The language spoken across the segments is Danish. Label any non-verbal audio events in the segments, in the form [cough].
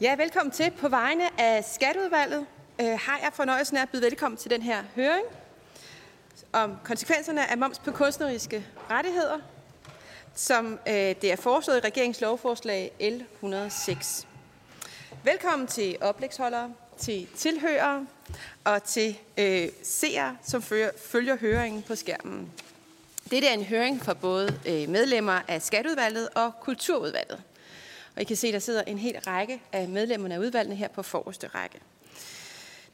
Ja, velkommen til. På vegne af Skatteudvalget øh, har jeg fornøjelsen af at byde velkommen til den her høring om konsekvenserne af moms på kunstneriske rettigheder, som øh, det er foreslået i regeringens lovforslag L 106. Velkommen til oplægsholdere, til tilhørere og til øh, seere, som følger, følger høringen på skærmen. Dette er en høring for både øh, medlemmer af Skatteudvalget og Kulturudvalget. Og I kan se, der sidder en hel række af medlemmerne af udvalgene her på forreste række.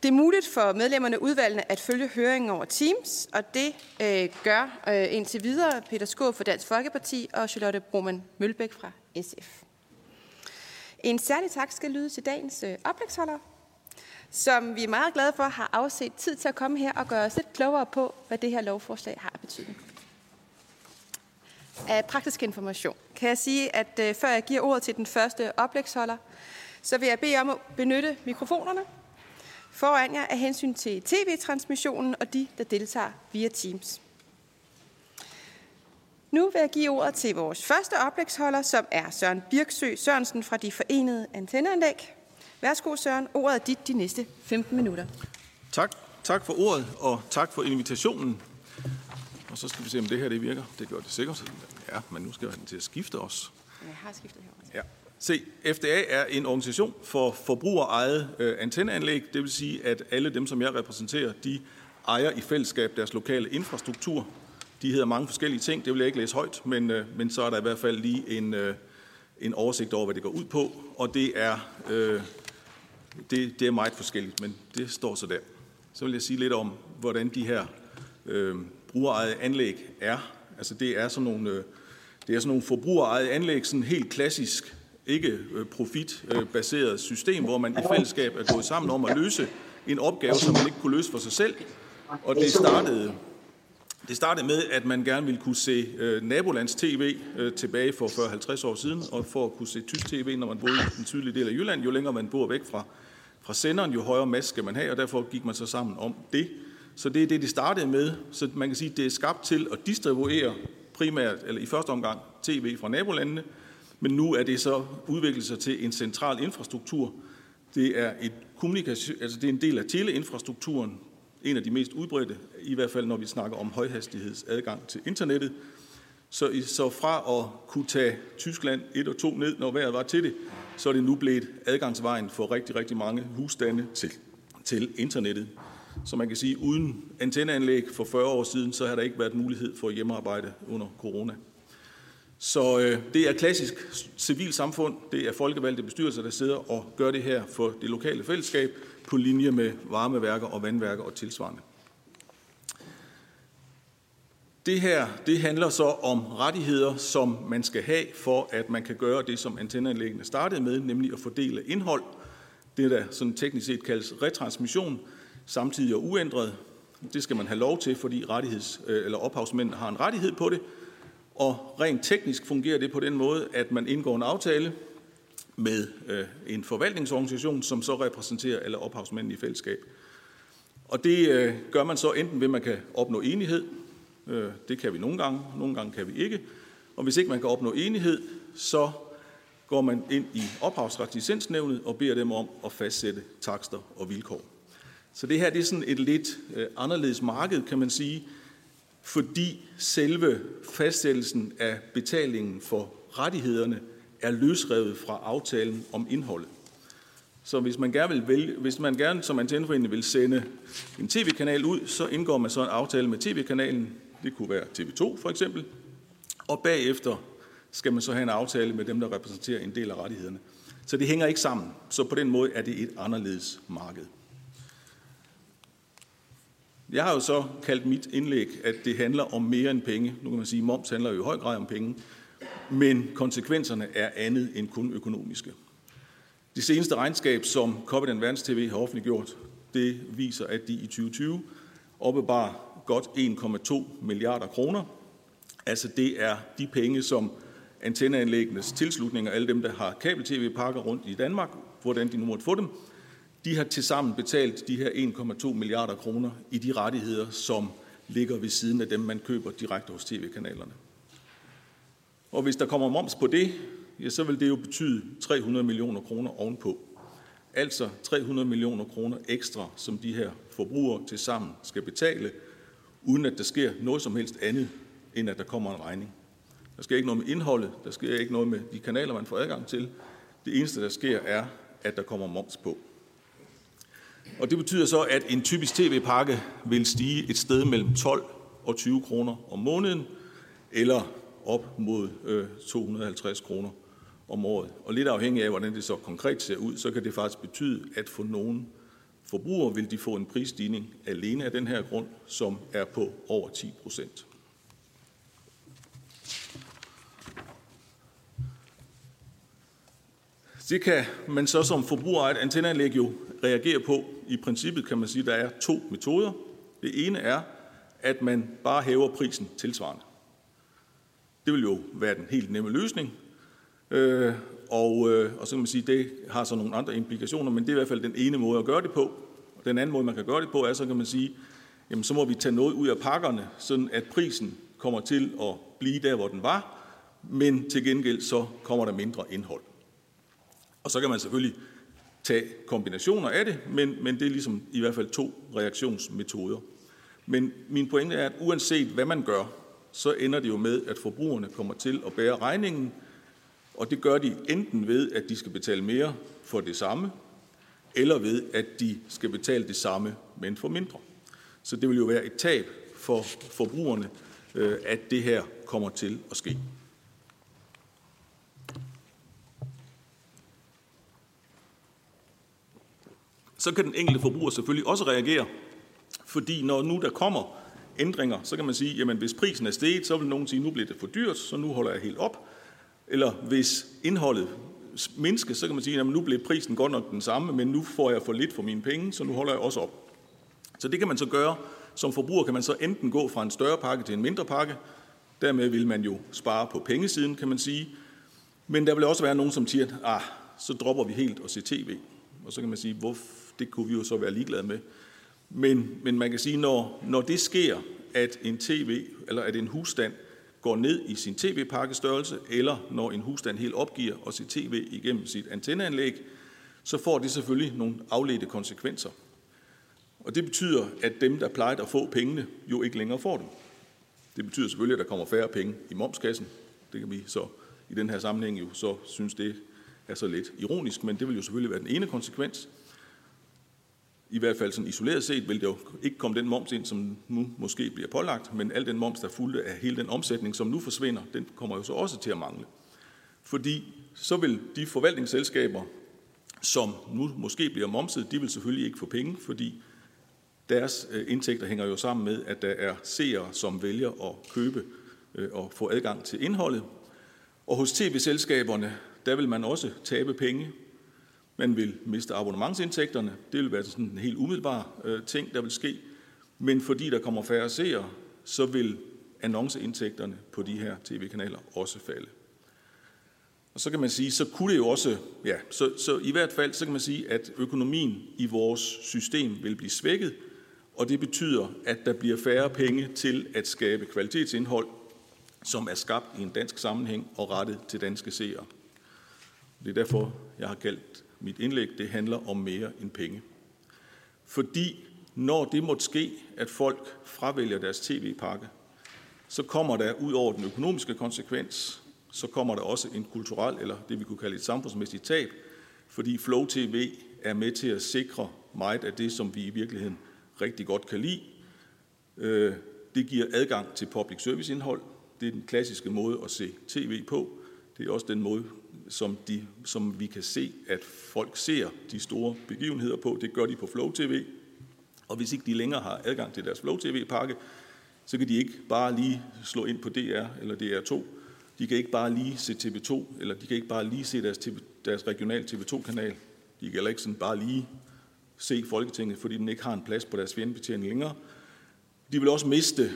Det er muligt for medlemmerne af udvalgene at følge høringen over Teams, og det øh, gør øh, indtil videre Peter Skåb fra Dansk Folkeparti og Charlotte Broman Mølbæk fra SF. En særlig tak skal lyde til dagens øh, oplægsholder, som vi er meget glade for har afset tid til at komme her og gøre os lidt klogere på, hvad det her lovforslag har betydning. Af praktisk information kan jeg sige, at øh, før jeg giver ordet til den første oplægsholder, så vil jeg bede om at benytte mikrofonerne foran jer af hensyn til tv-transmissionen og de, der deltager via Teams. Nu vil jeg give ordet til vores første oplægsholder, som er Søren Birksø Sørensen fra De Forenede Antenneanlæg. Værsgo Søren, ordet er dit de næste 15 minutter. Tak. Tak for ordet, og tak for invitationen. Og så skal vi se, om det her det virker. Det gør det sikkert. Ja, men nu skal jeg den til at skifte os. Jeg har skiftet her. Ja. Se, FDA er en organisation for forbrugerejet øh, antenneanlæg. Det vil sige, at alle dem, som jeg repræsenterer, de ejer i fællesskab deres lokale infrastruktur. De hedder mange forskellige ting. Det vil jeg ikke læse højt, men, øh, men så er der i hvert fald lige en, øh, en oversigt over, hvad det går ud på. Og det er, øh, det, det er meget forskelligt, men det står så der. Så vil jeg sige lidt om, hvordan de her øh, brugerejede anlæg er. Altså det er sådan nogle, øh, det er sådan nogle forbrugerejede anlæg, sådan helt klassisk, ikke øh, profitbaseret system, hvor man i fællesskab er gået sammen om at løse en opgave, som man ikke kunne løse for sig selv. Og det startede, det startede med, at man gerne ville kunne se øh, nabolands tv øh, tilbage for 40-50 år siden, og for at kunne se tysk tv, når man boede i den sydlige del af Jylland, jo længere man bor væk fra, fra senderen, jo højere mast skal man have, og derfor gik man så sammen om det. Så det er det, de startede med. Så man kan sige, at det er skabt til at distribuere primært, eller i første omgang, tv fra nabolandene, men nu er det så udviklet sig til en central infrastruktur. Det er, et kommunikation, altså det er en del af teleinfrastrukturen, en af de mest udbredte, i hvert fald når vi snakker om højhastighedsadgang til internettet. Så, så fra at kunne tage Tyskland 1 og 2 ned, når vejret var til det, så er det nu blevet adgangsvejen for rigtig, rigtig mange husstande til, til internettet. Så man kan sige, uden antenneanlæg for 40 år siden, så har der ikke været mulighed for hjemmearbejde under corona. Så øh, det er klassisk civilsamfund, det er folkevalgte bestyrelser, der sidder og gør det her for det lokale fællesskab på linje med varmeværker og vandværker og tilsvarende. Det her det handler så om rettigheder, som man skal have for, at man kan gøre det, som antenneanlæggene startede med, nemlig at fordele indhold. Det, der sådan teknisk set kaldes retransmission, samtidig og uændret. Det skal man have lov til, fordi rettigheds, øh, eller ophavsmændene har en rettighed på det. Og rent teknisk fungerer det på den måde, at man indgår en aftale med øh, en forvaltningsorganisation, som så repræsenterer alle ophavsmændene i fællesskab. Og det øh, gør man så enten ved, at man kan opnå enighed. Øh, det kan vi nogle gange, nogle gange kan vi ikke. Og hvis ikke man kan opnå enighed, så går man ind i ophavsretslicensnævnet og beder dem om at fastsætte takster og vilkår. Så det her det er sådan et lidt øh, anderledes marked, kan man sige, fordi selve fastsættelsen af betalingen for rettighederne er løsrevet fra aftalen om indholdet. Så hvis man gerne, vil vælge, hvis man gerne som antenneforening vil sende en tv-kanal ud, så indgår man så en aftale med tv-kanalen. Det kunne være TV2 for eksempel. Og bagefter skal man så have en aftale med dem, der repræsenterer en del af rettighederne. Så det hænger ikke sammen. Så på den måde er det et anderledes marked. Jeg har jo så kaldt mit indlæg, at det handler om mere end penge. Nu kan man sige, at moms handler jo i høj grad om penge. Men konsekvenserne er andet end kun økonomiske. Det seneste regnskab, som Copenhagen Verdens TV har offentliggjort, det viser, at de i 2020 opbevarer godt 1,2 milliarder kroner. Altså det er de penge, som antenneanlæggenes tilslutninger, alle dem, der har kabel-tv-pakker rundt i Danmark, hvordan de nu måtte få dem, de har tilsammen betalt de her 1,2 milliarder kroner i de rettigheder, som ligger ved siden af dem, man køber direkte hos tv-kanalerne. Og hvis der kommer moms på det, ja, så vil det jo betyde 300 millioner kroner ovenpå. Altså 300 millioner kroner ekstra, som de her forbrugere til sammen skal betale, uden at der sker noget som helst andet, end at der kommer en regning. Der sker ikke noget med indholdet, der sker ikke noget med de kanaler, man får adgang til. Det eneste, der sker, er, at der kommer moms på. Og det betyder så, at en typisk tv-pakke vil stige et sted mellem 12 og 20 kroner om måneden, eller op mod øh, 250 kroner om året. Og lidt afhængig af, hvordan det så konkret ser ud, så kan det faktisk betyde, at for nogle forbrugere vil de få en prisstigning alene af den her grund, som er på over 10 procent. Det kan man så som forbruger af et antenneanlæg jo reagere på. I princippet kan man sige, at der er to metoder. Det ene er, at man bare hæver prisen tilsvarende. Det vil jo være den helt nemme løsning. Øh, og, øh, og så kan man sige, at det har så nogle andre implikationer, men det er i hvert fald den ene måde at gøre det på. Den anden måde, man kan gøre det på, er, så kan man sige, jamen så må vi tage noget ud af pakkerne, sådan at prisen kommer til at blive der, hvor den var, men til gengæld så kommer der mindre indhold. Og så kan man selvfølgelig tage kombinationer af det, men, men det er ligesom i hvert fald to reaktionsmetoder. Men min pointe er, at uanset hvad man gør, så ender det jo med, at forbrugerne kommer til at bære regningen, og det gør de enten ved, at de skal betale mere for det samme, eller ved, at de skal betale det samme, men for mindre. Så det vil jo være et tab for forbrugerne, øh, at det her kommer til at ske. Så kan den enkelte forbruger selvfølgelig også reagere, fordi når nu der kommer ændringer, så kan man sige, jamen hvis prisen er steget, så vil nogen sige, nu bliver det for dyrt, så nu holder jeg helt op. Eller hvis indholdet mindskes, så kan man sige, jamen nu bliver prisen godt nok den samme, men nu får jeg for lidt for mine penge, så nu holder jeg også op. Så det kan man så gøre. Som forbruger kan man så enten gå fra en større pakke til en mindre pakke. Dermed vil man jo spare på pengesiden, kan man sige. Men der vil også være nogen, som siger, ah, så dropper vi helt at se tv. Og så kan man sige, hvorfor det kunne vi jo så være ligeglade med. Men, men man kan sige, når, når det sker, at en tv eller at en husstand går ned i sin tv-pakkestørrelse, eller når en husstand helt opgiver at se tv igennem sit antenneanlæg, så får det selvfølgelig nogle afledte konsekvenser. Og det betyder, at dem, der plejer at få pengene, jo ikke længere får dem. Det betyder selvfølgelig, at der kommer færre penge i momskassen. Det kan vi så i den her sammenhæng jo så synes, det er så lidt ironisk, men det vil jo selvfølgelig være den ene konsekvens i hvert fald sådan isoleret set, vil det jo ikke komme den moms ind, som nu måske bliver pålagt, men al den moms, der fulgte af hele den omsætning, som nu forsvinder, den kommer jo så også til at mangle. Fordi så vil de forvaltningsselskaber, som nu måske bliver momset, de vil selvfølgelig ikke få penge, fordi deres øh, indtægter hænger jo sammen med, at der er seere, som vælger at købe øh, og få adgang til indholdet. Og hos tv-selskaberne, der vil man også tabe penge, man vil miste abonnementsindtægterne. Det vil være sådan en helt umiddelbar øh, ting, der vil ske. Men fordi der kommer færre seere, så vil annonceindtægterne på de her tv-kanaler også falde. Og så kan man sige, så kunne det jo også, ja, så, så i hvert fald, så kan man sige, at økonomien i vores system vil blive svækket, og det betyder, at der bliver færre penge til at skabe kvalitetsindhold, som er skabt i en dansk sammenhæng og rettet til danske seere. Det er derfor, jeg har kaldt mit indlæg, det handler om mere end penge. Fordi når det måtte ske, at folk fravælger deres tv-pakke, så kommer der ud over den økonomiske konsekvens, så kommer der også en kulturel, eller det vi kunne kalde et samfundsmæssigt tab, fordi Flow TV er med til at sikre meget af det, som vi i virkeligheden rigtig godt kan lide. Øh, det giver adgang til public service indhold. Det er den klassiske måde at se tv på. Det er også den måde, som, de, som vi kan se, at folk ser de store begivenheder på. Det gør de på Flow TV. Og hvis ikke de længere har adgang til deres Flow TV-pakke, så kan de ikke bare lige slå ind på DR eller DR2. De kan ikke bare lige se TV2, eller de kan ikke bare lige se deres, TV, deres regional TV2-kanal. De kan heller ikke sådan bare lige se Folketinget, fordi den ikke har en plads på deres fjendebetjening længere. De vil også miste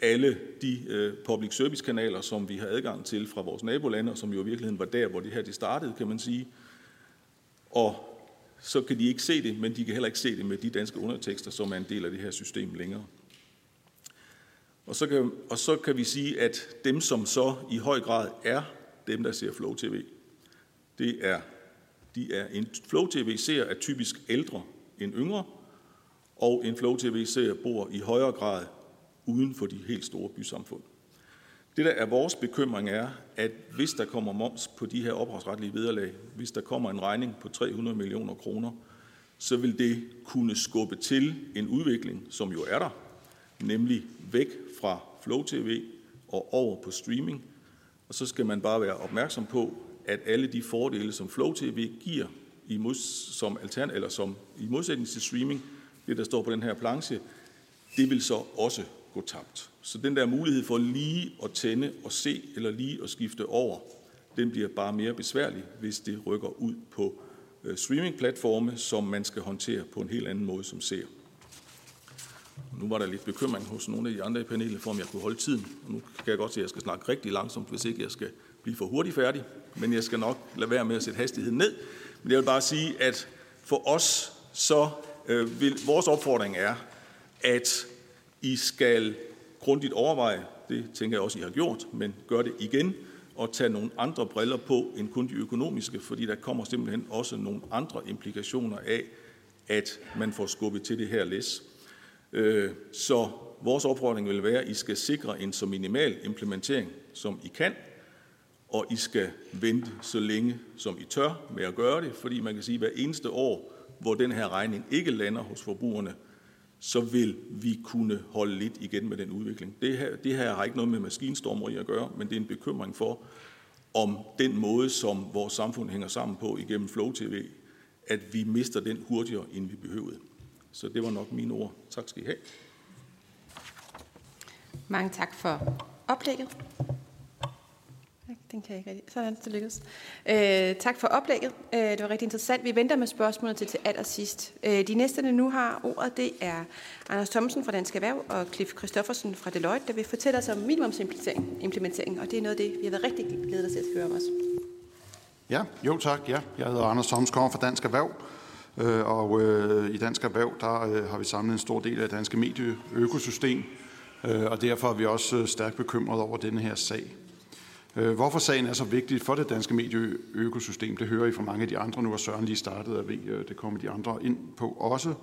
alle de øh, public service kanaler, som vi har adgang til fra vores nabolande, og som jo i virkeligheden var der, hvor det her det startede, kan man sige. Og så kan de ikke se det, men de kan heller ikke se det med de danske undertekster, som er en del af det her system længere. Og så kan, og så kan vi sige, at dem, som så i høj grad er dem, der ser Flow TV, det er De er en Flow TV-seer er typisk ældre end yngre, og en Flow TV-seer bor i højere grad uden for de helt store bysamfund. Det, der er vores bekymring, er, at hvis der kommer moms på de her ophavsretlige vederlag, hvis der kommer en regning på 300 millioner kroner, så vil det kunne skubbe til en udvikling, som jo er der, nemlig væk fra Flow TV og over på streaming. Og så skal man bare være opmærksom på, at alle de fordele, som Flow TV giver i mod, som, altern, eller som i modsætning til streaming, det der står på den her planche, det vil så også gå tabt. Så den der mulighed for lige at tænde og se, eller lige at skifte over, den bliver bare mere besværlig, hvis det rykker ud på øh, streamingplatforme, som man skal håndtere på en helt anden måde som ser. Nu var der lidt bekymring hos nogle af de andre i panelet for, om jeg kunne holde tiden. Og nu kan jeg godt se, at jeg skal snakke rigtig langsomt, hvis ikke jeg skal blive for hurtigt færdig. Men jeg skal nok lade være med at sætte hastigheden ned. Men jeg vil bare sige, at for os så øh, vil vores opfordring er, at i skal grundigt overveje, det tænker jeg også, I har gjort, men gør det igen, og tage nogle andre briller på end kun de økonomiske, fordi der kommer simpelthen også nogle andre implikationer af, at man får skubbet til det her læs. Øh, så vores opfordring vil være, at I skal sikre en så minimal implementering, som I kan, og I skal vente så længe, som I tør med at gøre det, fordi man kan sige, at hver eneste år, hvor den her regning ikke lander hos forbrugerne, så vil vi kunne holde lidt igen med den udvikling. Det her, det her har ikke noget med maskinstormeri at gøre, men det er en bekymring for, om den måde, som vores samfund hænger sammen på igennem Flow TV, at vi mister den hurtigere, end vi behøvede. Så det var nok mine ord. Tak skal I have. Mange tak for oplægget. Den kan jeg ikke rigtig. Sådan, det lykkedes. Øh, tak for oplægget. Øh, det var rigtig interessant. Vi venter med spørgsmålet til til allersidst. Øh, de næste, der nu har ordet, det er Anders Thomsen fra Dansk Erhverv og Cliff Christoffersen fra Deloitte, der vil fortælle os om minimumsimplementering, implementering, og det er noget af det, vi har været rigtig glade til at høre om os. Ja, jo tak. Ja. Jeg hedder Anders Thomsen, kommer fra Dansk Erhverv. Øh, og øh, i Dansk Erhverv, der øh, har vi samlet en stor del af det danske medieøkosystem, øh, og derfor er vi også øh, stærkt bekymrede over denne her sag. Øh, hvorfor sagen er så vigtig for det danske medieøkosystem, det hører I fra mange af de andre. Nu og Søren lige startede, og ved, øh, det kommer de andre ind på også.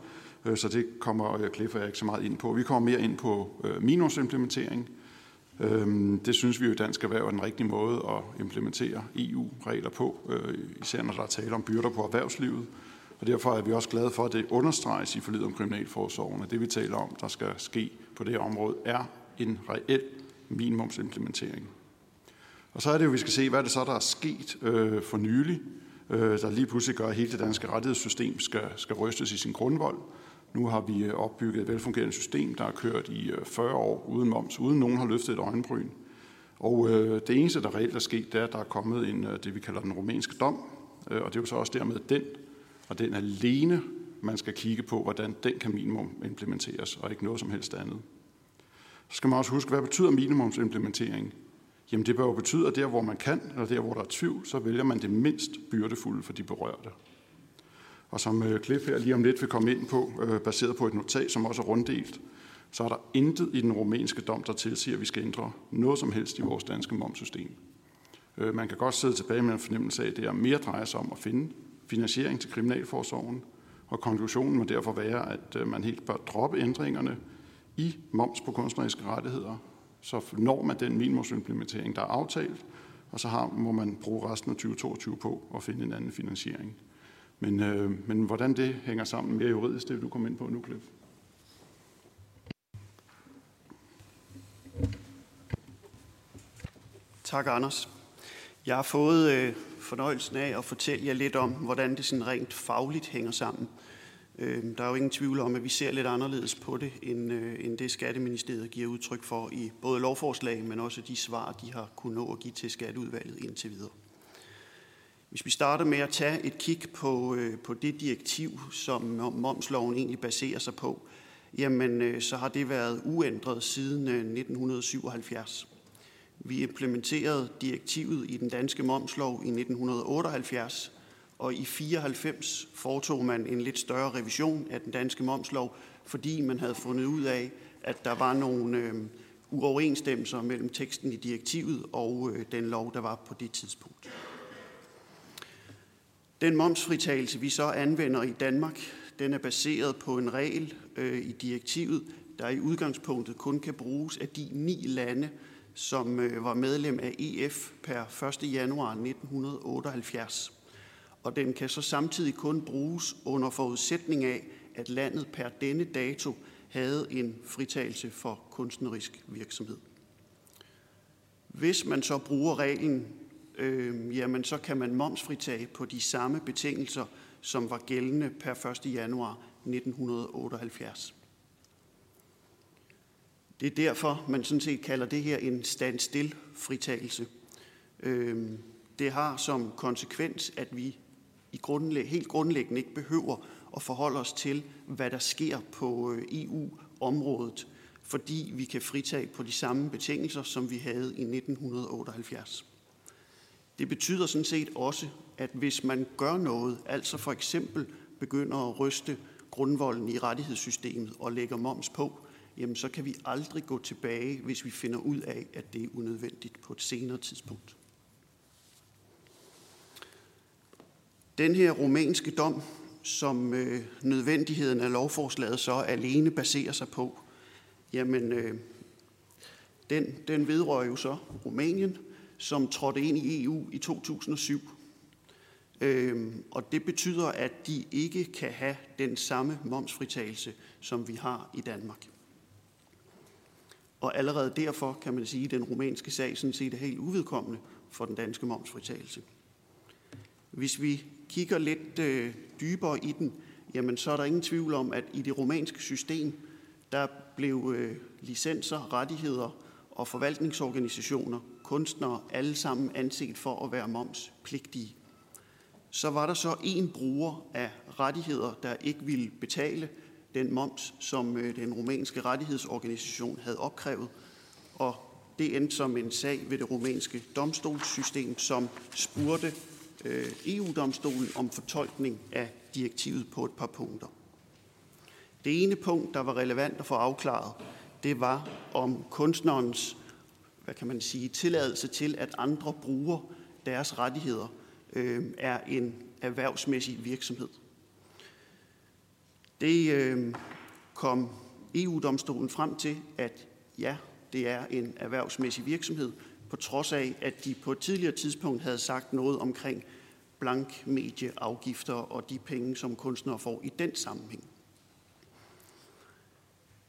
Øh, så det kommer Cliff og jeg ikke så meget ind på. Vi kommer mere ind på minusimplementering. Det synes vi jo i Dansk Erhverv er den rigtige måde at implementere EU-regler på, især når der er tale om byrder på erhvervslivet. Og derfor er vi også glade for, at det understreges i forlid om kriminalforsorgen, at det vi taler om, der skal ske på det her område, er en reel minimumsimplementering. Og så er det jo, vi skal se, hvad er det så, der er sket øh, for nylig, øh, der lige pludselig gør, at hele det danske rettighedssystem skal, skal rystes i sin grundvold. Nu har vi øh, opbygget et velfungerende system, der har kørt i øh, 40 år uden moms, uden nogen har løftet et øjenbryn. Og øh, det eneste, der reelt er sket, det er, at der er kommet en, øh, det, vi kalder den rumænske dom, øh, og det er jo så også dermed den, og den alene, man skal kigge på, hvordan den kan minimum implementeres, og ikke noget som helst andet. Så skal man også huske, hvad betyder minimumsimplementering? Jamen det bør jo betyde, at der hvor man kan, eller der hvor der er tvivl, så vælger man det mindst byrdefulde for de berørte. Og som øh, Cliff her lige om lidt vil komme ind på, øh, baseret på et notat, som også er runddelt, så er der intet i den rumænske dom, der tilsiger, at vi skal ændre noget som helst i vores danske momsystem. Øh, man kan godt sidde tilbage med en fornemmelse af, at det er mere drejer sig om at finde finansiering til Kriminalforsorgen, og konklusionen må derfor være, at man helt bør droppe ændringerne i moms på kunstneriske rettigheder, så når man den minimumsimplementering, der er aftalt, og så har, må man bruge resten af 2022 på at finde en anden finansiering. Men, øh, men hvordan det hænger sammen mere juridisk, det vil du komme ind på nu, Cliff. Tak, Anders. Jeg har fået øh, fornøjelsen af at fortælle jer lidt om, hvordan det sådan rent fagligt hænger sammen. Øhm, der er jo ingen tvivl om, at vi ser lidt anderledes på det, end, øh, end det Skatteministeriet giver udtryk for i både lovforslag, men også de svar, de har kunnet nå at give til Skatteudvalget indtil videre. Hvis vi starter med at tage et kig på, øh, på det direktiv, som momsloven egentlig baserer sig på, jamen øh, så har det været uændret siden 1977. Vi implementerede direktivet i den danske momslov i 1978, og i 94 foretog man en lidt større revision af den danske momslov, fordi man havde fundet ud af, at der var nogle øh, uoverensstemmelser mellem teksten i direktivet og øh, den lov, der var på det tidspunkt. Den momsfritagelse, vi så anvender i Danmark, den er baseret på en regel øh, i direktivet, der i udgangspunktet kun kan bruges af de ni lande, som øh, var medlem af EF per 1. januar 1978. Og den kan så samtidig kun bruges under forudsætning af, at landet per denne dato havde en fritagelse for kunstnerisk virksomhed. Hvis man så bruger reglen, øh, jamen så kan man momsfritage på de samme betingelser, som var gældende per 1. januar 1978. Det er derfor, man sådan set kalder det her en standstill-fritagelse. Øh, det har som konsekvens, at vi i grundlæg, helt grundlæggende ikke behøver at forholde os til, hvad der sker på øh, EU-området, fordi vi kan fritage på de samme betingelser, som vi havde i 1978. Det betyder sådan set også, at hvis man gør noget, altså for eksempel begynder at ryste grundvolden i rettighedssystemet og lægger moms på, jamen så kan vi aldrig gå tilbage, hvis vi finder ud af, at det er unødvendigt på et senere tidspunkt. Den her romanske dom, som øh, nødvendigheden af lovforslaget så alene baserer sig på, jamen øh, den, den vedrører jo så Rumænien, som trådte ind i EU i 2007. Øh, og det betyder, at de ikke kan have den samme momsfritagelse, som vi har i Danmark. Og allerede derfor kan man sige, at den rumænske sag sådan set er helt uvedkommende for den danske momsfritagelse. Hvis vi kigger lidt øh, dybere i den, jamen så er der ingen tvivl om, at i det romanske system, der blev øh, licenser, rettigheder og forvaltningsorganisationer, kunstnere, alle sammen anset for at være momspligtige. Så var der så en bruger af rettigheder, der ikke ville betale den moms, som øh, den romanske rettighedsorganisation havde opkrævet, og det endte som en sag ved det romanske domstolssystem, som spurgte Øh, EU-domstolen om fortolkning af direktivet på et par punkter. Det ene punkt, der var relevant at få afklaret, det var om kunstnerens hvad kan man sige, tilladelse til, at andre bruger deres rettigheder, øh, er en erhvervsmæssig virksomhed. Det øh, kom EU-domstolen frem til, at ja, det er en erhvervsmæssig virksomhed, på trods af, at de på et tidligere tidspunkt havde sagt noget omkring blank medieafgifter og de penge, som kunstnere får i den sammenhæng.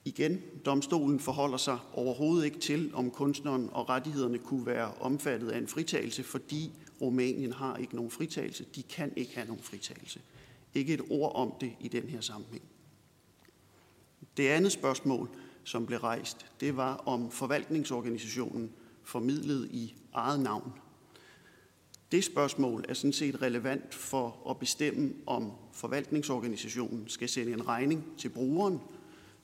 Igen, domstolen forholder sig overhovedet ikke til, om kunstneren og rettighederne kunne være omfattet af en fritagelse, fordi Rumænien har ikke nogen fritagelse. De kan ikke have nogen fritagelse. Ikke et ord om det i den her sammenhæng. Det andet spørgsmål, som blev rejst, det var om forvaltningsorganisationen formidlet i eget navn. Det spørgsmål er sådan set relevant for at bestemme, om forvaltningsorganisationen skal sende en regning til brugeren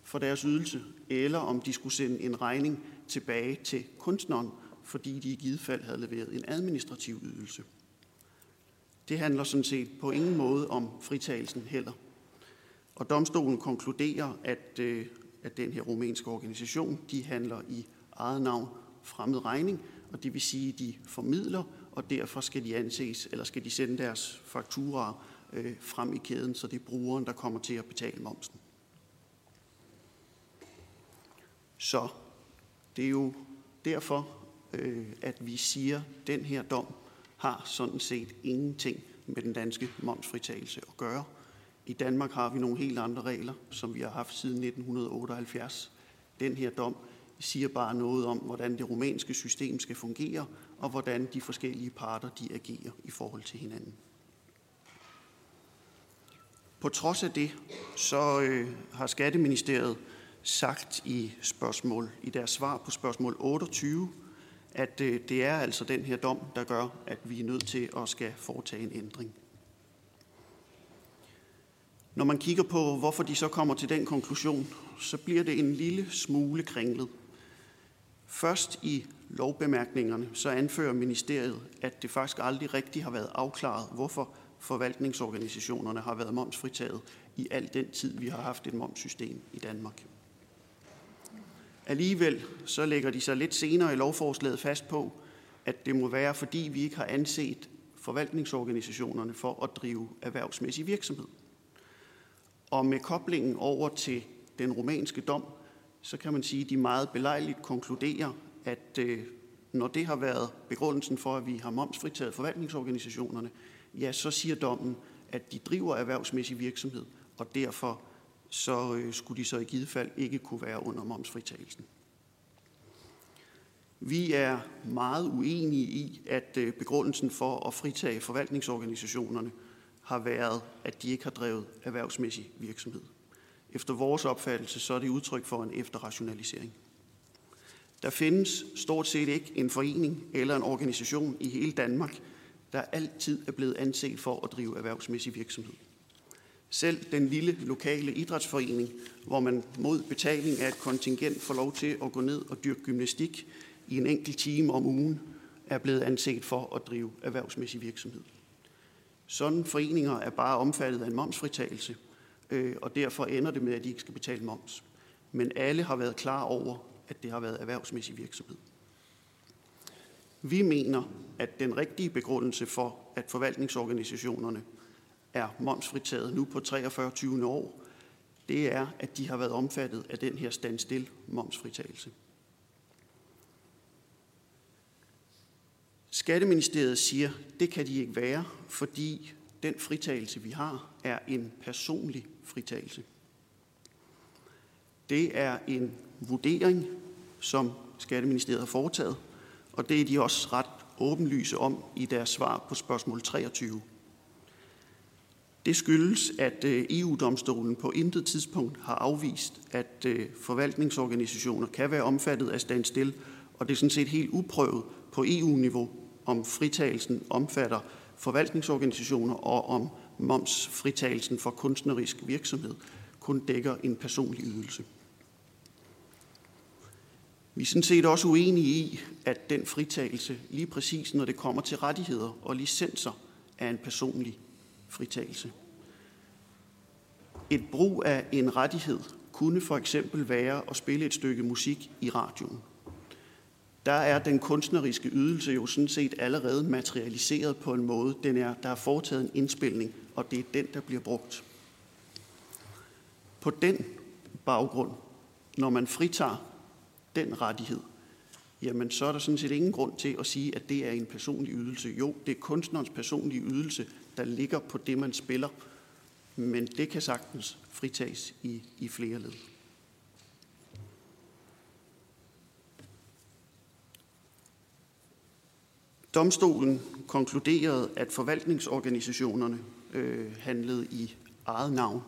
for deres ydelse, eller om de skulle sende en regning tilbage til kunstneren, fordi de i givet fald havde leveret en administrativ ydelse. Det handler sådan set på ingen måde om fritagelsen heller. Og domstolen konkluderer, at, øh, at den her rumænske organisation, de handler i eget navn fremmed regning, og det vil sige, at de formidler, og derfor skal de anses, eller skal de sende deres fakturer øh, frem i kæden, så det er brugeren, der kommer til at betale momsen. Så det er jo derfor, øh, at vi siger, at den her dom har sådan set ingenting med den danske momsfritagelse at gøre. I Danmark har vi nogle helt andre regler, som vi har haft siden 1978. Den her dom siger bare noget om, hvordan det rumænske system skal fungere, og hvordan de forskellige parter de agerer i forhold til hinanden. På trods af det, så øh, har Skatteministeriet sagt i spørgsmål i deres svar på spørgsmål 28, at øh, det er altså den her dom, der gør, at vi er nødt til at skal foretage en ændring. Når man kigger på, hvorfor de så kommer til den konklusion, så bliver det en lille smule kringlet. Først i lovbemærkningerne, så anfører ministeriet, at det faktisk aldrig rigtig har været afklaret, hvorfor forvaltningsorganisationerne har været momsfritaget i al den tid, vi har haft et momssystem i Danmark. Alligevel så lægger de sig lidt senere i lovforslaget fast på, at det må være, fordi vi ikke har anset forvaltningsorganisationerne for at drive erhvervsmæssig virksomhed. Og med koblingen over til den romanske dom, så kan man sige, at de meget belejligt konkluderer, at øh, når det har været begrundelsen for, at vi har momsfritaget forvaltningsorganisationerne, ja, så siger dommen, at de driver erhvervsmæssig virksomhed, og derfor så øh, skulle de så i givet fald ikke kunne være under momsfritagelsen. Vi er meget uenige i, at øh, begrundelsen for at fritage forvaltningsorganisationerne har været, at de ikke har drevet erhvervsmæssig virksomhed. Efter vores opfattelse så er det udtryk for en efterrationalisering. Der findes stort set ikke en forening eller en organisation i hele Danmark, der altid er blevet anset for at drive erhvervsmæssig virksomhed. Selv den lille lokale idrætsforening, hvor man mod betaling af et kontingent får lov til at gå ned og dyrke gymnastik i en enkelt time om ugen, er blevet anset for at drive erhvervsmæssig virksomhed. Sådan foreninger er bare omfattet af en momsfritagelse, øh, og derfor ender det med, at de ikke skal betale moms. Men alle har været klar over, at det har været erhvervsmæssig virksomhed. Vi mener, at den rigtige begrundelse for, at forvaltningsorganisationerne er momsfritaget nu på 43. 20. år, det er, at de har været omfattet af den her standstill momsfritagelse. Skatteministeriet siger, det kan de ikke være, fordi den fritagelse, vi har, er en personlig fritagelse. Det er en vurdering, som Skatteministeriet har foretaget, og det er de også ret åbenlyse om i deres svar på spørgsmål 23. Det skyldes, at øh, EU-domstolen på intet tidspunkt har afvist, at øh, forvaltningsorganisationer kan være omfattet af standstill, og det er sådan set helt uprøvet på EU-niveau, om fritagelsen omfatter forvaltningsorganisationer og om momsfritagelsen for kunstnerisk virksomhed kun dækker en personlig ydelse. Vi er sådan set også uenige i, at den fritagelse, lige præcis når det kommer til rettigheder og licenser, er en personlig fritagelse. Et brug af en rettighed kunne for eksempel være at spille et stykke musik i radioen. Der er den kunstneriske ydelse jo sådan set allerede materialiseret på en måde. Den er, der er foretaget en indspilning, og det er den, der bliver brugt. På den baggrund, når man fritager den rettighed, jamen så er der sådan set ingen grund til at sige, at det er en personlig ydelse. Jo, det er kunstnerens personlige ydelse, der ligger på det, man spiller, men det kan sagtens fritages i, i flere led. Domstolen konkluderede, at forvaltningsorganisationerne øh, handlede i eget navn.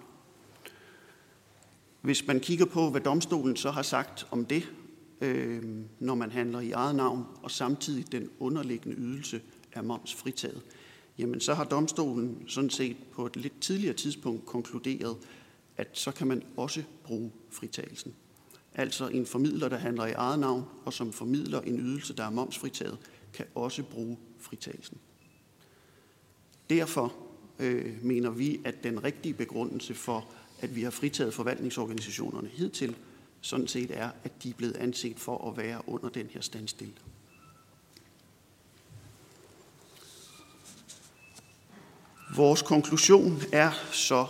Hvis man kigger på, hvad domstolen så har sagt om det, øh, når man handler i eget navn, og samtidig den underliggende ydelse er momsfritaget, jamen så har domstolen sådan set på et lidt tidligere tidspunkt konkluderet, at så kan man også bruge fritagelsen. Altså en formidler, der handler i eget navn, og som formidler en ydelse, der er momsfritaget, kan også bruge fritagelsen. Derfor øh, mener vi, at den rigtige begrundelse for, at vi har fritaget forvaltningsorganisationerne hidtil, sådan set er, at de er blevet anset for at være under den her standstill. Vores konklusion er så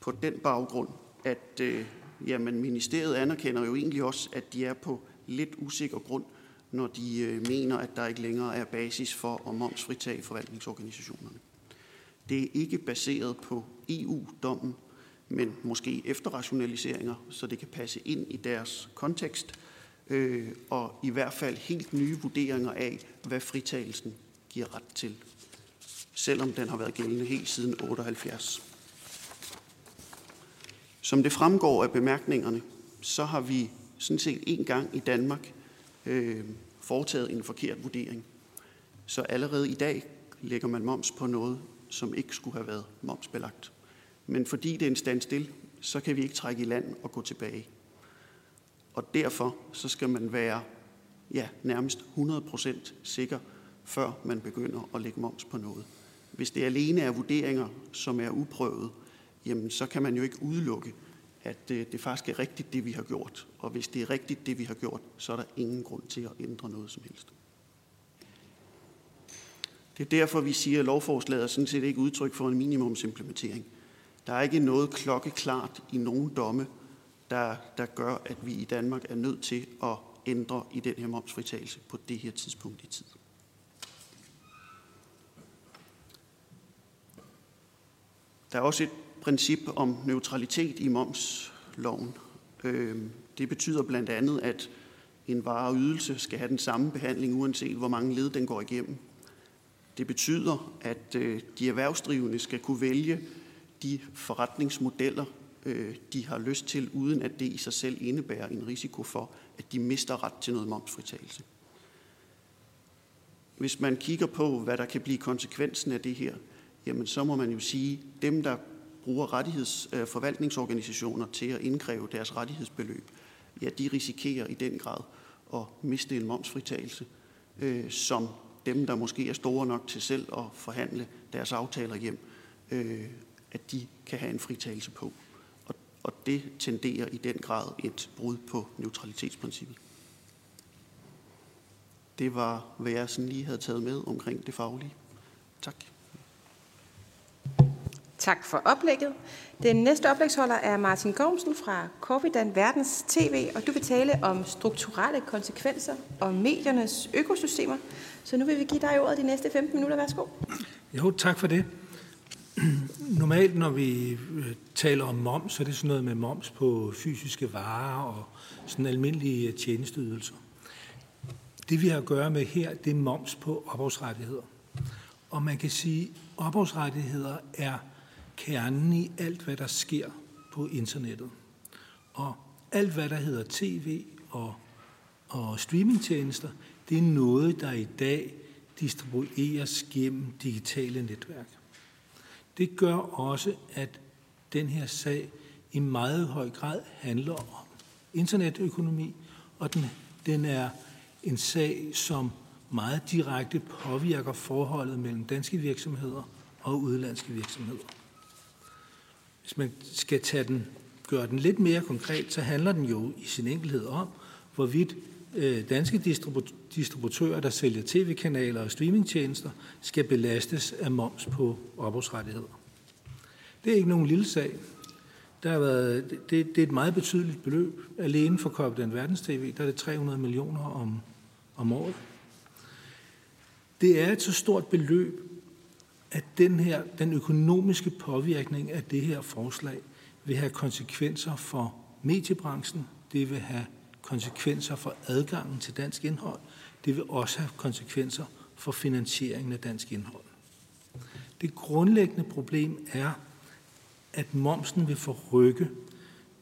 på den baggrund, at øh, jamen, ministeriet anerkender jo egentlig også, at de er på lidt usikker grund, når de øh, mener, at der ikke længere er basis for at momsfritage forvaltningsorganisationerne. Det er ikke baseret på EU-dommen, men måske efterrationaliseringer, så det kan passe ind i deres kontekst, øh, og i hvert fald helt nye vurderinger af, hvad fritagelsen giver ret til, selvom den har været gældende helt siden 78. Som det fremgår af bemærkningerne, så har vi sådan set en gang i Danmark øh, foretaget en forkert vurdering. Så allerede i dag lægger man moms på noget, som ikke skulle have været momsbelagt. Men fordi det er en standstill, så kan vi ikke trække i land og gå tilbage. Og derfor så skal man være ja, nærmest 100% sikker, før man begynder at lægge moms på noget. Hvis det alene er vurderinger, som er uprøvet, jamen så kan man jo ikke udelukke, at det, det faktisk er rigtigt, det vi har gjort. Og hvis det er rigtigt, det vi har gjort, så er der ingen grund til at ændre noget som helst. Det er derfor, vi siger, at lovforslaget er sådan set ikke udtryk for en minimumsimplementering. Der er ikke noget klokkeklart i nogen domme, der, der gør, at vi i Danmark er nødt til at ændre i den her momsfritagelse på det her tidspunkt i tid. Der er også et princip om neutralitet i momsloven. Øhm, det betyder blandt andet, at en vare og ydelse skal have den samme behandling, uanset hvor mange led den går igennem. Det betyder, at øh, de erhvervsdrivende skal kunne vælge de forretningsmodeller, øh, de har lyst til, uden at det i sig selv indebærer en risiko for, at de mister ret til noget momsfritagelse. Hvis man kigger på, hvad der kan blive konsekvensen af det her, jamen så må man jo sige, at dem, der bruger rettighedsforvaltningsorganisationer til at indkræve deres rettighedsbeløb, ja, de risikerer i den grad at miste en momsfritagelse, øh, som dem, der måske er store nok til selv at forhandle deres aftaler hjem, øh, at de kan have en fritagelse på. Og, og det tenderer i den grad et brud på neutralitetsprincippet. Det var, hvad jeg sådan lige havde taget med omkring det faglige. Tak. Tak for oplægget. Den næste oplægsholder er Martin Gormsen fra Corvidan Verdens TV, og du vil tale om strukturelle konsekvenser og mediernes økosystemer. Så nu vil vi give dig ordet de næste 15 minutter. Værsgo. Jo, tak for det. Normalt, når vi øh, taler om moms, så er det sådan noget med moms på fysiske varer og sådan almindelige øh, tjenesteydelser. Det vi har at gøre med her, det er moms på ophavsrettigheder. Og man kan sige, at ophavsrettigheder er kernen i alt, hvad der sker på internettet. Og alt, hvad der hedder tv og, og streamingtjenester, det er noget, der i dag distribueres gennem digitale netværk. Det gør også, at den her sag i meget høj grad handler om internetøkonomi, og den, den er en sag, som meget direkte påvirker forholdet mellem danske virksomheder og udenlandske virksomheder. Hvis man skal tage den, gøre den lidt mere konkret, så handler den jo i sin enkelhed om, hvorvidt øh, danske distributører, der sælger tv-kanaler og streamingtjenester, skal belastes af moms på ophavsrettigheder. Det er ikke nogen lille sag. Der har været, det, det er et meget betydeligt beløb. Alene for Copenhagen Verdens TV, der er det 300 millioner om, om året. Det er et så stort beløb, at den her, den økonomiske påvirkning af det her forslag vil have konsekvenser for mediebranchen, det vil have konsekvenser for adgangen til dansk indhold, det vil også have konsekvenser for finansieringen af dansk indhold. Det grundlæggende problem er, at momsen vil forrykke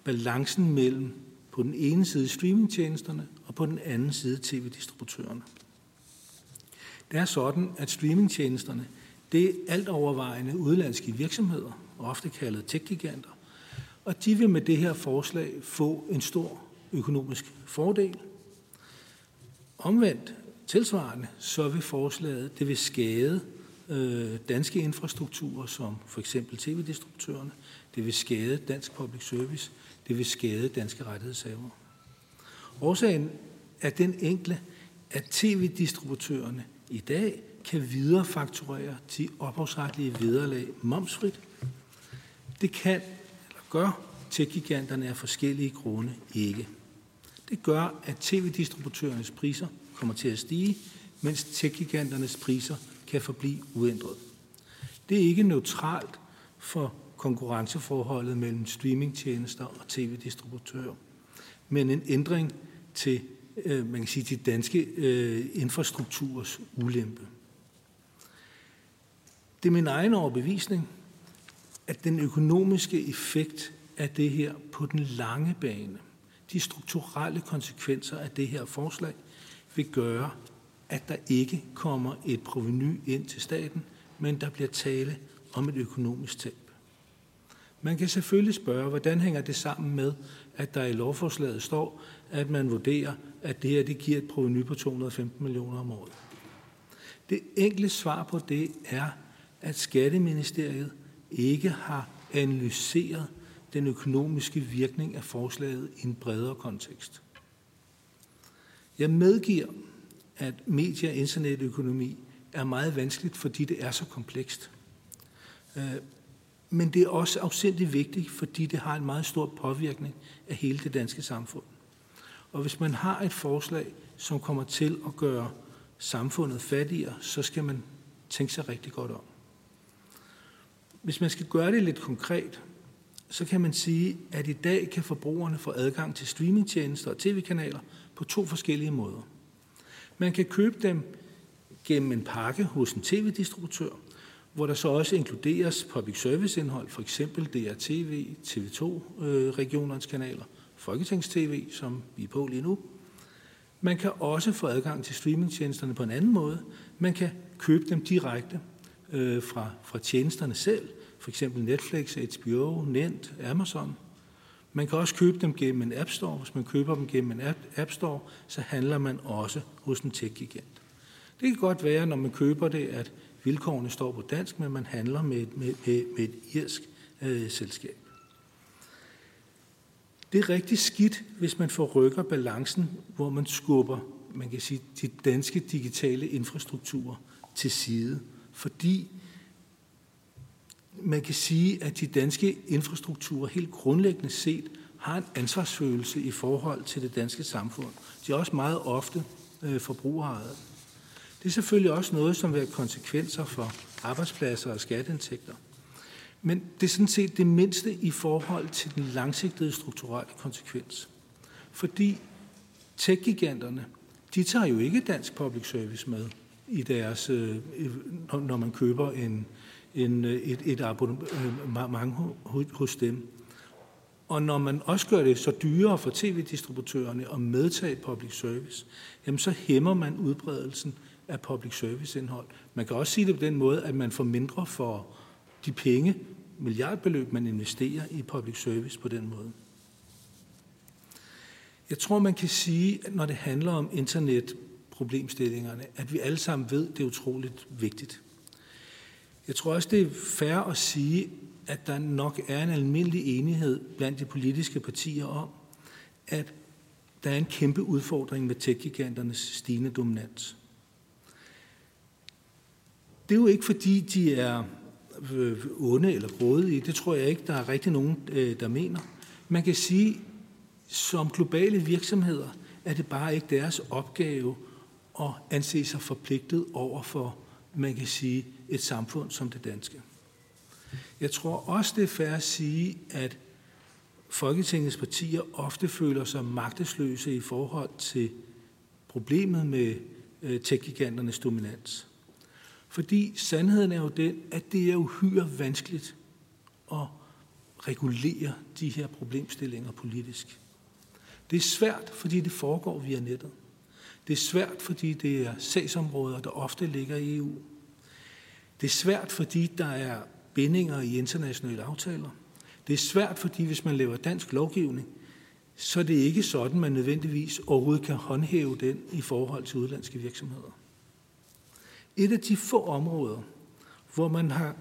balancen mellem på den ene side streamingtjenesterne og på den anden side tv-distributørerne. Det er sådan, at streamingtjenesterne det er alt overvejende udlandske virksomheder, ofte kaldet tech-giganter, og de vil med det her forslag få en stor økonomisk fordel. Omvendt, tilsvarende, så vil forslaget, det vil skade øh, danske infrastrukturer, som for eksempel tv-distributørerne, det vil skade dansk public service, det vil skade danske rettighedshavere. Årsagen er den enkle, at tv-distributørerne i dag kan viderefakturere de ophavsretlige vederlag momsfrit. Det kan, eller gør, tech-giganterne af forskellige grunde ikke. Det gør, at tv-distributørernes priser kommer til at stige, mens tech-giganternes priser kan forblive uændret. Det er ikke neutralt for konkurrenceforholdet mellem streamingtjenester og tv-distributører, men en ændring til øh, man kan sige, de danske øh, infrastrukturs ulempe. Det er min egen overbevisning, at den økonomiske effekt af det her på den lange bane, de strukturelle konsekvenser af det her forslag, vil gøre, at der ikke kommer et proveny ind til staten, men der bliver tale om et økonomisk tab. Man kan selvfølgelig spørge, hvordan hænger det sammen med, at der i lovforslaget står, at man vurderer, at det her det giver et proveny på 215 millioner om året. Det enkle svar på det er, at Skatteministeriet ikke har analyseret den økonomiske virkning af forslaget i en bredere kontekst. Jeg medgiver, at medie- og internetøkonomi er meget vanskeligt, fordi det er så komplekst. Øh, men det er også afsindig vigtigt, fordi det har en meget stor påvirkning af hele det danske samfund. Og hvis man har et forslag, som kommer til at gøre samfundet fattigere, så skal man tænke sig rigtig godt om. Hvis man skal gøre det lidt konkret, så kan man sige, at i dag kan forbrugerne få adgang til streamingtjenester og tv-kanaler på to forskellige måder. Man kan købe dem gennem en pakke hos en tv-distributør, hvor der så også inkluderes public service indhold, for eksempel DRTV, TV2, øh, regionernes kanaler, Folketingstv, som vi er på lige nu. Man kan også få adgang til streamingtjenesterne på en anden måde. Man kan købe dem direkte øh, fra, fra tjenesterne selv, for eksempel Netflix, HBO, Nent, Amazon. Man kan også købe dem gennem en App Store. Hvis man køber dem gennem en App Store, så handler man også hos en tech-gigant. Det kan godt være, når man køber det, at vilkårene står på dansk, men man handler med, med, med, med et irsk øh, selskab. Det er rigtig skidt, hvis man forrykker balancen, hvor man skubber, man kan sige, de danske digitale infrastrukturer til side, fordi man kan sige, at de danske infrastrukturer helt grundlæggende set har en ansvarsfølelse i forhold til det danske samfund. De er også meget ofte øh, forbrugerejet. Det er selvfølgelig også noget, som vil have konsekvenser for arbejdspladser og skatteindtægter. Men det er sådan set det mindste i forhold til den langsigtede strukturelle konsekvens. Fordi tech-giganterne, de tager jo ikke dansk public service med i deres, øh, når man køber en, en, øh, et, et abonnement øh, hos dem. Og når man også gør det så dyrere for tv-distributørerne at medtage public service, jamen så hæmmer man udbredelsen af public service indhold. Man kan også sige det på den måde, at man får mindre for de penge, milliardbeløb, man investerer i public service på den måde. Jeg tror, man kan sige, at når det handler om internet problemstillingerne, at vi alle sammen ved, det er utroligt vigtigt. Jeg tror også, det er fair at sige, at der nok er en almindelig enighed blandt de politiske partier om, at der er en kæmpe udfordring med tech-giganternes stigende dominans. Det er jo ikke fordi, de er øh, onde eller grådige. Det tror jeg ikke, der er rigtig nogen, øh, der mener. Man kan sige, som globale virksomheder, er det bare ikke deres opgave og anse sig forpligtet over for, man kan sige, et samfund som det danske. Jeg tror også, det er fair at sige, at Folketingets partier ofte føler sig magtesløse i forhold til problemet med øh, tech-giganternes dominans. Fordi sandheden er jo den, at det er uhyre vanskeligt at regulere de her problemstillinger politisk. Det er svært, fordi det foregår via nettet. Det er svært, fordi det er sagsområder, der ofte ligger i EU. Det er svært, fordi der er bindinger i internationale aftaler. Det er svært, fordi hvis man laver dansk lovgivning, så er det ikke sådan, man nødvendigvis overhovedet kan håndhæve den i forhold til udlandske virksomheder. Et af de få områder, hvor man har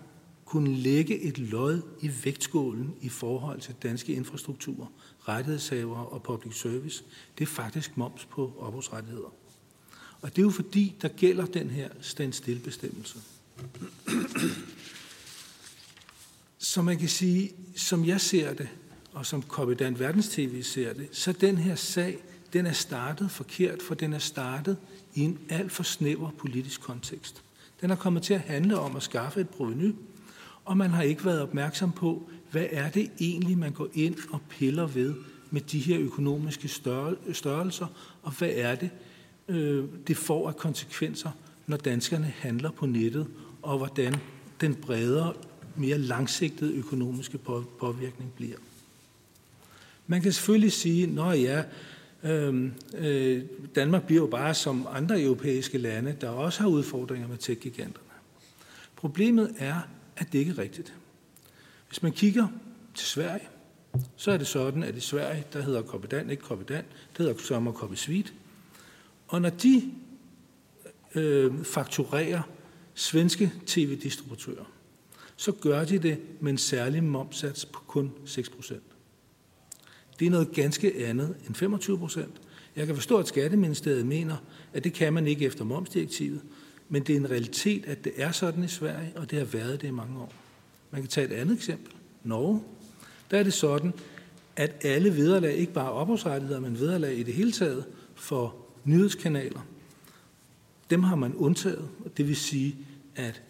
kunne lægge et lod i vægtskålen i forhold til danske infrastrukturer, rettighedshaver og public service, det er faktisk moms på ophavsrettigheder. Og det er jo fordi, der gælder den her standstillbestemmelse. Så man kan sige, som jeg ser det, og som Kompetent Verdens TV ser det, så den her sag, den er startet forkert, for den er startet i en alt for snæver politisk kontekst. Den er kommet til at handle om at skaffe et proveny, og man har ikke været opmærksom på, hvad er det egentlig, man går ind og piller ved med de her økonomiske størrelser, og hvad er det, øh, det får af konsekvenser, når danskerne handler på nettet, og hvordan den bredere, mere langsigtede økonomiske påvirkning bliver. Man kan selvfølgelig sige, at ja, øh, øh, Danmark bliver jo bare som andre europæiske lande, der også har udfordringer med tech-giganterne. Problemet er, at det ikke er rigtigt. Hvis man kigger til Sverige, så er det sådan, at i Sverige, der hedder Coppedan, ikke Coppedan, det hedder Sommer Coppesvit. Og når de øh, fakturerer svenske tv-distributører, så gør de det med en særlig momsats på kun 6%. Det er noget ganske andet end 25%. Jeg kan forstå, at Skatteministeriet mener, at det kan man ikke efter momsdirektivet, men det er en realitet, at det er sådan i Sverige, og det har været det i mange år. Man kan tage et andet eksempel. Norge. Der er det sådan, at alle vederlag, ikke bare ophavsrettigheder, men vederlag i det hele taget for nyhedskanaler, dem har man undtaget. Det vil sige, at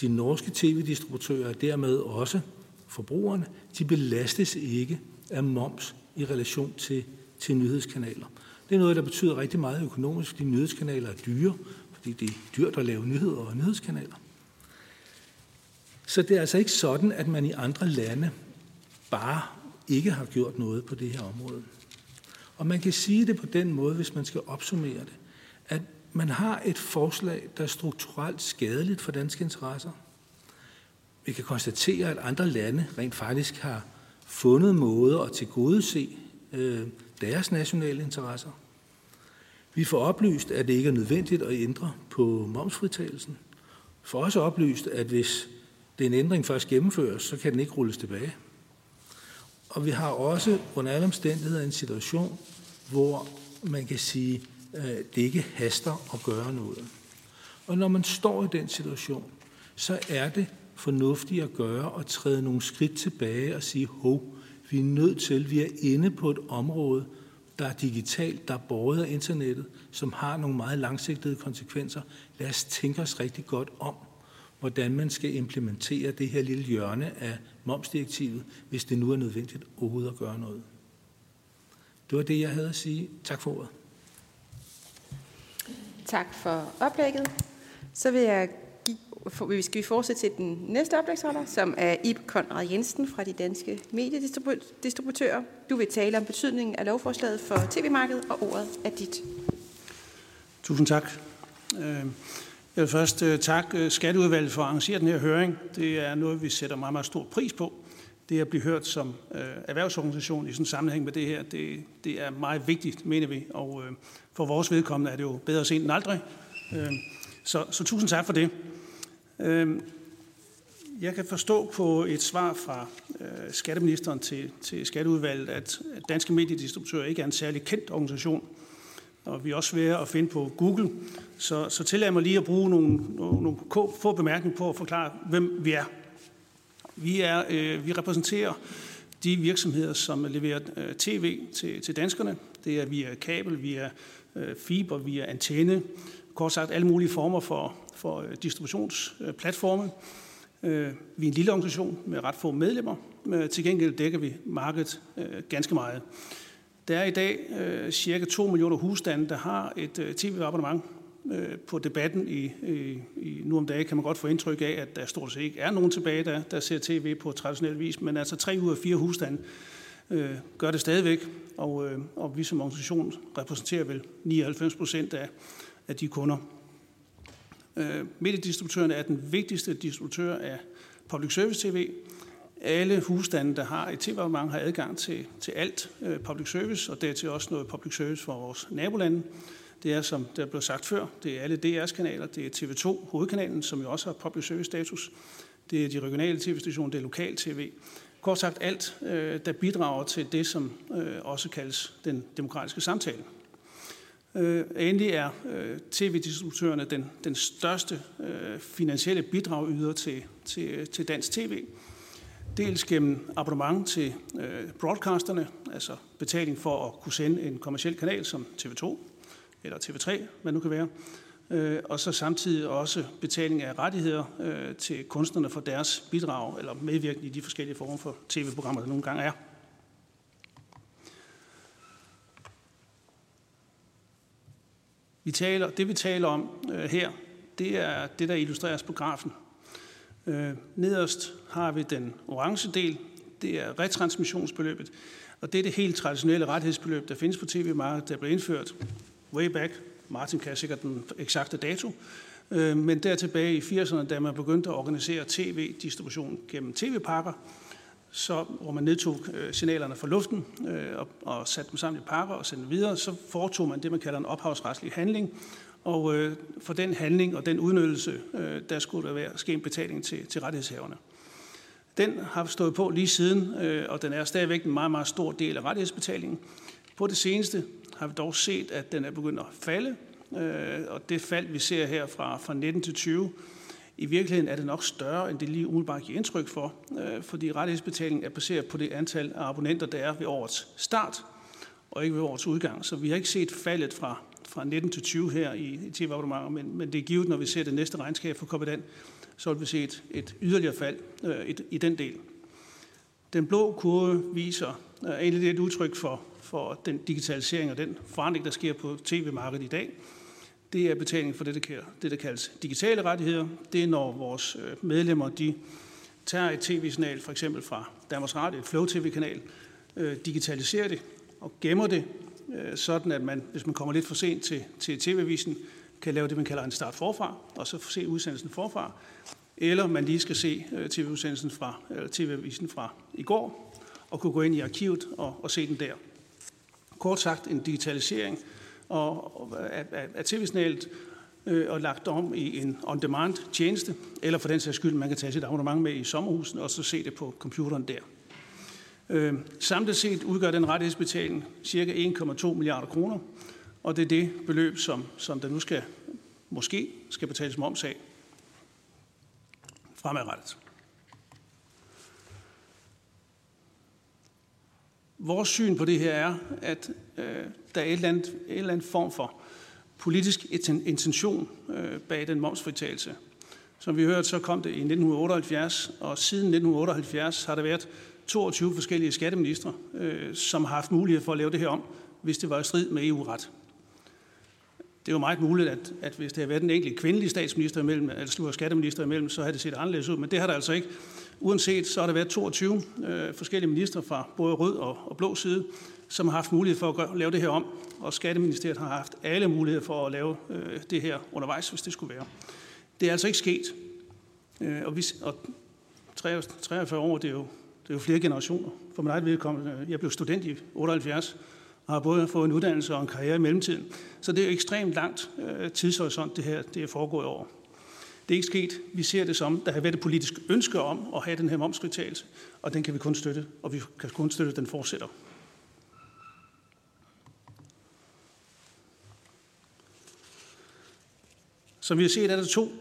de norske tv-distributører, dermed også forbrugerne, de belastes ikke af moms i relation til, til nyhedskanaler. Det er noget, der betyder rigtig meget økonomisk, De nyhedskanaler er dyre, fordi det er dyrt at lave nyheder og nyhedskanaler. Så det er altså ikke sådan, at man i andre lande bare ikke har gjort noget på det her område. Og man kan sige det på den måde, hvis man skal opsummere det, at man har et forslag, der er strukturelt skadeligt for danske interesser. Vi kan konstatere, at andre lande rent faktisk har fundet måder at tilgodese øh, deres nationale interesser. Vi får oplyst, at det ikke er nødvendigt at ændre på momsfritagelsen. For også oplyst, at hvis den ændring først gennemføres, så kan den ikke rulles tilbage. Og vi har også under alle omstændigheder en situation, hvor man kan sige, at det ikke haster at gøre noget. Og når man står i den situation, så er det fornuftigt at gøre og træde nogle skridt tilbage og sige, hov, vi er nødt til, vi er inde på et område, der er digitalt, der er båret af internettet, som har nogle meget langsigtede konsekvenser. Lad os tænke os rigtig godt om, hvordan man skal implementere det her lille hjørne af momsdirektivet, hvis det nu er nødvendigt overhovedet at gøre noget. Det var det, jeg havde at sige. Tak for ordet. Tak for oplægget. Så vil jeg skal vi fortsætte til den næste oplægsholder, som er Ib Konrad Jensen fra de danske mediedistributører. Du vil tale om betydningen af lovforslaget for tv-markedet, og ordet er dit. Tusind tak. Øh, jeg vil først øh, takke øh, Skatteudvalget for at arrangere den her høring. Det er noget, vi sætter meget, meget stor pris på. Det at blive hørt som øh, erhvervsorganisation i sådan en sammenhæng med det her, det, det er meget vigtigt, mener vi. Og for vores vedkommende er det jo bedre sent end aldrig. Øh, så, så tusind tak for det. Øh, jeg kan forstå på et svar fra øh, skatteministeren til, til Skatteudvalget, at Danske Mediedistributører ikke er en særlig kendt organisation og vi er også ved at finde på Google. Så, så tillad mig lige at bruge nogle, nogle, nogle få bemærkninger på at forklare, hvem vi er. Vi, er, øh, vi repræsenterer de virksomheder, som leverer øh, tv til, til danskerne. Det er via kabel, via øh, fiber, via antenne, kort sagt alle mulige former for, for øh, distributionsplatforme. Øh, vi er en lille organisation med ret få medlemmer. Men til gengæld dækker vi markedet øh, ganske meget. Der er i dag øh, cirka 2 millioner husstande, der har et øh, tv-abonnement. Øh, på debatten i, i, i nu om dagen kan man godt få indtryk af, at der stort set ikke er nogen tilbage, der, der ser tv på traditionel vis, men altså 3 ud af 4 husstande øh, gør det stadigvæk, og, øh, og vi som organisation repræsenterer vel 99 procent af, af de kunder. Øh, Mediedistributøren er den vigtigste distributør af public service tv, alle husstande, der har et tv-abonnement, har adgang til, til alt øh, public service, og dertil også noget public service for vores nabolande. Det er, som der blev sagt før, det er alle DR's kanaler, det er TV2, hovedkanalen, som jo også har public service status, det er de regionale tv-stationer, det er lokal tv. Kort sagt alt, øh, der bidrager til det, som også kaldes den demokratiske samtale. Øh, endelig er øh, tv-distributørerne den, den største øh, finansielle bidrag yder til, til, øh, til dansk tv. Dels gennem abonnement til øh, broadcasterne, altså betaling for at kunne sende en kommersiel kanal som TV2 eller TV3, hvad nu kan være. Øh, og så samtidig også betaling af rettigheder øh, til kunstnerne for deres bidrag eller medvirkning i de forskellige former for tv-programmer, der nogle gange er. Vi taler, det vi taler om øh, her, det er det, der illustreres på grafen. Øh, nederst har vi den orange del, det er retransmissionsbeløbet, og det er det helt traditionelle rettighedsbeløb, der findes på tv-markedet, der blev indført way back. Martin kan sikkert den eksakte dato. Øh, men der tilbage i 80'erne, da man begyndte at organisere tv-distribution gennem tv-pakker, så, hvor man nedtog øh, signalerne fra luften øh, og, og satte dem sammen i pakker og sendte dem videre, så foretog man det, man kalder en ophavsretslig handling, og øh, for den handling og den udnyttelse, øh, der skulle der være ske en betaling til, til rettighedshaverne. Den har stået på lige siden, øh, og den er stadigvæk en meget, meget stor del af rettighedsbetalingen. På det seneste har vi dog set, at den er begyndt at falde. Øh, og det fald, vi ser her fra, fra 19 til 20, i virkeligheden er det nok større, end det lige umiddelbart giver indtryk for, øh, fordi rettighedsbetalingen er baseret på det antal af abonnenter, der er ved årets start, og ikke ved årets udgang. Så vi har ikke set faldet fra, fra 19 til 20 her i, i tv-abonnementer, men, men det er givet, når vi ser det næste regnskab for Kopadan, så vil vi se et, et yderligere fald øh, et, i den del. Den blå kurve viser øh, egentlig et udtryk for, for den digitalisering og den forandring, der sker på tv-markedet i dag. Det er betaling for det, der, det, der kaldes digitale rettigheder. Det er, når vores øh, medlemmer de tager et tv-signal, for eksempel fra Danmarks Radio, et Flow TV-kanal, øh, digitaliserer det og gemmer det, øh, sådan at man, hvis man kommer lidt for sent til, til tv-avisen, kan lave det, man kalder en start forfra, og så se udsendelsen forfra. Eller man lige skal se øh, tv-udsendelsen fra, eller tv-avisen fra i går, og kunne gå ind i arkivet og, og se den der. Kort sagt en digitalisering og, er af, af tv-signalet øh, og lagt om i en on-demand tjeneste, eller for den sags skyld, man kan tage sit abonnement med i sommerhusen og så se det på computeren der. Øh, samlet set udgør den rettighedsbetaling ca. 1,2 milliarder kroner, og det er det beløb, som, som der nu skal, måske skal betales moms af fremadrettet. Vores syn på det her er, at øh, der er et eller, andet, et eller andet form for politisk intention øh, bag den momsfritagelse. Som vi hørte, så kom det i 1978, og siden 1978 har der været 22 forskellige skatteministre, øh, som har haft mulighed for at lave det her om, hvis det var i strid med EU-ret. Det er jo meget muligt, at, at hvis det havde været en enkelte kvindelig statsminister imellem, eller skatteminister imellem, så havde det set anderledes ud, men det har der altså ikke. Uanset så har der været 22 øh, forskellige ministre fra både rød og, og blå side, som har haft mulighed for at gøre, lave det her om, og Skatteministeriet har haft alle muligheder for at lave øh, det her undervejs, hvis det skulle være. Det er altså ikke sket. Øh, og, vi, og 43 år, det er, jo, det er jo flere generationer. For mig eget vedkommende, øh, jeg blev student i 78, og har både fået en uddannelse og en karriere i mellemtiden. Så det er jo ekstremt langt øh, tidshorisont, det her det er foregået over. Det er ikke sket. Vi ser det som, der har været et politisk ønske om at have den her momsfritagelse, og den kan vi kun støtte, og vi kan kun støtte, at den fortsætter. Som vi har set, er der to.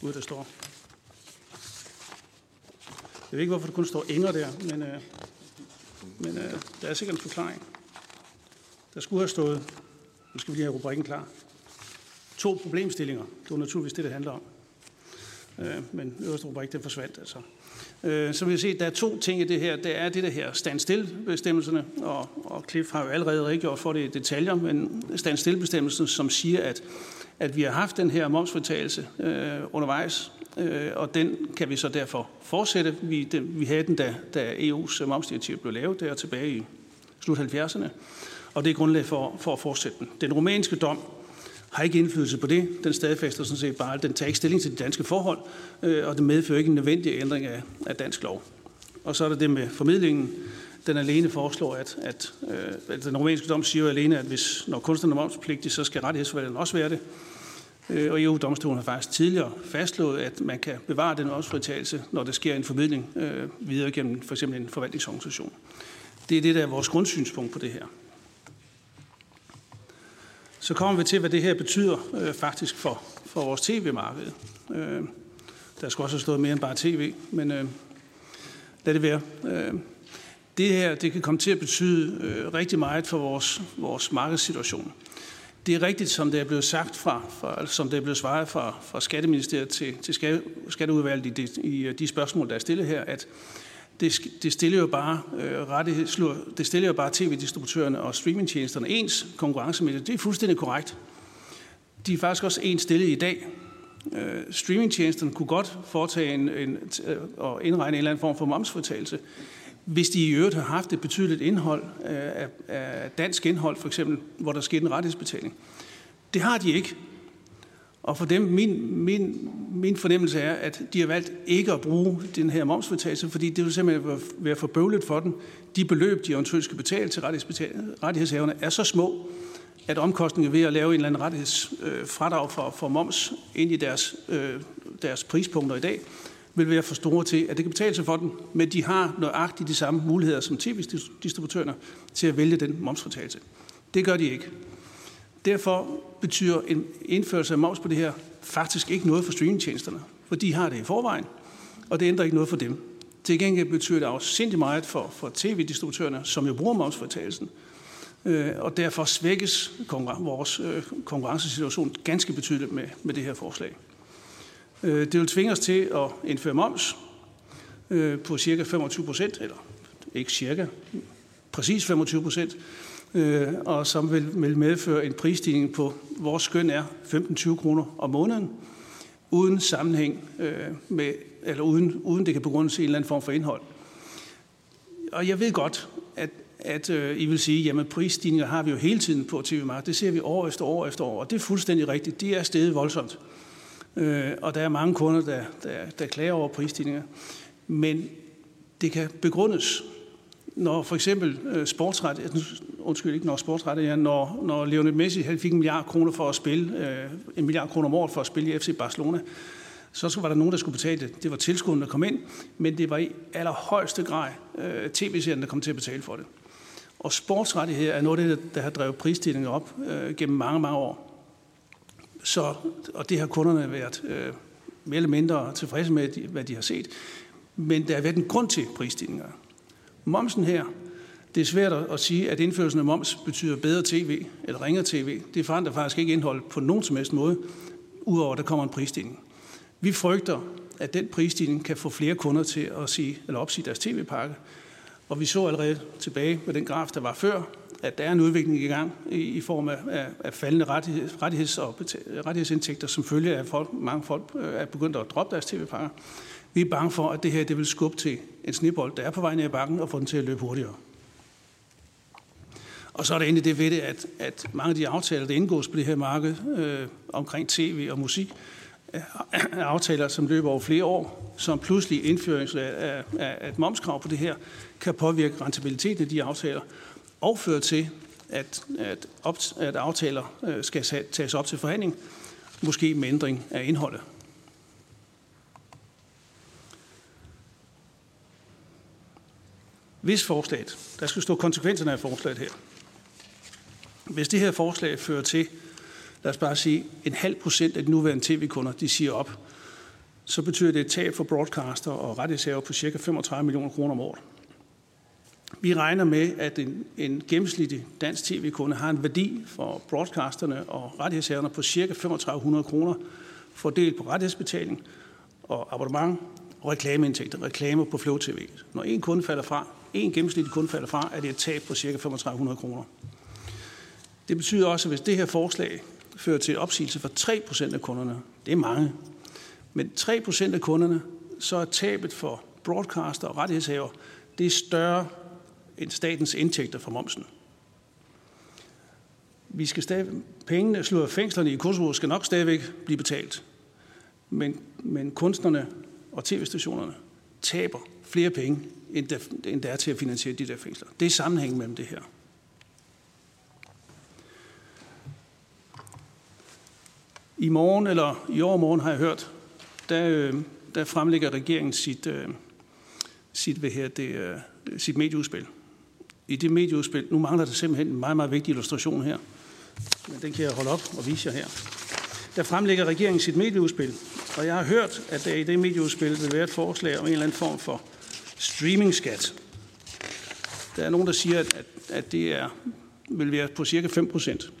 Gud, der står. Jeg ved ikke, hvorfor der kun står Inger der, men, øh, men øh, der er sikkert en forklaring. Der skulle have stået, nu skal vi lige have rubrikken klar, to problemstillinger. Det var naturligvis det, det handler om. Øh, men øverste rubrik, den forsvandt altså. Øh, som vi har set, der er to ting i det her. Det er det der her standstill-bestemmelserne, og, og Cliff har jo allerede redegjort for det i detaljer, men standstill-bestemmelsen, som siger, at, at vi har haft den her momsfritagelse øh, undervejs, øh, og den kan vi så derfor fortsætte. Vi, den, vi havde den, da, da EU's øh, momsdirektiv blev lavet der tilbage i slut 70'erne, og det er grundlag for, for at fortsætte den. Den rumænske dom har ikke indflydelse på det. Den stadfæster sådan set bare, den tager ikke stilling til de danske forhold, øh, og det medfører ikke en nødvendig ændring af, af dansk lov. Og så er der det med formidlingen. Den alene foreslår, at, at, øh, at den romanske dom siger jo alene, at hvis, når kunstneren er momspligtig, så skal rettighedsforvalgeren også være det. Øh, og EU-domstolen har faktisk tidligere fastslået, at man kan bevare den momsfritagelse, når der sker en formidling øh, videre gennem for eksempel en forvaltningsorganisation. Det er det, der er vores grundsynspunkt på det her. Så kommer vi til, hvad det her betyder øh, faktisk for, for vores tv-marked. Øh, der skulle også have stået mere end bare tv, men øh, lad det være. Øh, det her det kan komme til at betyde øh, rigtig meget for vores, vores markedssituation. Det er rigtigt, som det er blevet sagt fra, fra som det er blevet svaret fra, fra Skatteministeriet til, til Skatteudvalget i de, i øh, de spørgsmål, der er stillet her, at det, det stiller jo bare øh, det stiller jo bare tv-distributørerne og streamingtjenesterne ens konkurrencemæssigt. Det er fuldstændig korrekt. De er faktisk også ens stillet i dag. Øh, streamingtjenesterne kunne godt foretage en, en, øh, og indregne en eller anden form for momsfortagelse, hvis de i øvrigt har haft et betydeligt indhold øh, af, af dansk indhold, for eksempel, hvor der skete en rettighedsbetaling. Det har de ikke. Og for dem, min, min, min fornemmelse er, at de har valgt ikke at bruge den her momsfritagelse, fordi det vil simpelthen være for bøvlet for dem. De beløb, de eventuelt skal betale til rettighedshaverne, er så små, at omkostningen ved at lave en eller anden rettighedsfradrag for, for moms ind i deres, øh, deres prispunkter i dag, vil være for store til, at det kan betale sig for dem, men de har nøjagtigt de samme muligheder som tv-distributørerne til at vælge den momsfortagelse. Det gør de ikke. Derfor betyder en indførelse af moms på det her faktisk ikke noget for streamingtjenesterne, for de har det i forvejen, og det ændrer ikke noget for dem. Til gengæld betyder det afsindig meget for, for tv-distributørerne, som jo bruger momsfortagelsen. Øh, og derfor svækkes konkurren- vores øh, konkurrencesituation ganske betydeligt med, med det her forslag. Øh, det vil tvinge os til at indføre moms øh, på cirka 25 procent, eller ikke cirka, præcis 25 procent, øh, og som vil, medføre en prisstigning på, vores skøn er 15-20 kroner om måneden, uden sammenhæng øh, med, eller uden, uden det kan begrundes i en eller anden form for indhold. Og jeg ved godt, at, at øh, I vil sige, jamen prisstigninger har vi jo hele tiden på tv-markedet. Det ser vi år efter år efter år, og det er fuldstændig rigtigt. De er steget voldsomt. Øh, og der er mange kunder, der, der, der klager over prisstigninger. Men det kan begrundes, når for eksempel øh, sportsret, øh, undskyld ikke når sportsret, ja, når, når Lionel Messi fik en milliard kroner for at spille, øh, en milliard kroner om året for at spille i FC Barcelona, så var der nogen, der skulle betale det. Det var tilskuddene, der kom ind, men det var i allerhøjeste grad øh, tv-serien, der kom til at betale for det. Og sportsrettigheder er noget af det, der har drevet prisstigningen op øh, gennem mange, mange år. Så, og det har kunderne været øh, mere eller mindre tilfredse med, hvad de har set. Men der har været en grund til prisstigninger. Momsen her, det er svært at sige, at indførelsen af moms betyder bedre tv eller ringere tv. Det forandrer faktisk ikke indhold på nogen som helst måde, udover at der kommer en prisstigning. Vi frygter, at den prisstigning kan få flere kunder til at sige, eller opsige deres tv-pakke. Og vi så allerede tilbage med den graf, der var før, at der er en udvikling i gang i, i form af, af, af faldende rettigheds, rettigheds og rettighedsindtægter, som følge af, at folk, mange folk øh, er begyndt at droppe deres tv-pakker. Vi er bange for, at det her det vil skubbe til en snibbold, der er på vej ned i bakken, og få den til at løbe hurtigere. Og så er der egentlig det ved det, at, at mange af de aftaler, der indgås på det her marked øh, omkring tv og musik, er aftaler, som løber over flere år, som pludselig indførelse af, af, af et momskrav på det her, kan påvirke rentabiliteten af de aftaler, og føre til, at, at, op, at aftaler øh, skal tages op til forhandling, måske med ændring af indholdet. Hvis forslaget, der skal stå konsekvenserne af forslaget her, hvis det her forslag fører til, lad os bare sige, en halv procent af de nuværende tv-kunder, de siger op, så betyder det et tab for broadcaster og rettighedshaver på ca. 35 millioner kroner om året. Vi regner med, at en, en gennemsnitlig dansk tv-kunde har en værdi for broadcasterne og rettighedshaverne på ca. 3500 kroner fordelt på rettighedsbetaling og abonnement og reklameindtægter, reklamer på Flow TV. Når en kunde falder fra, en gennemsnitlig kunde falder fra, er det et tab på ca. 3500 kroner. Det betyder også, at hvis det her forslag fører til opsigelse for 3% af kunderne, det er mange, men 3% af kunderne, så er tabet for broadcaster og rettighedshaver, det er større statens indtægter fra momsen. Vi skal stadig, pengene, slået fængslerne i Kosovo skal nok stadigvæk blive betalt. Men, men kunstnerne og tv-stationerne taber flere penge, end der, end der er til at finansiere de der fængsler. Det er sammenhængen mellem det her. I morgen, eller i overmorgen har jeg hørt, der, øh, der fremlægger regeringen sit, øh, sit, hvad her, det, øh, sit medieudspil. I det medieudspil, nu mangler der simpelthen en meget, meget vigtig illustration her, men den kan jeg holde op og vise jer her. Der fremlægger regeringen sit medieudspil, og jeg har hørt, at der i det medieudspil vil være et forslag om en eller anden form for streamingskat. Der er nogen, der siger, at, at det er, vil være på cirka 5 procent.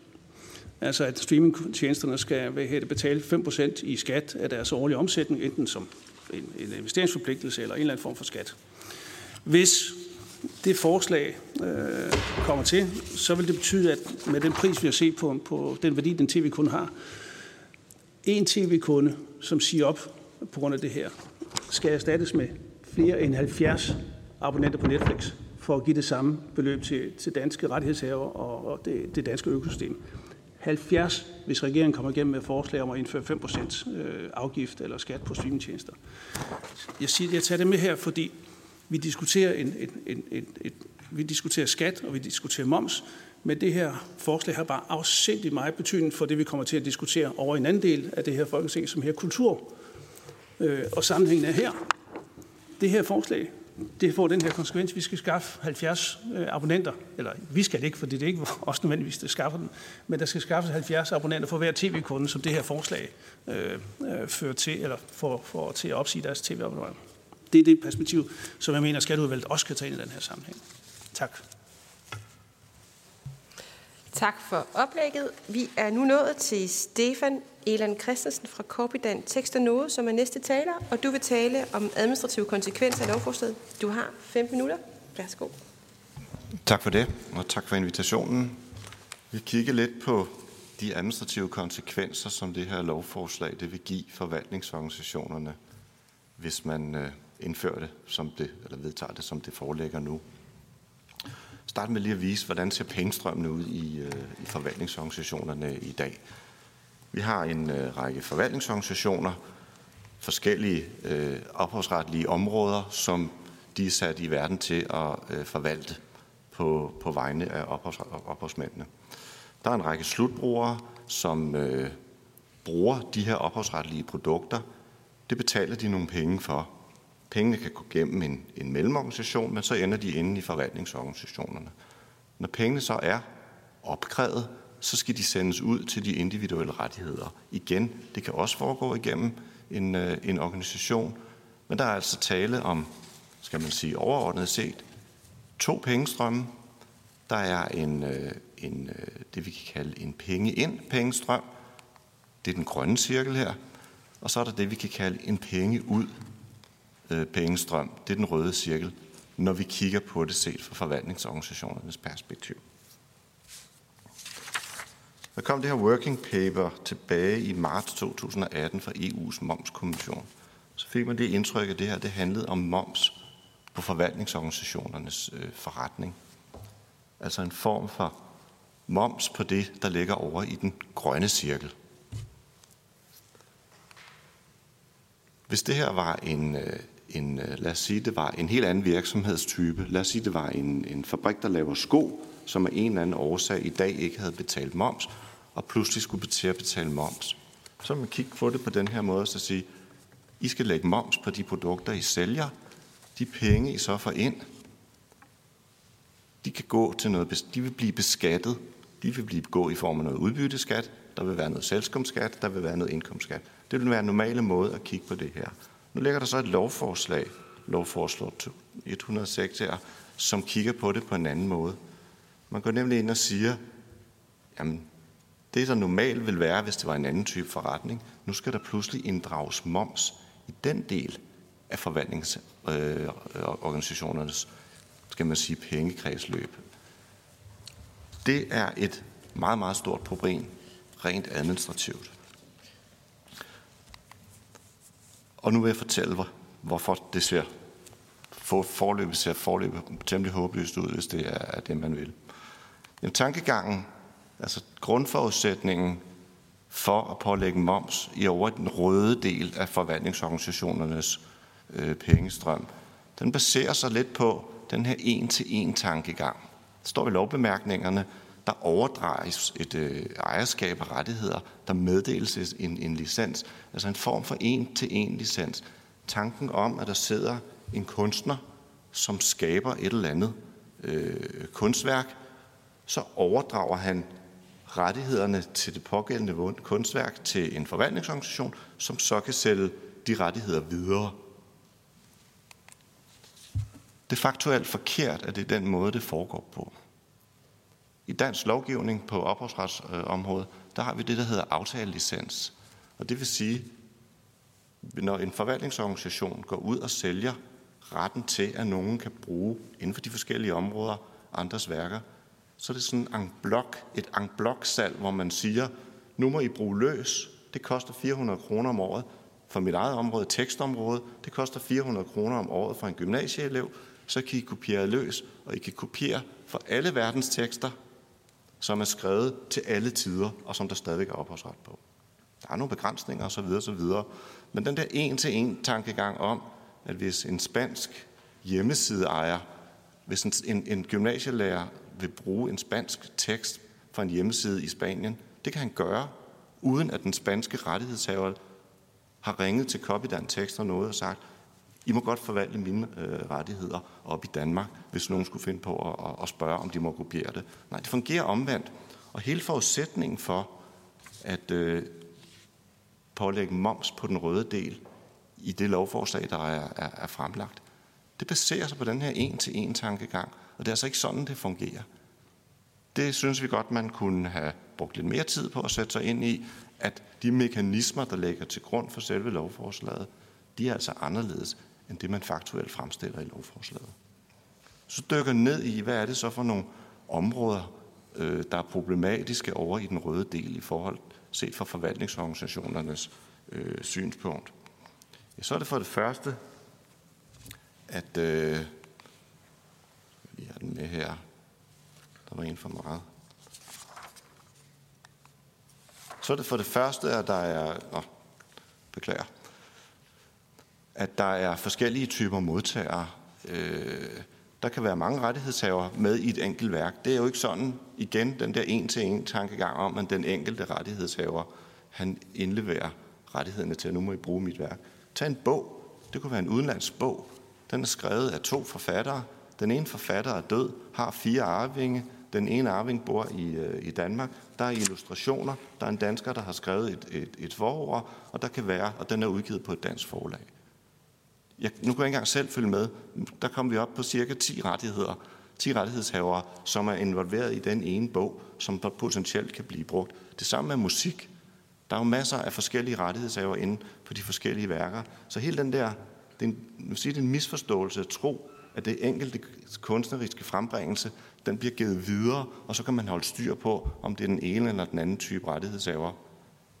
Altså at streamingtjenesterne skal hvad hedder, betale 5% i skat af deres årlige omsætning, enten som en, en investeringsforpligtelse eller en eller anden form for skat. Hvis det forslag øh, kommer til, så vil det betyde, at med den pris, vi har set på, på den værdi, den tv-kunde har, en tv-kunde, som siger op på grund af det her, skal erstattes med flere end 70 abonnenter på Netflix for at give det samme beløb til, til danske rettighedshaver og, og det, det danske økosystem. 70, hvis regeringen kommer igennem med forslag om at indføre 5% øh, afgift eller skat på streamingtjenester. Jeg, siger, jeg tager det med her, fordi vi diskuterer, en, en, en, en, et, vi diskuterer skat, og vi diskuterer moms, men det her forslag har bare afsindigt meget betydning for det, vi kommer til at diskutere over en anden del af det her folketing, som her kultur. Øh, og sammenhængen er her. Det her forslag det får den her konsekvens. Vi skal skaffe 70 øh, abonnenter, eller vi skal det ikke, for det er ikke [laughs] os nødvendigvis, der skaffer den, men der skal skaffes 70 abonnenter for hver tv-kunde, som det her forslag øh, øh, fører til, eller får, får til at opsige deres tv-abonnement. Det er det perspektiv, som jeg mener, at Skatteudvalget også kan tage ind i den her sammenhæng. Tak. Tak for oplægget. Vi er nu nået til Stefan Elan Christensen fra Korpidan Tekst og Noget, som er næste taler, og du vil tale om administrative konsekvenser af lovforslaget. Du har fem minutter. Værsgo. Tak for det, og tak for invitationen. Vi kigger lidt på de administrative konsekvenser, som det her lovforslag det vil give forvaltningsorganisationerne, hvis man øh, indfører det, som det, eller vedtager det, som det forelægger nu. Start med lige at vise, hvordan ser pengestrømmene ud i, øh, i forvaltningsorganisationerne i dag. Vi har en øh, række forvaltningsorganisationer, forskellige øh, ophavsretlige områder, som de er sat i verden til at øh, forvalte på, på vegne af ophavs, ophavsmændene. Der er en række slutbrugere, som øh, bruger de her ophavsretlige produkter. Det betaler de nogle penge for. Pengene kan gå gennem en, en mellemorganisation, men så ender de inde i forvaltningsorganisationerne. Når pengene så er opkrævet, så skal de sendes ud til de individuelle rettigheder. Igen, det kan også foregå igennem en, øh, en organisation, men der er altså tale om, skal man sige overordnet set, to pengestrømme. Der er en, øh, en, øh, det, vi kan kalde en penge ind pengestrøm. Det er den grønne cirkel her. Og så er der det, vi kan kalde en penge-ud Øh, pengestrøm. Det er den røde cirkel, når vi kigger på det set fra forvaltningsorganisationernes perspektiv. Der kom det her working paper tilbage i marts 2018 fra EU's momskommission. Så fik man det indtryk, at det her det handlede om moms på forvaltningsorganisationernes øh, forretning. Altså en form for moms på det, der ligger over i den grønne cirkel. Hvis det her var en, øh, en, øh, lad os sige, det var en helt anden virksomhedstype, lad os sige, det var en, en fabrik, der laver sko, som af en eller anden årsag i dag ikke havde betalt moms, og pludselig skulle til at betale moms. Så man kigge på det på den her måde, så sige, I skal lægge moms på de produkter, I sælger. De penge, I så får ind, de kan gå til noget, de vil blive beskattet. De vil blive gå i form af noget udbytteskat, der vil være noget selskabsskat, der vil være noget indkomstskat. Det vil være en normale måde at kigge på det her. Nu ligger der så et lovforslag, lovforslag 106 her, som kigger på det på en anden måde. Man går nemlig ind og siger, jamen det, der normalt vil være, hvis det var en anden type forretning, nu skal der pludselig inddrages moms i den del af forvaltningsorganisationernes, øh, skal man sige, pengekredsløb. Det er et meget, meget stort problem, rent administrativt. Og nu vil jeg fortælle, hvorfor det ser for, forløbet ser forløbet temmelig håbløst ud, hvis det er det, man vil. En tankegangen Altså grundforudsætningen for at pålægge moms i over den røde del af forvaltningsorganisationernes øh, pengestrøm, den baserer sig lidt på den her en-til-en tankegang. Det står i lovbemærkningerne, der overdrages et øh, ejerskab af rettigheder, der meddeles en, en licens, altså en form for en-til-en licens. Tanken om, at der sidder en kunstner, som skaber et eller andet øh, kunstværk, så overdrager han rettighederne til det pågældende kunstværk til en forvaltningsorganisation, som så kan sælge de rettigheder videre. Det er faktuelt forkert, at det er den måde, det foregår på. I dansk lovgivning på ophavsretsområdet, der har vi det, der hedder aftalelicens. Og det vil sige, når en forvaltningsorganisation går ud og sælger retten til, at nogen kan bruge inden for de forskellige områder andres værker, så er det sådan en blok, et en blok salg, hvor man siger, nu må I bruge løs. Det koster 400 kroner om året. For mit eget område, tekstområde, det koster 400 kroner om året for en gymnasieelev. Så kan I kopiere løs, og I kan kopiere for alle verdens tekster, som er skrevet til alle tider, og som der stadigvæk er ophavsret på. Der er nogle begrænsninger osv. osv. Men den der en-til-en tankegang om, at hvis en spansk hjemmesideejer, hvis en, en, en gymnasielærer vil bruge en spansk tekst fra en hjemmeside i Spanien. Det kan han gøre, uden at den spanske rettighedshaver har ringet til Copydan Tekst og noget og sagt, i må godt forvalte mine øh, rettigheder op i Danmark, hvis nogen skulle finde på at, at spørge, om de må kopiere det. Nej, det fungerer omvendt. Og hele forudsætningen for at øh, pålægge moms på den røde del i det lovforslag, der er, er, er fremlagt, det baserer sig på den her en-til-en tankegang. Og det er altså ikke sådan, det fungerer. Det synes vi godt, man kunne have brugt lidt mere tid på at sætte sig ind i, at de mekanismer, der ligger til grund for selve lovforslaget, de er altså anderledes end det, man faktuelt fremstiller i lovforslaget. Så dykker ned i, hvad er det så for nogle områder, øh, der er problematiske over i den røde del i forhold set fra forvaltningsorganisationernes øh, synspunkt. Ja, så er det for det første, at øh, vi har den med her. Der var en for meget. Så er det for det første, at der er... Nå, beklager. At der er forskellige typer modtagere. Øh, der kan være mange rettighedshaver med i et enkelt værk. Det er jo ikke sådan, igen, den der en-til-en tankegang om, at den enkelte rettighedshaver, han indleverer rettighederne til, at nu må I bruge mit værk. Tag en bog. Det kunne være en udenlandsk bog. Den er skrevet af to forfattere. Den ene forfatter er død, har fire arvinge. Den ene arving bor i, øh, i Danmark. Der er illustrationer. Der er en dansker, der har skrevet et, et, et forord, og der kan være, og den er udgivet på et dansk forlag. Jeg, nu kan jeg ikke engang selv følge med. Der kommer vi op på cirka 10 rettigheder, 10 rettighedshavere, som er involveret i den ene bog, som potentielt kan blive brugt. Det samme med musik. Der er jo masser af forskellige rettighedshavere inde på de forskellige værker. Så hele den der, det er en, sige, det er en misforståelse at tro, at det enkelte kunstneriske frembringelse, den bliver givet videre, og så kan man holde styr på, om det er den ene eller den anden type rettighedshaver.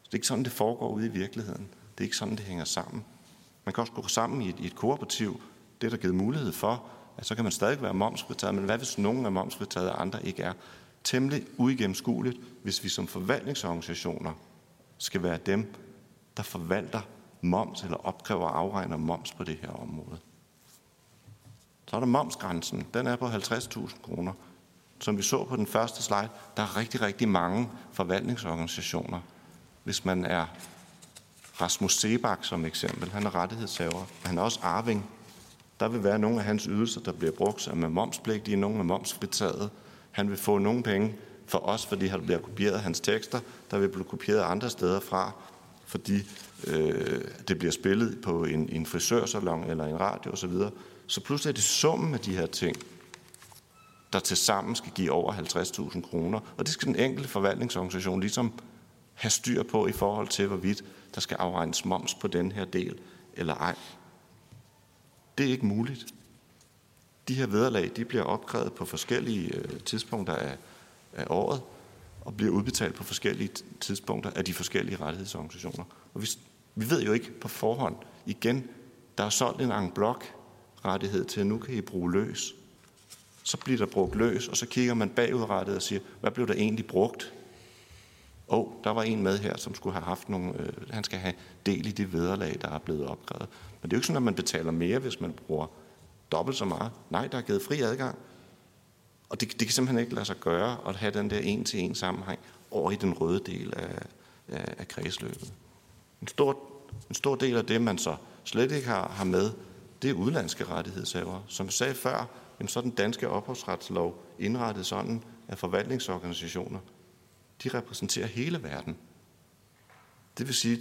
Så det er ikke sådan, det foregår ude i virkeligheden. Det er ikke sådan, det hænger sammen. Man kan også gå sammen i et, i et kooperativ. Det er der givet mulighed for, at så kan man stadig være momsfritaget, men hvad hvis nogen er momsfritaget, og andre ikke er? Temmelig uigennemskueligt, hvis vi som forvaltningsorganisationer skal være dem, der forvalter moms eller opkræver og afregner moms på det her område. Så er der momsgrænsen. Den er på 50.000 kroner. Som vi så på den første slide, der er rigtig, rigtig mange forvaltningsorganisationer. Hvis man er Rasmus Sebak som eksempel, han er rettighedshaver, han er også arving. Der vil være nogle af hans ydelser, der bliver brugt som er momspligtige, nogle er momsfritaget. Han vil få nogle penge for os, fordi han bliver kopieret hans tekster, der vil blive kopieret andre steder fra, fordi øh, det bliver spillet på en, en frisørsalon eller en radio osv. Så, så pludselig er det summen af de her ting, der til sammen skal give over 50.000 kroner. Og det skal den enkelte forvaltningsorganisation ligesom have styr på i forhold til, hvorvidt der skal afregnes moms på den her del eller ej. Det er ikke muligt. De her vederlag de bliver opkrævet på forskellige øh, tidspunkter af, af året og bliver udbetalt på forskellige tidspunkter af de forskellige rettighedsorganisationer. Og vi, vi ved jo ikke på forhånd, igen, der er solgt en en blok rettighed til, at nu kan I bruge løs. Så bliver der brugt løs, og så kigger man bagudrettet og siger, hvad blev der egentlig brugt? Og oh, der var en med her, som skulle have haft nogle, øh, han skal have del i det vederlag, der er blevet opkrævet. Men det er jo ikke sådan, at man betaler mere, hvis man bruger dobbelt så meget. Nej, der er givet fri adgang. Og det, det kan simpelthen ikke lade sig gøre at have den der en-til-en sammenhæng over i den røde del af, af, af kredsløbet. En stor, en stor del af det, man så slet ikke har, har med, det er udlandske rettighedshaver. Som jeg sagde før, jamen så er den danske ophavsretslov indrettet sådan, at forvaltningsorganisationer de repræsenterer hele verden. Det vil sige,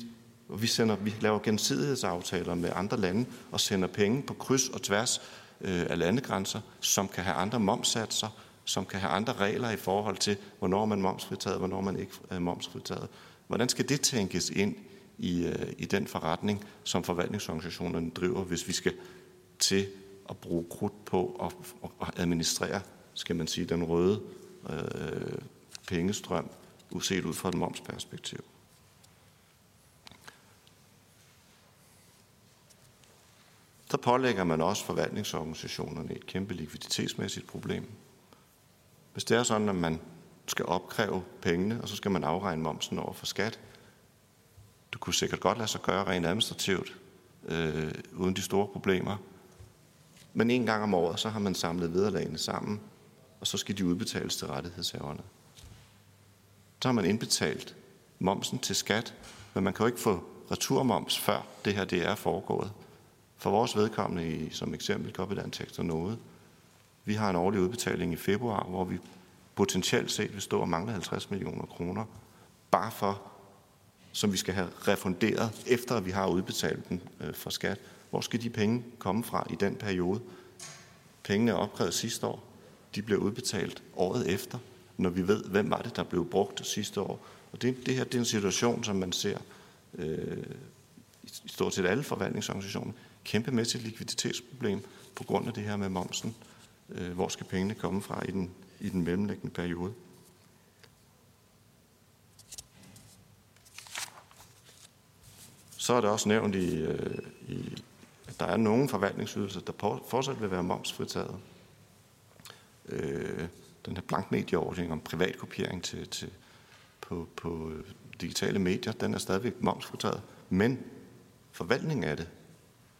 at vi, sender, vi laver gensidighedsaftaler med andre lande og sender penge på kryds og tværs øh, af landegrænser, som kan have andre momsatser, som kan have andre regler i forhold til, hvornår man er momsfritaget, hvornår man ikke er momsfritaget. Hvordan skal det tænkes ind i, øh, i den forretning, som forvaltningsorganisationerne driver, hvis vi skal til at bruge krudt på at, at administrere, skal man sige, den røde øh, pengestrøm uset ud fra et momsperspektiv. Så pålægger man også forvaltningsorganisationerne et kæmpe likviditetsmæssigt problem. Hvis det er sådan, at man skal opkræve pengene, og så skal man afregne momsen over for skat, det kunne sikkert godt lade sig gøre rent administrativt, øh, uden de store problemer. Men en gang om året, så har man samlet vederlagene sammen, og så skal de udbetales til rettighedshaverne så har man indbetalt momsen til skat, men man kan jo ikke få returmoms, før det her det er foregået. For vores vedkommende, i, som eksempel den tekst og noget, vi har en årlig udbetaling i februar, hvor vi potentielt set vil stå og mangle 50 millioner kroner, bare for, som vi skal have refunderet, efter at vi har udbetalt den øh, for skat. Hvor skal de penge komme fra i den periode? Pengene er opkrævet sidste år. De bliver udbetalt året efter, når vi ved, hvem var det, der blev brugt sidste år. Og det, det her det er en situation, som man ser øh, i stort set alle forvaltningsorganisationer. Kæmpemæssigt likviditetsproblem på grund af det her med momsen. Øh, hvor skal pengene komme fra i den, i den mellemliggende periode? Så er det også nævnt i, øh, i at der er nogle forvaltningsydelser, der fortsat vil være momsfritaget. Øh, den her blankmedieordning om privatkopiering til, til, på, på øh, digitale medier, den er stadigvæk momsfritaget. Men forvaltningen af det,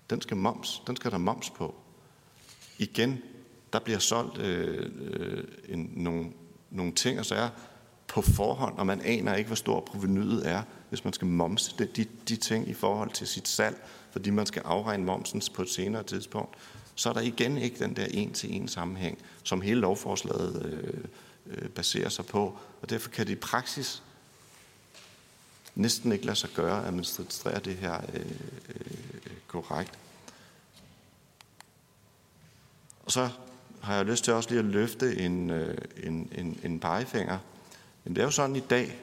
den skal, moms, den skal der moms på. Igen, der bliver solgt øh, øh, en, nogle, nogle ting og sager på forhånd, og man aner ikke, hvor stor provenyet er, hvis man skal momse de, de, de ting i forhold til sit salg, fordi man skal afregne momsen på et senere tidspunkt. Så er der igen ikke den der en-til-en sammenhæng, som hele lovforslaget øh, øh, baserer sig på, og derfor kan det i praksis næsten ikke lade sig gøre at administrere det her øh, øh, korrekt. Og så har jeg lyst til også lige at løfte en, øh, en, en, en pegefinger. Men det er jo sådan i dag,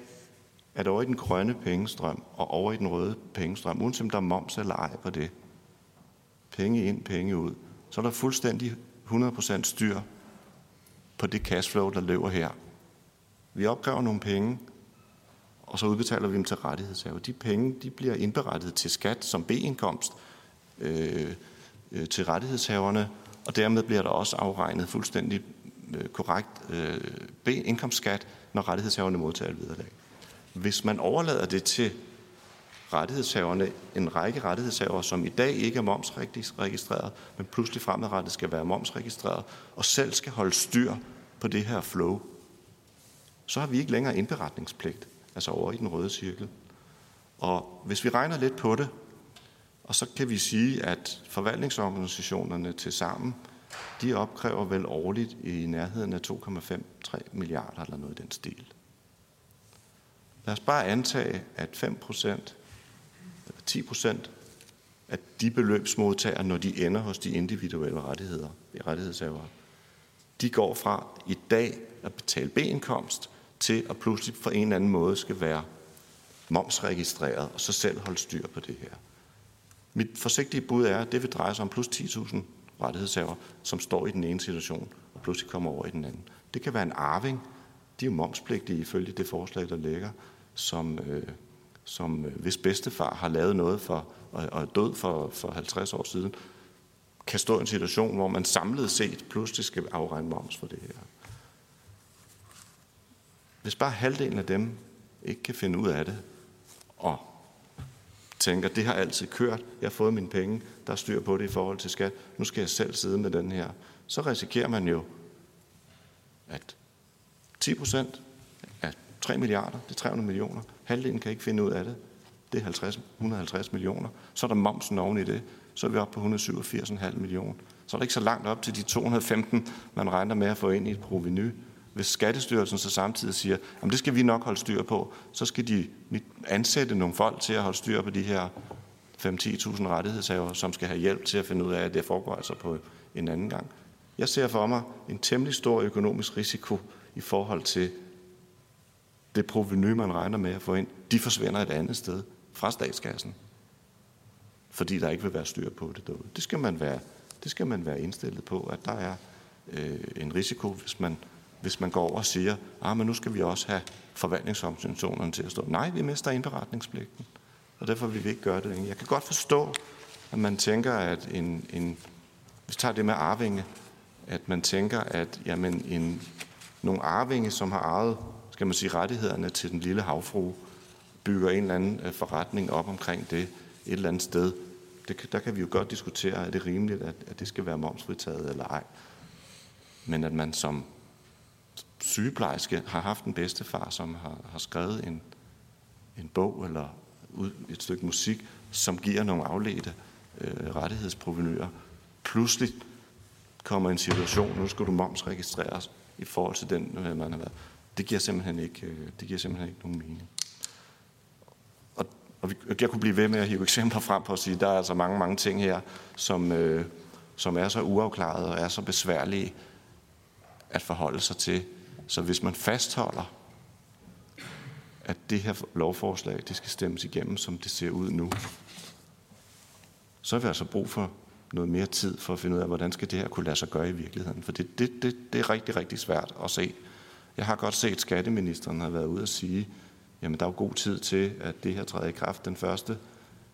at over i den grønne pengestrøm og over i den røde pengestrøm, uanset om der er moms eller ej på det, penge ind, penge ud, så er der fuldstændig 100% styr på det cashflow, der løber her. Vi opkræver nogle penge, og så udbetaler vi dem til rettighedshaver. De penge de bliver indberettet til skat som B-indkomst øh, øh, til rettighedshaverne, og dermed bliver der også afregnet fuldstændig øh, korrekt øh, B-indkomstskat, når rettighedshaverne modtager et vederlag. Hvis man overlader det til rettighedshaverne, en række rettighedshavere, som i dag ikke er momsregistreret, men pludselig fremadrettet skal være momsregistreret, og selv skal holde styr på det her flow, så har vi ikke længere indberetningspligt, altså over i den røde cirkel. Og hvis vi regner lidt på det, og så kan vi sige, at forvaltningsorganisationerne til sammen, de opkræver vel årligt i nærheden af 2,53 milliarder eller noget i den stil. Lad os bare antage, at 5 procent, 10 procent af de beløbsmodtagere, når de ender hos de individuelle rettigheder, rettighedshavere, de går fra i dag at betale B-indkomst til at pludselig på en eller anden måde skal være momsregistreret og så selv holde styr på det her. Mit forsigtige bud er, at det vil dreje sig om plus 10.000 rettighedshaver, som står i den ene situation og pludselig kommer over i den anden. Det kan være en arving. De er jo momspligtige ifølge det forslag, der ligger, som, øh, som øh, hvis bedstefar har lavet noget for, og, og er død for, for 50 år siden, kan stå i en situation, hvor man samlet set pludselig skal afregne moms for det her. Hvis bare halvdelen af dem ikke kan finde ud af det, og tænker, det har altid kørt, jeg har fået mine penge, der er styr på det i forhold til skat, nu skal jeg selv sidde med den her, så risikerer man jo, at 10 procent af 3 milliarder, det er 300 millioner, halvdelen kan ikke finde ud af det, det er 50, 150 millioner, så er der momsen oven i det, så er vi oppe på 187,5 millioner. Så er det ikke så langt op til de 215, man regner med at få ind i et proveny. Hvis Skattestyrelsen så samtidig siger, at det skal vi nok holde styr på, så skal de ansætte nogle folk til at holde styr på de her 5-10.000 rettighedshaver, som skal have hjælp til at finde ud af, at det foregår altså på en anden gang. Jeg ser for mig en temmelig stor økonomisk risiko i forhold til det proveny, man regner med at få ind. De forsvinder et andet sted fra statskassen, fordi der ikke vil være styr på det derude. Det skal man være, det skal man være indstillet på, at der er øh, en risiko, hvis man hvis man går over og siger, ah, men nu skal vi også have forvaltningsorganisationerne til at stå. Nej, vi mister indberetningspligten, og derfor vil vi ikke gøre det. Jeg kan godt forstå, at man tænker, at en, en hvis vi tager det med arvinge, at man tænker, at jamen, en, nogle arvinge, som har ejet skal man sige, rettighederne til den lille havfru, bygger en eller anden øh, forretning op omkring det et eller andet sted. Det, der kan vi jo godt diskutere, er det rimeligt, at, at det skal være momsfritaget eller ej. Men at man som sygeplejerske har haft en bedstefar, som har, har skrevet en, en bog eller et stykke musik, som giver nogle afledte øh, rettighedsprovenyer, pludselig kommer en situation, nu skal du momsregistreres i forhold til den, øh, man har været. Det giver simpelthen ikke, øh, det giver simpelthen ikke nogen mening. Og, og vi, jeg kunne blive ved med at hive [laughs] eksempler frem på at sige, at der er altså mange, mange ting her, som, øh, som er så uafklarede og er så besværlige at forholde sig til. Så hvis man fastholder, at det her lovforslag det skal stemmes igennem, som det ser ud nu, så har vi altså brug for noget mere tid for at finde ud af, hvordan skal det her kunne lade sig gøre i virkeligheden. For det, det, det, det er rigtig, rigtig svært at se. Jeg har godt set, at skatteministeren har været ude at sige, jamen der er jo god tid til, at det her træder i kraft den 1.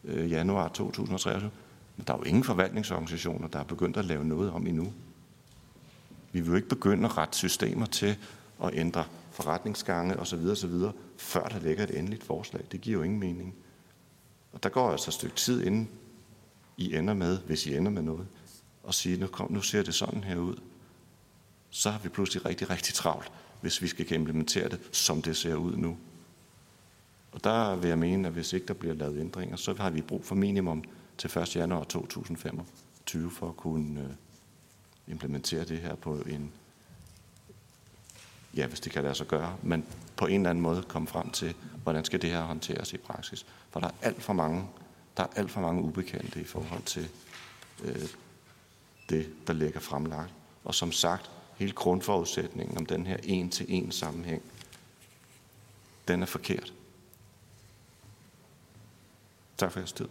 Øh, januar 2023. Men der er jo ingen forvaltningsorganisationer, der er begyndt at lave noget om endnu. Vi vil jo ikke begynde at rette systemer til at ændre forretningsgange osv. osv., før der ligger et endeligt forslag. Det giver jo ingen mening. Og der går altså et stykke tid, inden I ender med, hvis I ender med noget, og sige, nu, kom, nu ser det sådan her ud. Så har vi pludselig rigtig, rigtig travlt, hvis vi skal implementere det, som det ser ud nu. Og der vil jeg mene, at hvis ikke der bliver lavet ændringer, så har vi brug for minimum til 1. januar 2025 for at kunne øh, implementere det her på en, ja, hvis det kan lade sig gøre, men på en eller anden måde komme frem til, hvordan skal det her håndteres i praksis. For der er alt for mange, der er alt for mange ubekendte i forhold til øh, det, der ligger fremlagt. Og som sagt, hele grundforudsætningen om den her en-til-en sammenhæng, den er forkert. Tak for jeres tid.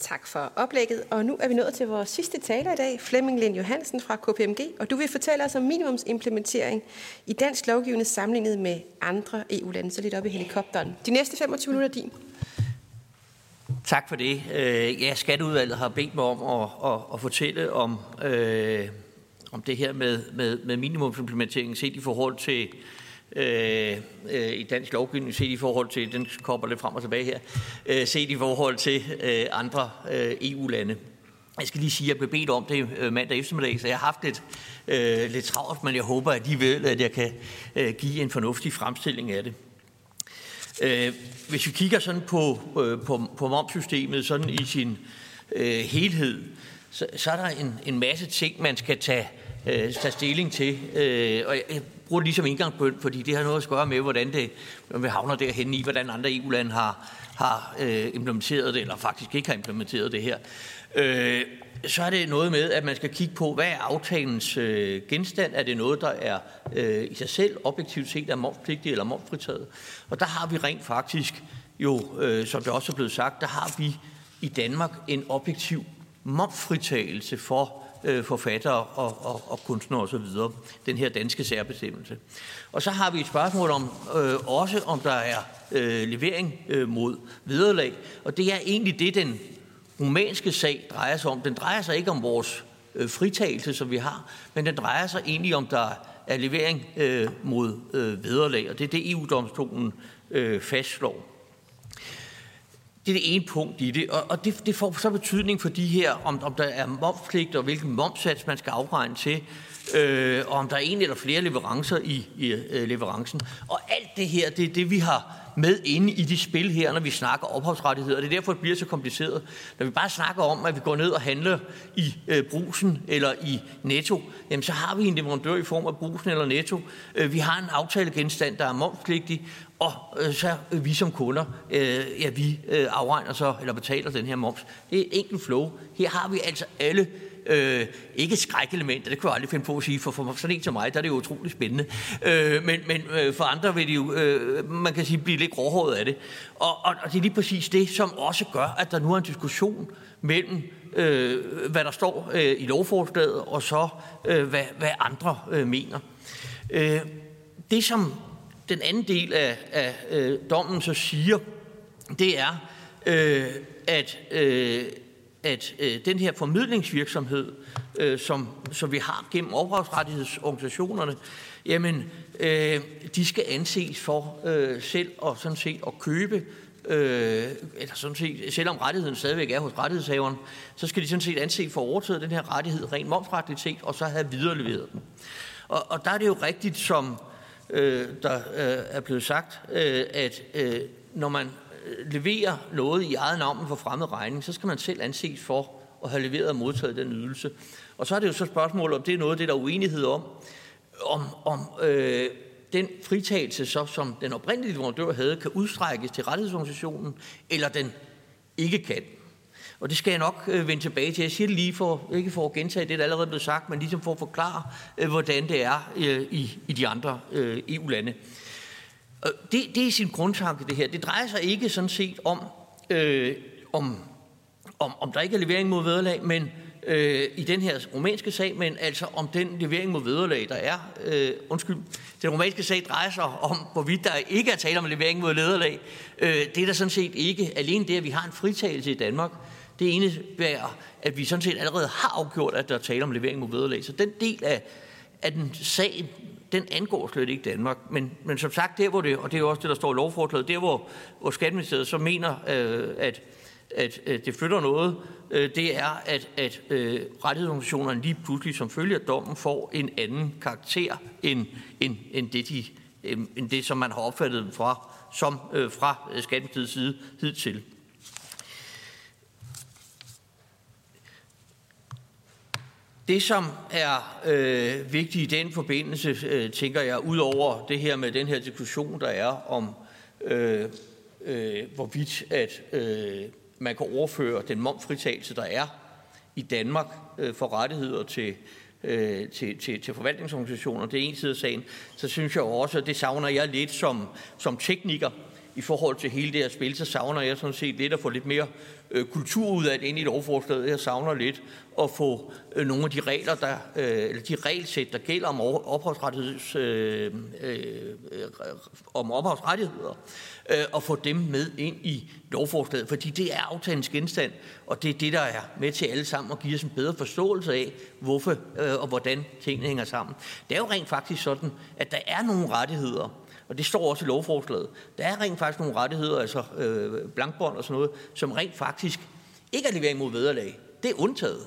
Tak for oplægget, og nu er vi nået til vores sidste taler i dag, Flemming Lind Johansen fra KPMG, og du vil fortælle os om minimumsimplementering i dansk lovgivende sammenlignet med andre EU-lande, så lidt op i helikopteren. De næste 25 minutter er din. Tak for det. Øh, ja, Skatteudvalget har bedt mig om at, at, at fortælle om, øh, om det her med, med, med minimumsimplementering set i forhold til øh, øh, i dansk lovgivning, set i forhold til, den kommer lidt frem og tilbage her, øh, set i forhold til øh, andre øh, EU-lande. Jeg skal lige sige, at jeg blev bedt om det øh, mandag eftermiddag, så jeg har haft lidt, øh, lidt travlt, men jeg håber alligevel, at jeg kan øh, give en fornuftig fremstilling af det. Øh, hvis vi kigger sådan på, øh, på, på momsystemet sådan i sin øh, helhed, så, så er der en, en masse ting, man skal tage, øh, tage stilling til. Øh, og jeg, bruger det ligesom indgangspunkt, fordi det har noget at gøre med, hvordan det, når vi havner derhen i, hvordan andre EU-lande har, har øh, implementeret det, eller faktisk ikke har implementeret det her. Øh, så er det noget med, at man skal kigge på, hvad er aftalens øh, genstand? Er det noget, der er øh, i sig selv objektivt set er momspligtigt eller momsfritaget? Og der har vi rent faktisk jo, øh, som det også er blevet sagt, der har vi i Danmark en objektiv momsfritagelse for øh, forfattere og, og, og kunstnere osv. Den her danske særbestemmelse. Og så har vi et spørgsmål om øh, også, om der er øh, levering øh, mod vederlag. Og det er egentlig det, den rumænske sag drejer sig om. Den drejer sig ikke om vores øh, fritagelse, som vi har, men den drejer sig egentlig om, der er levering øh, mod øh, vederlag. Og det er det, EU-domstolen øh, fastslår. Det er det ene punkt i det, og, og det, det får så betydning for de her, om, om der er momspligt og hvilken momsats man skal afregne til, øh, og om der er en eller flere leverancer i, i øh, leverancen. Og alt det her, det er det, vi har med inde i de spil her, når vi snakker ophavsrettigheder. Det er derfor, det bliver så kompliceret. Når vi bare snakker om, at vi går ned og handler i øh, brusen eller i netto, jamen så har vi en leverandør i form af brusen eller netto. Øh, vi har en aftalegenstand, der er momspligtig, og øh, så øh, vi som kunder, øh, ja, vi øh, afregner så, eller betaler den her moms. Det er et enkelt flow. Her har vi altså alle Øh, ikke skrækelementer, det kunne jeg aldrig finde på at sige, for, for sådan en som mig, der er det jo utroligt spændende. Øh, men men øh, for andre vil det jo, øh, man kan sige, blive lidt gråhåret af det. Og, og, og det er lige præcis det, som også gør, at der nu er en diskussion mellem, øh, hvad der står øh, i lovforslaget, og så øh, hvad, hvad andre øh, mener. Øh, det, som den anden del af, af øh, dommen så siger, det er, øh, at, øh, at øh, den her formidlingsvirksomhed, øh, som, som vi har gennem ophavsrettighedsorganisationerne, jamen, øh, de skal anses for øh, selv og sådan set at købe øh, eller sådan set, selvom rettigheden stadigvæk er hos rettighedshaveren, så skal de sådan set anse for at overtage den her rettighed rent momsretligt set, og så have videreleveret den. Og, og der er det jo rigtigt, som øh, der øh, er blevet sagt, øh, at øh, når man leverer noget i eget navn for fremmed regning, så skal man selv anses for at have leveret og modtaget den ydelse. Og så er det jo så spørgsmål, om det er noget af det, der er uenighed om, om, om øh, den fritagelse, så, som den oprindelige leverandør havde, kan udstrækkes til rettighedsorganisationen, eller den ikke kan. Og det skal jeg nok øh, vende tilbage til. Jeg siger det lige for, ikke for at gentage det, der allerede blevet sagt, men ligesom for at forklare, øh, hvordan det er øh, i, i de andre øh, EU-lande. Det, det er sin grundtanke, det her. Det drejer sig ikke sådan set om, øh, om, om, om der ikke er levering mod vederlag, men øh, i den her romanske sag, men altså om den levering mod vederlag, der er. Øh, undskyld, den romanske sag drejer sig om, hvorvidt der ikke er tale om levering mod vederlag. Øh, det er der sådan set ikke. Alene det, at vi har en fritagelse i Danmark, det indebærer, at vi sådan set allerede har afgjort, at der er tale om levering mod vederlag. Så den del af, af den sag, den angår slet ikke Danmark. Men, men som sagt, der hvor det, og det er også det, der står i lovforslaget, der hvor, hvor Skatteministeriet så mener, øh, at, at, at det flytter noget, øh, det er, at, at øh, rettighedsorganisationerne lige pludselig som følge af dommen får en anden karakter, end, end, end, det, de, øh, end det, som man har opfattet dem fra, som øh, fra Skatteministeriets side hidtil. Det, som er øh, vigtigt i den forbindelse, øh, tænker jeg, ud over det her med den her diskussion, der er om, øh, øh, hvorvidt at øh, man kan overføre den momfritagelse, der er i Danmark øh, for rettigheder til, øh, til, til, til forvaltningsorganisationer, det er en side af sagen, så synes jeg også, at det savner jeg lidt som, som tekniker, i forhold til hele det her spil, så savner jeg sådan set lidt at få lidt mere øh, kultur ud af det ind i lovforslaget. Jeg savner lidt at få øh, nogle af de regler, der, øh, eller de regelsæt, der gælder om ophavsrettigheds, øh, øh, om ophavsrettigheder, øh, og få dem med ind i lovforslaget, fordi det er aftalens genstand, og det er det, der er med til alle sammen at give os en bedre forståelse af, hvorfor øh, og hvordan tingene hænger sammen. Det er jo rent faktisk sådan, at der er nogle rettigheder, og det står også i lovforslaget. Der er rent faktisk nogle rettigheder, altså øh, blankbånd og sådan noget, som rent faktisk ikke er levering mod vederlag. Det er undtaget.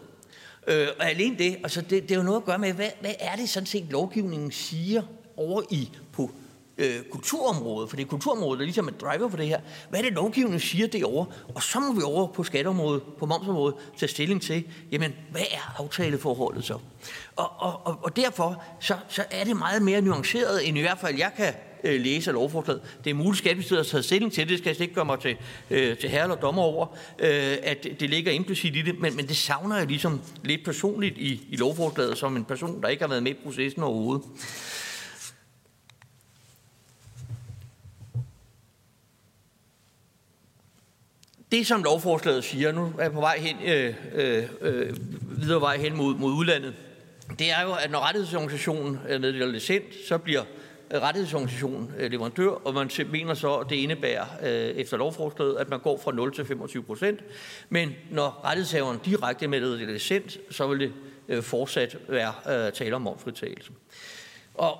Øh, og alene det, altså det, det er jo noget at gøre med, hvad, hvad er det sådan set lovgivningen siger over i på øh, kulturområdet, for det er kulturområdet, der ligesom er driver for det her. Hvad er det, lovgivningen siger derovre? Og så må vi over på skatteområdet, på momsområdet, tage stilling til, jamen, hvad er aftaleforholdet så? Og, og, og, og derfor så, så er det meget mere nuanceret, end i hvert fald jeg kan øh, læse lovforslaget. Det er muligt, at Skatteministeriet har taget stilling til det, det skal jeg ikke gøre mig til, øh, til herre eller dommer over, øh, at det ligger implicit i det, men, men det savner jeg ligesom lidt personligt i, i lovforslaget, som en person, der ikke har været med i processen overhovedet. Det, som lovforslaget siger, nu er jeg på vej hen, øh, øh, øh, videre vej hen mod, mod udlandet, det er jo, at når rettighedsorganisationen meddeler licens, så bliver rettighedsorganisation øh, leverandør, og man mener så, at det indebærer øh, efter lovforslaget, at man går fra 0 til 25 procent. Men når rettighedshaveren direkte meddeler licens, så vil det øh, fortsat være tale om momfritagelse. Og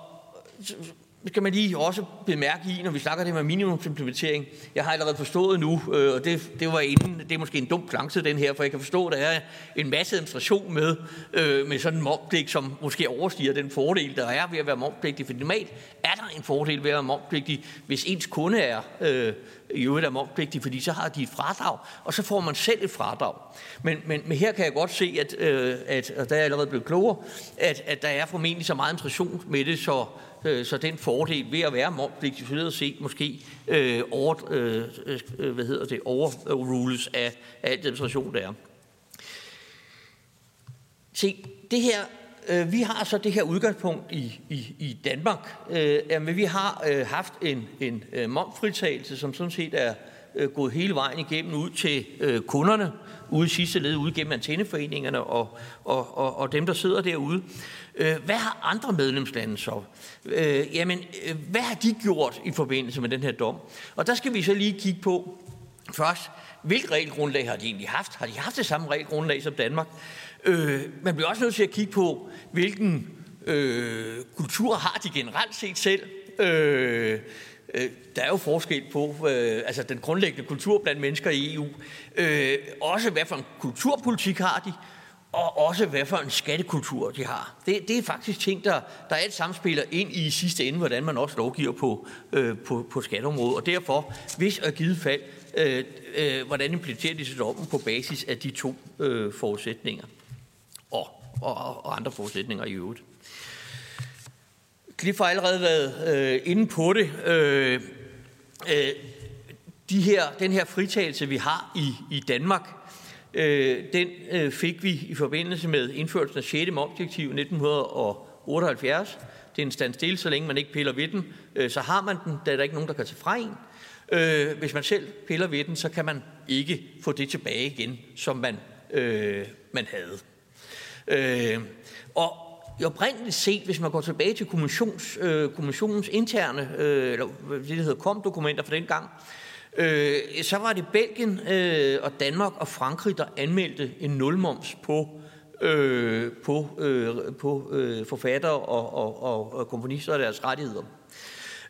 skal man lige også bemærke i, når vi snakker det med minimumsimplementering. Jeg har allerede forstået nu, øh, og det, det var inden, det er måske en dum chance den her, for jeg kan forstå, at der er en masse administration med, øh, med sådan en momspligt, som måske overstiger den fordel, der er ved at være momspligtig. For normalt er der en fordel ved at være momspligtig, hvis ens kunde er øh, i øvrigt er momspligtig, fordi så har de et fradrag, og så får man selv et fradrag. Men, men, men her kan jeg godt se, at, øh, at og der er jeg allerede blevet klogere, at, at der er formentlig så meget administration med det, så øh, så den fordel ved at være momspligtig isoleret set måske øh, over, øh, øh, hvad hedder det, overrules af, af administration, der er. Se, det her, øh, vi har så det her udgangspunkt i, i, i Danmark, øh, men vi har øh, haft en, en øh, momfritagelse, som sådan set er øh, gået hele vejen igennem ud til øh, kunderne, ude i sidste led, ude gennem antenneforeningerne og, og, og, og dem, der sidder derude. Øh, hvad har andre medlemslande så? Øh, jamen, øh, hvad har de gjort i forbindelse med den her dom? Og der skal vi så lige kigge på først, hvilket regelgrundlag har de egentlig haft? Har de haft det samme regelgrundlag som Danmark? Øh, man bliver også nødt til at kigge på, hvilken øh, kultur har de generelt set selv? Øh, øh, der er jo forskel på øh, altså den grundlæggende kultur blandt mennesker i EU. Øh, også hvad for en kulturpolitik har de, og også hvad for en skattekultur de har. Det, det er faktisk ting, der, der alt samspiller ind i sidste ende, hvordan man også lovgiver på, øh, på, på skatteområdet. Og derfor, hvis og givet fald øh, øh, hvordan implementerer de dommen på basis af de to øh, forudsætninger og, og, og andre forudsætninger i øvrigt. Cliff har allerede været øh, inde på det. Øh, øh, de her, den her fritagelse, vi har i, i Danmark, øh, den øh, fik vi i forbindelse med indførelsen af 6. momsdirektiv 1978. Det er en standstill, så længe man ikke piller ved den, øh, så har man den, da er ikke nogen, der kan tage fra en. Øh, hvis man selv piller ved den, så kan man ikke få det tilbage igen, som man, øh, man havde. Øh, og oprindeligt set, hvis man går tilbage til kommissions, øh, kommissionens interne, øh, eller det, der hedder kom-dokumenter fra den gang, øh, så var det Belgien øh, og Danmark og Frankrig, der anmeldte en nulmoms på øh, på, øh, på øh, forfattere og, og, og, og komponister og deres rettigheder.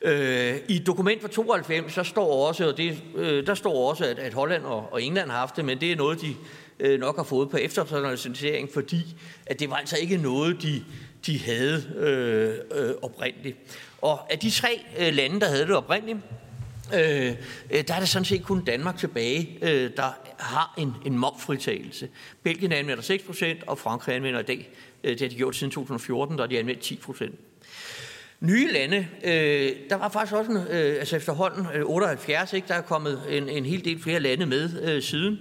Øh, I dokument fra 92, så står også, og det, øh, der står også, at, at Holland og, og England har haft det, men det er noget, de øh, nok har fået på efternationalisering, fordi at det var altså ikke noget, de, de havde øh, øh, oprindeligt. Og af de tre øh, lande, der havde det oprindeligt, øh, øh, der er det sådan set kun Danmark tilbage, øh, der har en, en momfritagelse. Belgien anvender 6 procent, og Frankrig anvender i dag, øh, det har de gjort siden 2014, der har de anvendt 10 procent. Nye lande, øh, der var faktisk også, en, øh, altså efterhånden øh, 78, ikke, der er kommet en, en hel del flere lande med øh, siden.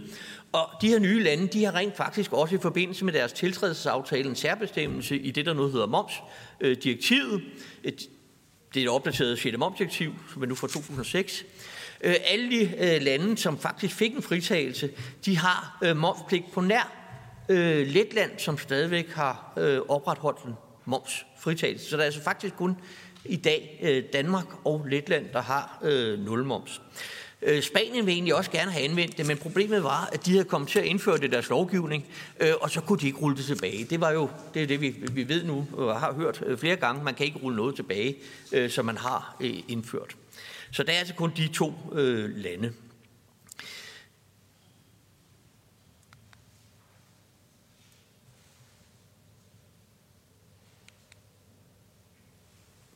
Og de her nye lande, de har rent faktisk også i forbindelse med deres tiltrædelsesaftale en særbestemmelse i det, der nu hedder MOMS-direktivet. Øh, det er et opdateret 6. momsdirektiv, som er nu fra 2006. Øh, alle de øh, lande, som faktisk fik en fritagelse, de har momspligt på nær Letland, som stadigvæk har opretholdt en momsfritagelse. Så der er altså faktisk kun i dag Danmark og Letland, der har nulmoms. nul moms. Øh, Spanien vil egentlig også gerne have anvendt det, men problemet var, at de havde kommet til at indføre det i deres lovgivning, øh, og så kunne de ikke rulle det tilbage. Det var jo det, er det vi, vi ved nu og har hørt øh, flere gange. Man kan ikke rulle noget tilbage, øh, som man har øh, indført. Så der er altså kun de to øh, lande.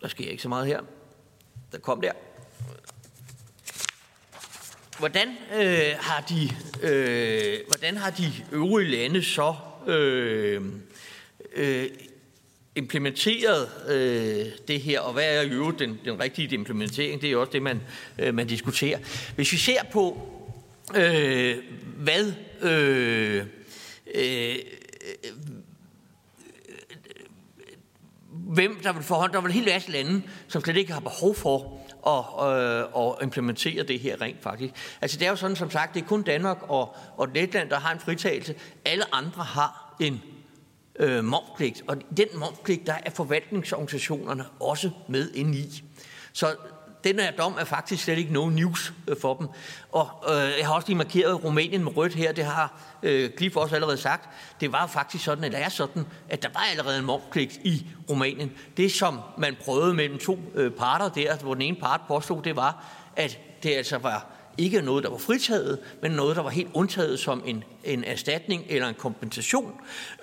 Der sker ikke så meget her. Der kom der. Hvordan øh, har de øh, hvordan har de øvrige lande så øh, øh, implementeret øh, det her, og hvad er jo den, den rigtige implementering? Det er jo også det, man, øh, man diskuterer. Hvis vi ser på, øh, hvad øh, øh, øh, øh hvem der vil forhånd, der vil helt masse lande, som slet ikke har behov for at, øh, at implementere det her rent faktisk. Altså det er jo sådan, som sagt, det er kun Danmark og, og Letland, der har en fritagelse. Alle andre har en øh, momspligt, og den momspligt, der er forvaltningsorganisationerne også med ind i. Så den her dom er faktisk slet ikke no news øh, for dem. Og øh, jeg har også lige markeret Rumænien med rødt her, det har øh, Cliff også allerede sagt. Det var faktisk sådan, eller er sådan, at der var allerede en momspligt i Rumænien. Det, som man prøvede mellem to øh, parter der, hvor den ene part påstod, det var, at det altså var ikke noget, der var fritaget, men noget, der var helt undtaget som en, en erstatning eller en kompensation,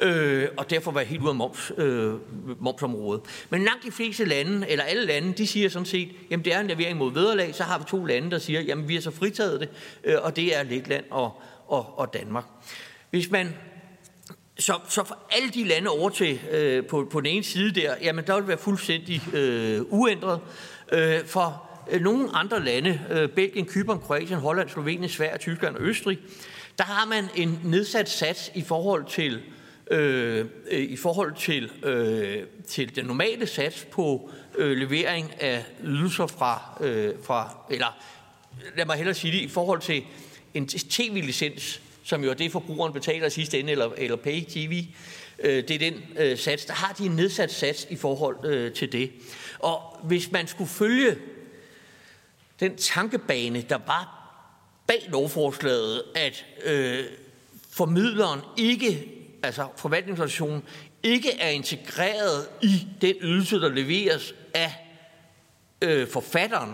øh, og derfor var helt ude af moms, øh, momsområdet. Men langt de fleste lande, eller alle lande, de siger sådan set, jamen det er en levering mod vederlag, så har vi to lande, der siger, jamen vi har så fritaget det, øh, og det er Letland og, og, og Danmark. Hvis man så, så for alle de lande over til øh, på, på den ene side der, jamen der vil være fuldstændig øh, uændret. Øh, for Øh, nogle andre lande, øh, Belgien, Kypern, Kroatien, Holland, Slovenien, Sverige, Tyskland og Østrig, der har man en nedsat sats i forhold til øh, øh, i forhold til, øh, til den normale sats på øh, levering af ydelser fra, øh, fra, eller lad mig hellere sige det, i forhold til en tv-licens, som jo er det, forbrugeren betaler i sidste ende, eller, eller pay TV, øh, det er den øh, sats, der har de en nedsat sats i forhold øh, til det. Og hvis man skulle følge den tankebane, der var bag lovforslaget, at øh, formidleren ikke, altså forvaltningsorganisationen, ikke er integreret i den ydelse, der leveres af øh, forfatteren,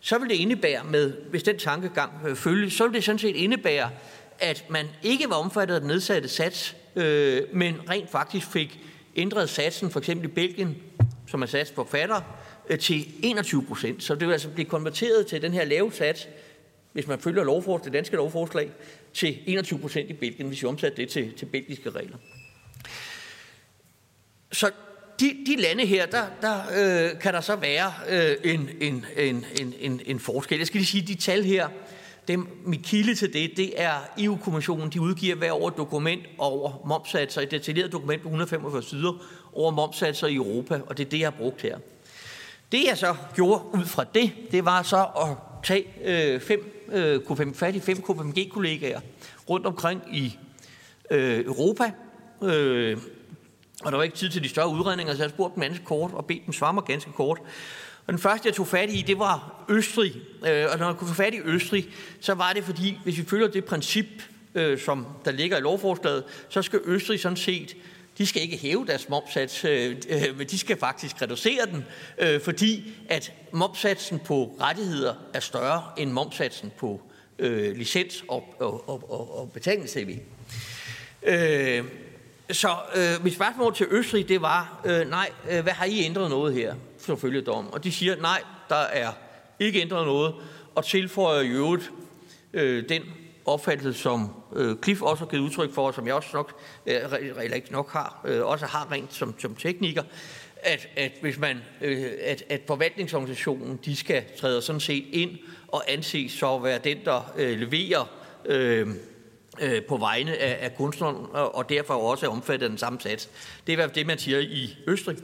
så vil det indebære med, hvis den tankegang øh, følges, så vil det sådan set indebære, at man ikke var omfattet af den nedsatte sats, øh, men rent faktisk fik ændret satsen, for eksempel i Belgien, som er sats forfatter, Øh, Øh, til 21 procent. Så det vil altså blive konverteret til den her lave sats hvis man følger lovforslag, det danske lovforslag, til 21 procent i Belgien, hvis vi omsætter det til, til belgiske regler. Så de, de lande her, der, der øh, kan der så være øh, en, en, en, en, en forskel. Jeg skal lige sige, de tal her, dem, mit kilde til det, det er EU-kommissionen. De udgiver hver år et dokument over momsatser, et detaljeret dokument på 145 sider over momsatser i Europa, og det er det, jeg har brugt her. Det jeg så gjorde ud fra det, det var så at tage øh, fem, øh, K5, fat i fem KPMG-kollegaer rundt omkring i øh, Europa, øh, og der var ikke tid til de større udredninger, så jeg spurgte dem ganske kort og bedte dem svare mig ganske kort. Og den første, jeg tog fat i, det var Østrig. Øh, og når jeg kunne få fat i Østrig, så var det fordi, hvis vi følger det princip, øh, som der ligger i lovforslaget, så skal Østrig sådan set de skal ikke hæve deres momsats, øh, øh, men de skal faktisk reducere den, øh, fordi at momsatsen på rettigheder er større end momsatsen på øh, licens og, og, og, og betalings-tv. Så øh, mit spørgsmål til Østrig, det var, øh, nej, øh, hvad har I ændret noget her, for følge dom? Og de siger, nej, der er ikke ændret noget, og tilføjer i øvrigt øh, den opfattelse, som øh, Cliff også har givet udtryk for, og som jeg også nok, øh, eller ikke nok har, øh, også har rent som, som tekniker, at, at hvis man, øh, at, at forvaltningsorganisationen, de skal træde sådan set ind og anses så at være den, der øh, leverer øh, øh, på vegne af, af kunstneren, og, og derfor også er omfattet af den samme sats. Det er i hvert fald det, man siger i Østrig.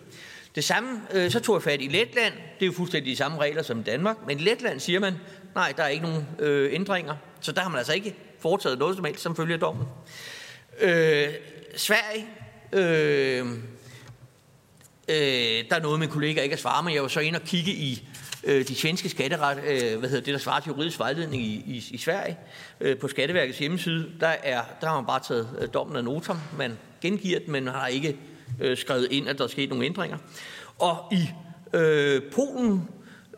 Det samme, øh, så tog jeg fat i Letland. Det er jo fuldstændig de samme regler som i Danmark. Men i Letland siger man, nej, der er ikke nogen øh, ændringer. Så der har man altså ikke foretaget noget som helst, som følger dommen. Øh, Sverige, øh, øh, der er noget, min kollega ikke har svaret, men jeg var så ind og kigge i øh, de svenske skatteret, øh, hvad hedder det, der svarer til juridisk vejledning i, i, i Sverige. Øh, på Skatteverkets hjemmeside, der, er, der har man bare taget øh, dommen af notam. Man gengiver den, men har ikke øh, skrevet ind, at der er sket nogle ændringer. Og i øh, Polen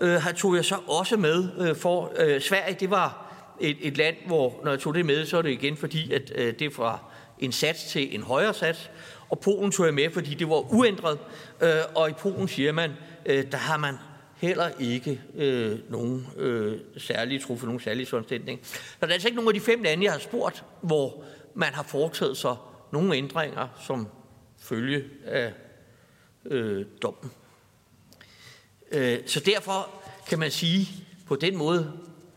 øh, har tog jeg så også med, øh, for øh, Sverige, det var et, et land, hvor når jeg tog det med, så er det igen fordi, at øh, det er fra en sats til en højere sats. Og Polen tog jeg med, fordi det var uændret. Øh, og i Polen siger man, øh, der har man heller ikke øh, nogen øh, særlige truffet nogen særlige foranstaltning. Så der er altså ikke nogen af de fem lande, jeg har spurgt, hvor man har foretaget sig nogle ændringer som følge af øh, dommen. Øh, så derfor kan man sige på den måde,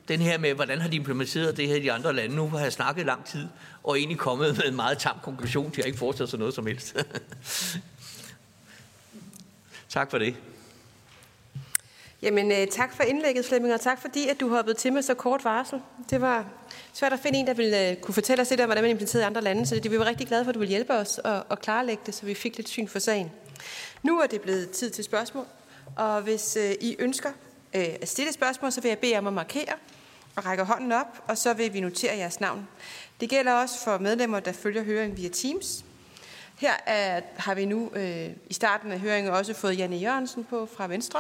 den her med, hvordan har de implementeret det her i de andre lande, nu har jeg snakket lang tid, og egentlig kommet med en meget tam konklusion, de har ikke foretaget sig noget som helst. [laughs] tak for det. Jamen, øh, tak for indlægget, Flemming, og tak fordi, at du hoppede til med så kort varsel. Det var svært at finde en, der ville øh, kunne fortælle os lidt om, hvordan man implementerede i andre lande, så det, vi var rigtig glade for, at du ville hjælpe os og, og klarlægge det, så vi fik lidt syn for sagen. Nu er det blevet tid til spørgsmål, og hvis øh, I ønsker øh, at stille spørgsmål, så vil jeg bede jer om at markere og række hånden op, og så vil vi notere jeres navn. Det gælder også for medlemmer, der følger høringen via Teams. Her er, har vi nu øh, i starten af høringen også fået Janne Jørgensen på fra Venstre,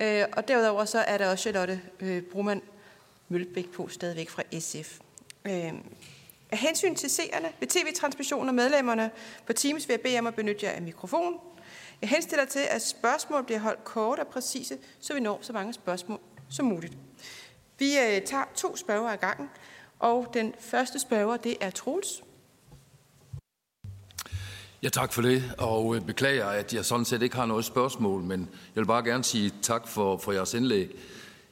Øh, og derudover så er der også Charlotte øh, Brumann Mølbæk på stadigvæk fra SF. Øh, af hensyn til seerne ved tv-transmissionen og medlemmerne på Teams vil jeg bede om at benytte jer af mikrofon. Jeg henstiller til, at spørgsmål bliver holdt kort og præcise, så vi når så mange spørgsmål som muligt. Vi øh, tager to spørger ad gangen, og den første spørger, det er Troels. Ja, tak for det, og øh, beklager, at jeg sådan set ikke har noget spørgsmål, men jeg vil bare gerne sige tak for, for jeres indlæg.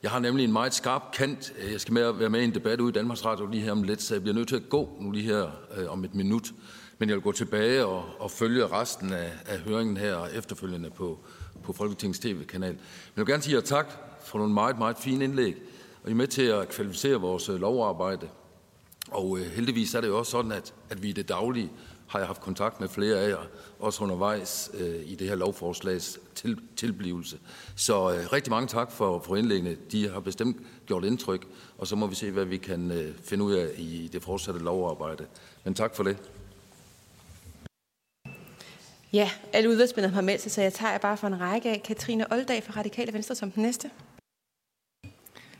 Jeg har nemlig en meget skarp kant. Øh, jeg skal med være med i en debat ude i Danmarks Radio lige her om lidt, så jeg bliver nødt til at gå nu lige her øh, om et minut. Men jeg vil gå tilbage og, og følge resten af, af høringen her og efterfølgende på, på Folketingets tv-kanal. Men jeg vil gerne sige jer tak for nogle meget, meget fine indlæg, og I er med til at kvalificere vores øh, lovarbejde. Og øh, heldigvis er det jo også sådan, at, at vi i det daglige har jeg haft kontakt med flere af jer, også undervejs øh, i det her lovforslags til, tilblivelse. Så øh, rigtig mange tak for, for indlæggene. De har bestemt gjort indtryk, og så må vi se, hvad vi kan øh, finde ud af i det fortsatte lovarbejde. Men tak for det. Ja, alle udvalgsmændene har meldt sig, så jeg tager bare for en række af. Katrine Oldag fra Radikale Venstre som den næste.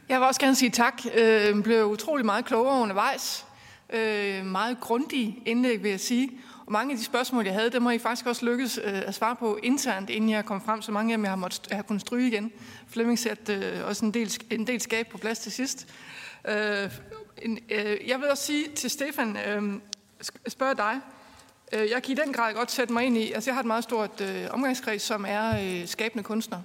Jeg vil også gerne sige tak. Jeg øh, blev utrolig meget klogere undervejs. Øh, meget grundige indlæg, vil jeg sige. Og mange af de spørgsmål, jeg havde, dem har I faktisk også lykkes øh, at svare på internt, inden jeg kom frem. Så mange af dem, jeg har, måttet, jeg har kunnet stryge igen. Flemming satte øh, også en del, en del skab på plads til sidst. Øh, en, øh, jeg vil også sige til Stefan, øh, spørge dig, øh, jeg kan i den grad godt sætte mig ind i, altså jeg har et meget stort øh, omgangskreds, som er øh, skabende kunstnere.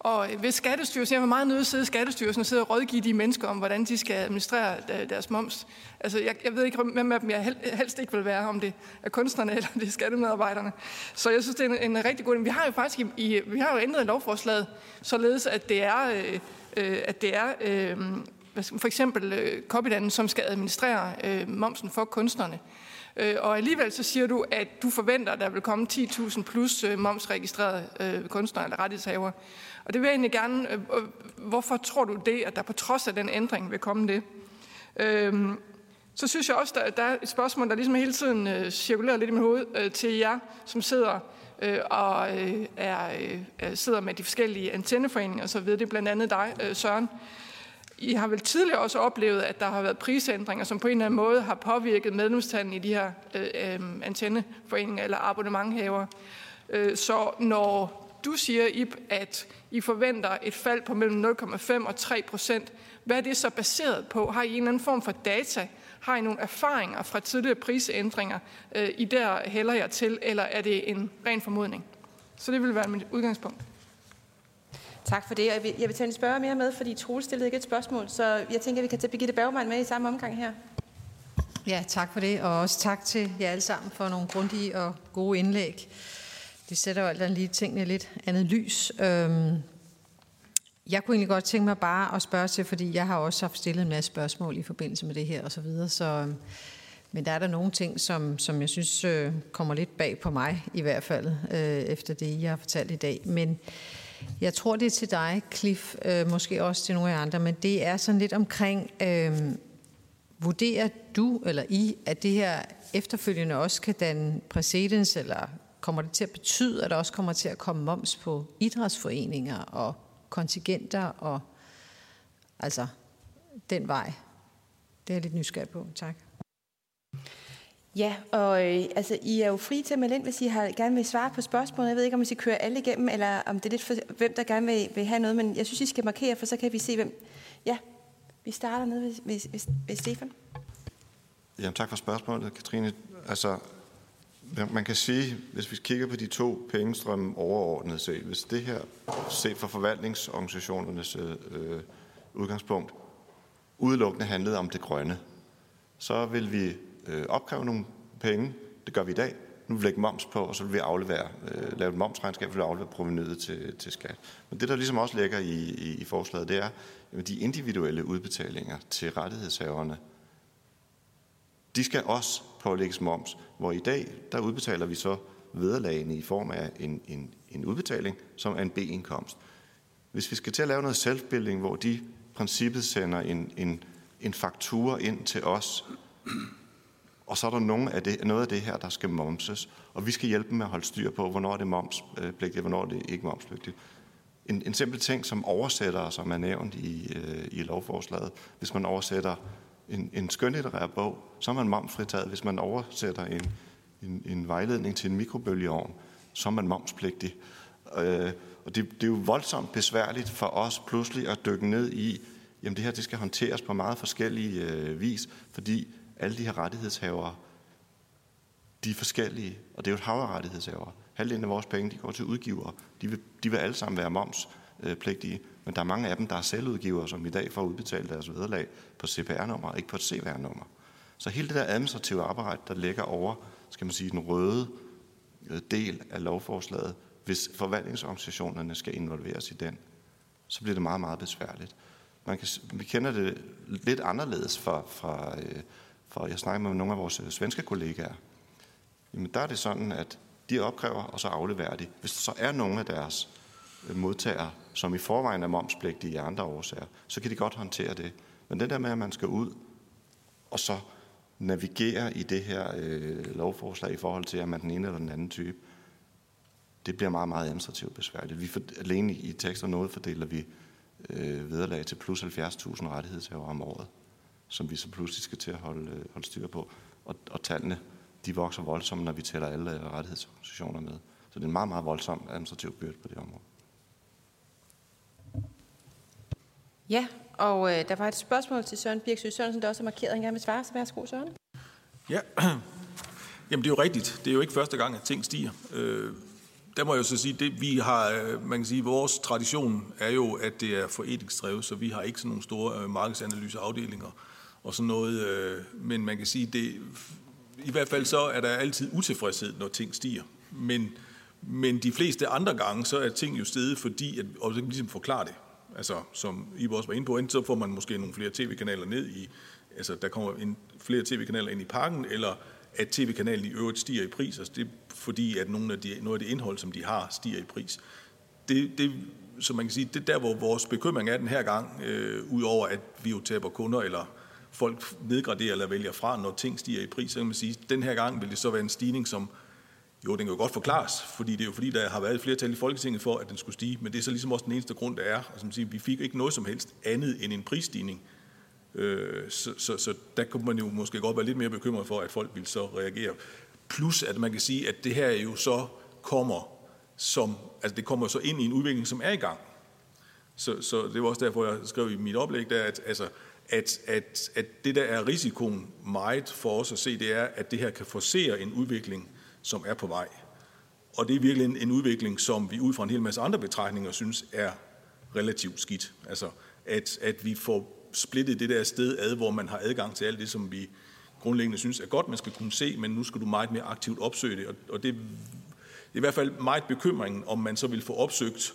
Og øh, hvis Skattestyrelsen, jeg vil meget nødt til at Skattestyrelsen og sidde og rådgive de mennesker om, hvordan de skal administrere øh, deres moms. Altså, jeg, jeg ved ikke, hvem af dem jeg helst ikke vil være, om det er kunstnerne [laughs] eller det er skattemedarbejderne. Så jeg synes, det er en, en rigtig god. Vi har jo faktisk i, vi har jo ændret lovforslaget, således at det er, øh, øh at det er øh, for eksempel øh, Copydan, som skal administrere øh, momsen for kunstnerne. Øh, og alligevel så siger du, at du forventer, at der vil komme 10.000 plus øh, momsregistrerede øh, kunstnere eller rettighedshaver. Og det vil jeg egentlig gerne, øh, øh, hvorfor tror du det, at der på trods af den ændring vil komme det? Øhm, så synes jeg også, der, der er et spørgsmål, der ligesom hele tiden øh, cirkulerer lidt i mit hoved øh, til jer, som sidder øh, og øh, er, øh, sidder med de forskellige antenneforeninger og så videre. Det er blandt andet dig, øh, Søren. I har vel tidligere også oplevet, at der har været prisændringer, som på en eller anden måde har påvirket medlemstanden i de her øh, øh antenneforeninger eller abonnementhaver. Øh, så når du siger, Ip, at I forventer et fald på mellem 0,5 og 3 procent. Hvad er det så baseret på? Har I en eller anden form for data? Har I nogle erfaringer fra tidligere prisændringer, øh, I der hælder jeg til, eller er det en ren formodning? Så det vil være mit udgangspunkt. Tak for det. Jeg vil, jeg vil tage en spørge mere med, fordi Troel stillede ikke et spørgsmål, så jeg tænker, at vi kan tage Birgitte Bergman med i samme omgang her. Ja, tak for det, og også tak til jer alle sammen for nogle grundige og gode indlæg det sætter jo alt lige tingene lidt andet lys. Øhm, jeg kunne egentlig godt tænke mig bare at spørge til, fordi jeg har også haft stillet en masse spørgsmål i forbindelse med det her og så videre, så, øhm, men der er der nogle ting, som, som jeg synes øh, kommer lidt bag på mig i hvert fald, øh, efter det, jeg har fortalt i dag. Men jeg tror, det er til dig, Cliff, øh, måske også til nogle af andre, men det er sådan lidt omkring, øh, vurderer du eller I, at det her efterfølgende også kan danne præcedens eller kommer det til at betyde, at der også kommer til at komme moms på idrætsforeninger og kontingenter og altså den vej? Det er jeg lidt nysgerrig på. Tak. Ja, og øh, altså, I er jo fri til at melde ind, hvis I har, gerne vil svare på spørgsmål. Jeg ved ikke, om I skal køre alle igennem, eller om det er lidt for, hvem der gerne vil, vil have noget, men jeg synes, I skal markere, for så kan vi se, hvem... Ja, vi starter nede ved, ved, ved, ved Stefan. Jamen, tak for spørgsmålet, Katrine. Altså, man kan sige, hvis vi kigger på de to pengestrømme overordnet set, hvis det her set fra forvaltningsorganisationernes øh, udgangspunkt udelukkende handlede om det grønne, så vil vi øh, opkræve nogle penge. Det gør vi i dag. Nu vil vi lægge moms på, og så vil vi aflevere, øh, lave et momsregnskab, og aflevere provenyet til, til skat. Men det, der ligesom også ligger i, i, i forslaget, det er, at de individuelle udbetalinger til rettighedshaverne, de skal også pålægges moms, hvor i dag, der udbetaler vi så vederlagene i form af en, en, en udbetaling, som er en B-indkomst. Hvis vi skal til at lave noget self-building, hvor de princippet sender en, en, en faktura ind til os, og så er der nogle af det, noget af det her, der skal momses, og vi skal hjælpe dem med at holde styr på, hvornår det er momspligtigt, hvornår det er ikke momspligtigt. En, en simpel ting som oversætter, som er nævnt i, øh, i lovforslaget, hvis man oversætter en, en skønlitterær bog, så er man momsfritaget. Hvis man oversætter en, en, en vejledning til en mikrobølgeovn, så er man momspligtig. Øh, og det, det er jo voldsomt besværligt for os pludselig at dykke ned i, jamen det her det skal håndteres på meget forskellige øh, vis, fordi alle de her rettighedshavere, de er forskellige, og det er jo et hav af rettighedshavere. Halvdelen af vores penge, de går til udgivere. De vil, de vil alle sammen være momspligtige. Men der er mange af dem, der er selvudgivere, som i dag får udbetalt deres vederlag på CPR-nummer, ikke på et CVR-nummer. Så hele det der administrative arbejde, der ligger over, skal man sige, den røde øh, del af lovforslaget, hvis forvaltningsorganisationerne skal involveres i den, så bliver det meget, meget besværligt. Man kan, vi kender det lidt anderledes fra, fra, øh, for jeg snakker med nogle af vores øh, svenske kollegaer. Jamen der er det sådan, at de opkræver, og så afleverer de. Hvis der så er nogle af deres øh, modtagere, som i forvejen er momspligtige i andre årsager, så kan de godt håndtere det. Men det der med, at man skal ud og så navigere i det her øh, lovforslag i forhold til, at man den ene eller den anden type, det bliver meget, meget administrativt besværligt. Vi for, alene i tekst og noget fordeler vi øh, vederlag til plus 70.000 rettighedshaver om året, som vi så pludselig skal til at holde, øh, holde styr på. Og, og tallene, de vokser voldsomt, når vi tæller alle rettighedsorganisationer med. Så det er en meget, meget voldsom administrativ byrde på det område. Ja, Og øh, der var et spørgsmål til Søren Birksø Sørensen, der også har markeret, han gerne vil svare. Så værsgo, Søren. Ja, [clears throat] jamen det er jo rigtigt. Det er jo ikke første gang, at ting stiger. Øh, der må jeg jo så sige, det vi har, øh, man kan sige, vores tradition er jo, at det er foreningsdrevet, så vi har ikke sådan nogle store øh, markedsanalyseafdelinger og sådan noget. Øh, men man kan sige, det, i hvert fald så er der altid utilfredshed, når ting stiger. Men, men de fleste andre gange, så er ting jo stedet, fordi, at, og så kan vi ligesom forklare det. Altså, som I også var inde på, enten så får man måske nogle flere tv-kanaler ned i, altså der kommer en, flere tv-kanaler ind i parken, eller at tv-kanalen i øvrigt stiger i pris, altså det er fordi, at nogle af de, noget af det indhold, som de har, stiger i pris. Det, det, så man kan sige, det er der, hvor vores bekymring er den her gang, øh, udover at vi jo taber kunder, eller folk nedgraderer eller vælger fra, når ting stiger i pris, så kan man sige, at den her gang vil det så være en stigning, som jo, den kan jo godt forklares, fordi det er jo fordi, der har været et flertal i Folketinget for, at den skulle stige, men det er så ligesom også den eneste grund, der er. Og som siger, vi fik ikke noget som helst andet end en prisstigning. Øh, så, så, så der kunne man jo måske godt være lidt mere bekymret for, at folk vil så reagere. Plus, at man kan sige, at det her jo så kommer som, altså det kommer så ind i en udvikling, som er i gang. Så, så det var også derfor, jeg skrev i mit oplæg der, at, altså, at, at, at det der er risikoen meget for os at se, det er, at det her kan forsere en udvikling, som er på vej. Og det er virkelig en, en udvikling, som vi ud fra en hel masse andre betragtninger synes er relativt skidt. Altså, at, at vi får splittet det der sted ad, hvor man har adgang til alt det, som vi grundlæggende synes er godt, man skal kunne se, men nu skal du meget mere aktivt opsøge det. Og, og det, det er i hvert fald meget bekymringen, om man så vil få opsøgt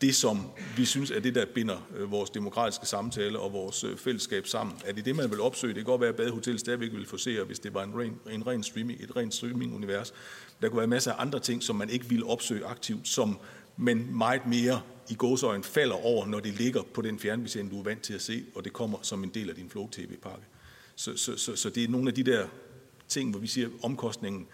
det, som vi synes er det, der binder øh, vores demokratiske samtale og vores øh, fællesskab sammen. Er det det, man vil opsøge? Det kan godt være, at badehotellet stadigvæk få forsere, hvis det var en ren, en ren streaming, et rent streaming-univers. Der kunne være masser af andre ting, som man ikke vil opsøge aktivt, som man meget mere i gåsøjen falder over, når det ligger på den fjernbetjening, du er vant til at se, og det kommer som en del af din Flow-TV-pakke. Så, så, så, så det er nogle af de der ting, hvor vi siger, at omkostningen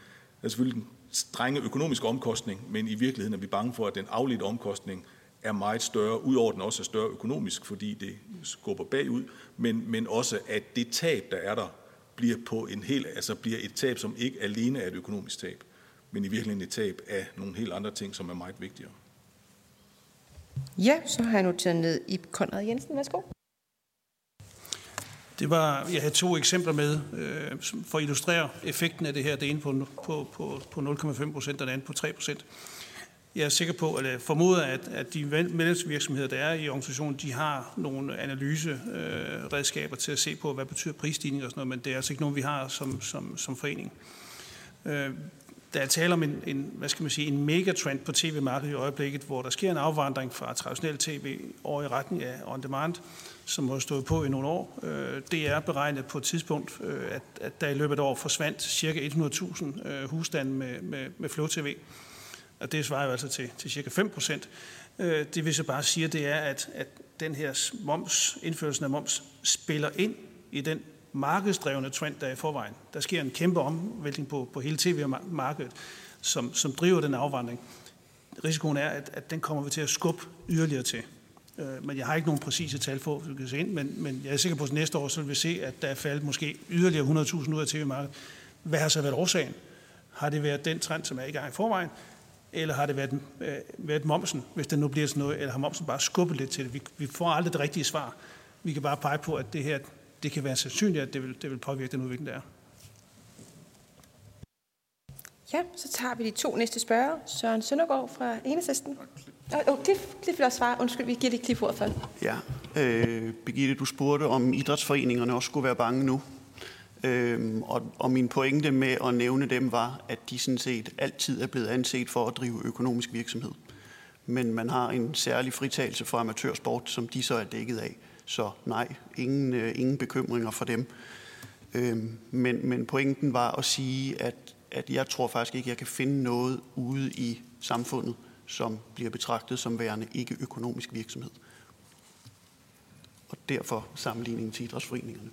er selvfølgelig en strenge økonomisk omkostning, men i virkeligheden er vi bange for, at den afledte omkostning er meget større, udover den også er større økonomisk, fordi det skubber bagud, men, men også at det tab, der er der, bliver, på en helt, altså bliver et tab, som ikke alene er et økonomisk tab, men i virkeligheden et tab af nogle helt andre ting, som er meget vigtigere. Ja, så har jeg noteret ned i Konrad Jensen. Værsgo. Det var, jeg havde to eksempler med, øh, for at illustrere effekten af det her. Det ene på, på, på, på 0,5 procent, og det andet på 3 procent. Jeg er sikker på, eller formoder, at, at de medlemsvirksomheder, der er i organisationen, de har nogle analyseredskaber øh, til at se på, hvad betyder prisstigning og sådan noget, men det er altså ikke nogen, vi har som, som, som forening. Øh, der er tale om en, en, hvad skal man sige, en megatrend på tv-markedet i øjeblikket, hvor der sker en afvandring fra traditionel tv over i retning af on-demand, som har stået på i nogle år. Øh, det er beregnet på et tidspunkt, øh, at, at der i løbet af et år forsvandt ca. 100.000 øh, husstande med, med, med Flow TV. Og det svarer jo altså til, til cirka 5 procent. Øh, det vil så bare sige, det er, at, at den her moms, indførelsen af moms spiller ind i den markedsdrevne trend, der er i forvejen. Der sker en kæmpe omvæltning på, på hele tv-markedet, som, som driver den afvandring. Risikoen er, at, at den kommer vi til at skubbe yderligere til. Øh, men jeg har ikke nogen præcise tal på, vi kan se ind, men, men jeg er sikker på, at næste år så vil vi se, at der er faldet måske yderligere 100.000 ud af tv-markedet. Hvad har så været årsagen? Har det været den trend, som er i gang i forvejen, eller har det været, øh, været momsen, hvis det nu bliver sådan noget, eller har momsen bare skubbet lidt til det? Vi, vi får aldrig det rigtige svar. Vi kan bare pege på, at det her det kan være sandsynligt, at det vil, det vil påvirke den udvikling, der er. Ja, så tager vi de to næste spørger. Søren Søndergaard fra Enhedslisten. Åh, oh, Cliff, Cliff vil også svare. Undskyld, vi giver det Cliff ordet for. Ja, øh, Birgitte, du spurgte, om idrætsforeningerne også skulle være bange nu. Øhm, og, og min pointe med at nævne dem var, at de sådan set altid er blevet anset for at drive økonomisk virksomhed. Men man har en særlig fritagelse for amatørsport, som de så er dækket af. Så nej, ingen, øh, ingen bekymringer for dem. Øhm, men, men pointen var at sige, at, at jeg tror faktisk ikke, jeg kan finde noget ude i samfundet, som bliver betragtet som værende ikke økonomisk virksomhed. Og derfor sammenligningen til idrætsforeningerne.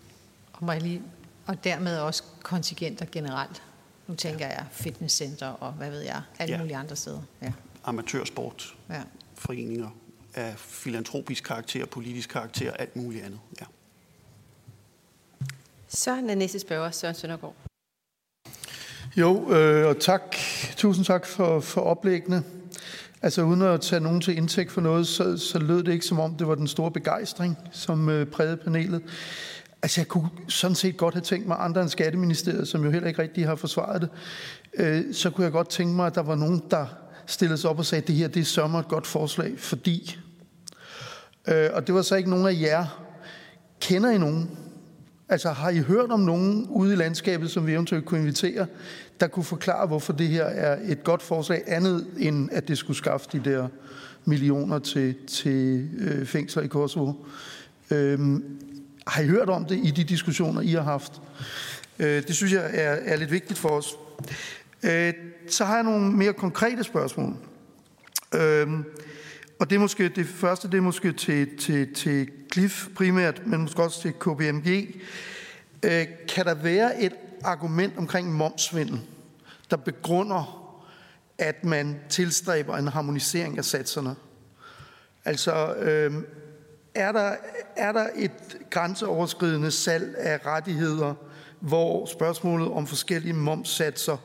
Og, må jeg lige, og dermed også kontingenter generelt. Nu tænker ja. jeg fitnesscenter og hvad ved jeg, alle ja. mulige andre steder. Ja. Amatørsport, ja. foreninger, af filantropisk karakter, politisk karakter og alt muligt andet. Ja. Så er næste spørger, Søren Søndergaard. Jo, øh, og tak. Tusind tak for, for oplæggene. Altså uden at tage nogen til indtægt for noget, så, så lød det ikke som om, det var den store begejstring, som øh, prægede panelet. Altså jeg kunne sådan set godt have tænkt mig andre end Skatteministeriet, som jo heller ikke rigtig har forsvaret det, øh, så kunne jeg godt tænke mig, at der var nogen, der stillede sig op og sagde, at det her det er sommer et godt forslag, fordi... Øh, og det var så ikke nogen af jer. Kender I nogen? Altså har I hørt om nogen ude i landskabet, som vi eventuelt kunne invitere, der kunne forklare, hvorfor det her er et godt forslag, andet end at det skulle skaffe de der millioner til, til øh, fængsler i Kosovo? Øhm, har I hørt om det i de diskussioner, I har haft? Øh, det synes jeg er, er lidt vigtigt for os. Øh, så har jeg nogle mere konkrete spørgsmål. Øh, og det er måske det første, det er måske til, til, til Cliff primært, men måske også til KPMG. Øh, kan der være et argument omkring momsvindel, der begrunder, at man tilstræber en harmonisering af satserne? Altså, øh, er der, er der et grænseoverskridende salg af rettigheder, hvor spørgsmålet om forskellige momssatser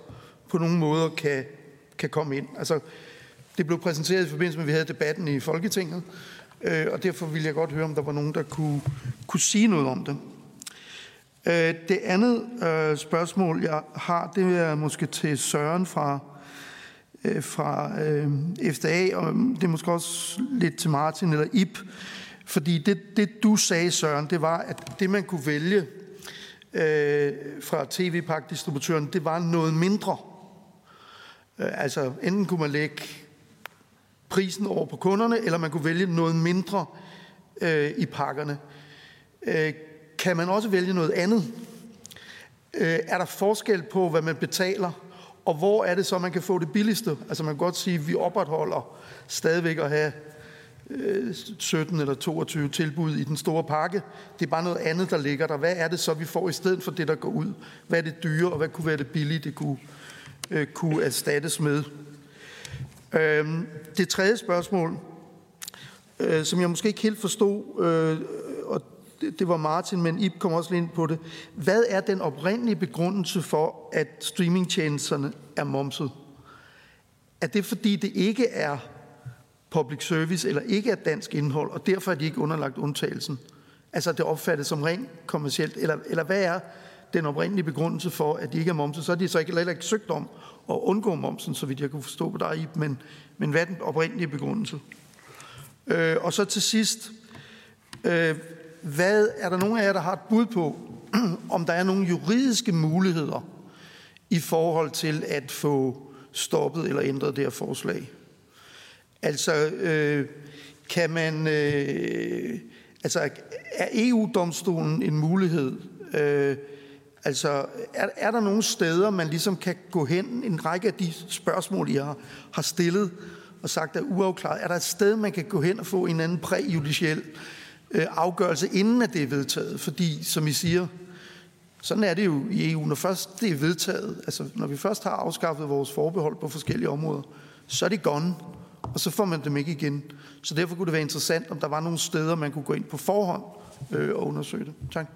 på nogle måder kan, kan komme ind? Altså, det blev præsenteret i forbindelse med, at vi havde debatten i Folketinget, øh, og derfor ville jeg godt høre, om der var nogen, der kunne, kunne sige noget om det. Øh, det andet øh, spørgsmål, jeg har, det er måske til Søren fra, øh, fra øh, FDA, og det er måske også lidt til Martin eller Ip. Fordi det, det du sagde, Søren, det var, at det man kunne vælge øh, fra tv-pakdistributøren, det var noget mindre. Øh, altså enten kunne man lægge prisen over på kunderne, eller man kunne vælge noget mindre øh, i pakkerne. Øh, kan man også vælge noget andet? Øh, er der forskel på, hvad man betaler, og hvor er det så, man kan få det billigste? Altså man kan godt sige, at vi opretholder stadigvæk at have 17 eller 22 tilbud i den store pakke. Det er bare noget andet, der ligger der. Hvad er det så, vi får i stedet for det, der går ud? Hvad er det dyre, og hvad kunne være det billige, det kunne, øh, kunne erstattes med? Øhm, det tredje spørgsmål, øh, som jeg måske ikke helt forstod, øh, og det, det var Martin, men Ip kom også lige ind på det. Hvad er den oprindelige begrundelse for, at streamingtjenesterne er momset? Er det fordi, det ikke er public service eller ikke er dansk indhold, og derfor er de ikke underlagt undtagelsen? Altså det opfattes som rent kommercielt, eller, eller hvad er den oprindelige begrundelse for, at de ikke er momset? Så er de så ikke, heller ikke søgt om at undgå momsen, så vidt jeg kunne forstå på dig, men, men hvad er den oprindelige begrundelse? Øh, og så til sidst, øh, hvad er der nogen af jer, der har et bud på, [clears throat] om der er nogle juridiske muligheder i forhold til at få stoppet eller ændret det her forslag? Altså, øh, kan man... Øh, altså, er EU-domstolen en mulighed? Øh, altså, er, er der nogle steder, man ligesom kan gå hen, en række af de spørgsmål, I har, har stillet og sagt er uafklaret, er der et sted, man kan gå hen og få en anden præjudiciel øh, afgørelse, inden at det er vedtaget? Fordi, som I siger, sådan er det jo i EU. Når først det er vedtaget, altså når vi først har afskaffet vores forbehold på forskellige områder, så er det gone og så får man dem ikke igen. Så derfor kunne det være interessant, om der var nogle steder, man kunne gå ind på forhånd øh, og undersøge det. Tak.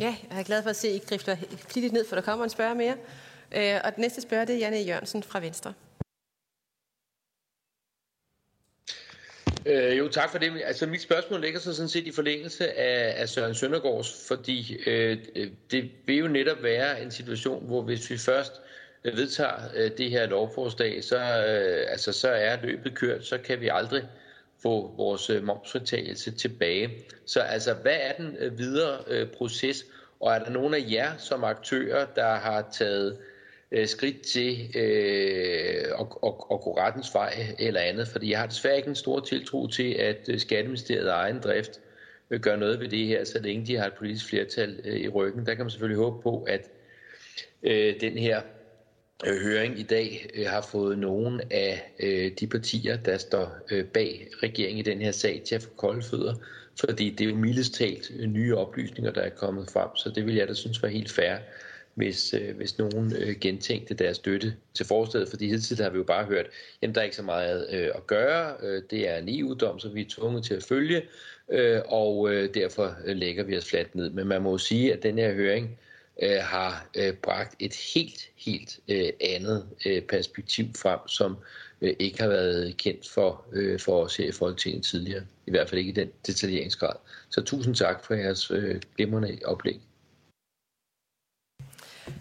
Ja, jeg er glad for at se, at I grifter flittigt ned, for der kommer en spørger mere. Øh, og den næste spørger, det er Janne Jørgensen fra Venstre. Øh, jo, tak for det. Altså, mit spørgsmål ligger så sådan set i forlængelse af, af Søren Søndergaards, fordi øh, det vil jo netop være en situation, hvor hvis vi først vedtager øh, det her lovforslag, så, øh, altså, så er løbet kørt, så kan vi aldrig få vores øh, momsfritagelse tilbage. Så altså, hvad er den øh, videre øh, proces? Og er der nogen af jer som aktører, der har taget øh, skridt til øh, at, at, at gå rettens vej eller andet? Fordi jeg har desværre ikke en stor tiltro til, at Skatteministeriet af egen drift vil gøre noget ved det her, så længe de har et politisk flertal i ryggen. Der kan man selvfølgelig håbe på, at øh, den her Øh, høring i dag øh, har fået nogle af øh, de partier, der står bag regeringen i den her sag, til at få kolde fødder. Fordi det er jo mildest talt nye oplysninger, der er kommet frem. Så det vil jeg da synes var helt fair, hvis, hvis nogen gentænkte deres støtte til forslaget. Fordi hidtil har vi jo bare hørt, at der er ikke så meget at gøre. Det er en EU-dom, som vi er tvunget til at følge. Og derfor lægger vi os fladt ned. Men man må jo sige, at den her høring øh, har øh, bragt et helt, helt øh, andet øh, perspektiv frem, som øh, ikke har været kendt for, øh, for os her i Folketinget tidligere. I hvert fald ikke i den detaljeringsgrad. Så tusind tak for jeres øh, glimrende oplæg.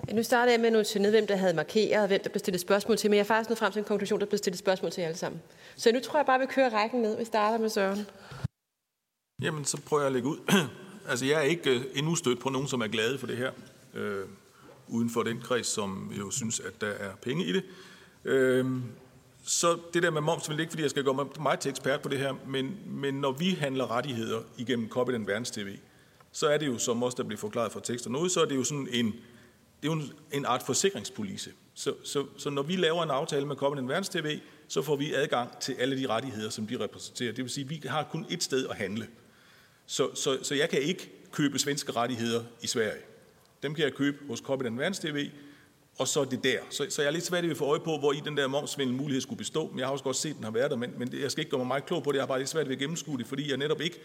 Ja, nu starter jeg med at notere ned, hvem der havde markeret, hvem der blev stillet spørgsmål til, men jeg er faktisk nået frem til en konklusion, der blev stillet spørgsmål til jer alle sammen. Så nu tror jeg bare, vi kører rækken ned. Vi starter med Søren. Jamen, så prøver jeg at lægge ud. [clears throat] altså, jeg er ikke øh, endnu stødt på nogen, som er glade for det her, øh, uden for den kreds, som jo synes, at der er penge i det. Øh, så det der med moms vil ikke, fordi jeg skal gå mig til ekspert på det her, men, men når vi handler rettigheder igennem Copydan Verdens TV, så er det jo, som også der bliver forklaret fra tekster noget, så er det jo sådan en, det er jo en, en art forsikringspolice. Så, så, så når vi laver en aftale med Copydan Verdens TV, så får vi adgang til alle de rettigheder, som de repræsenterer. Det vil sige, at vi har kun et sted at handle. Så, så, så jeg kan ikke købe svenske rettigheder i Sverige. Dem kan jeg købe hos Copydan Verdens TV, og så er det der. Så, så jeg er lidt svært ved at få øje på, hvor i den der momsvindel mulighed skulle bestå. Men jeg har også godt set, at den har været der, men, men det, jeg skal ikke gøre mig meget klog på det. Jeg har bare lidt svært ved at gennemskue det, fordi jeg netop ikke...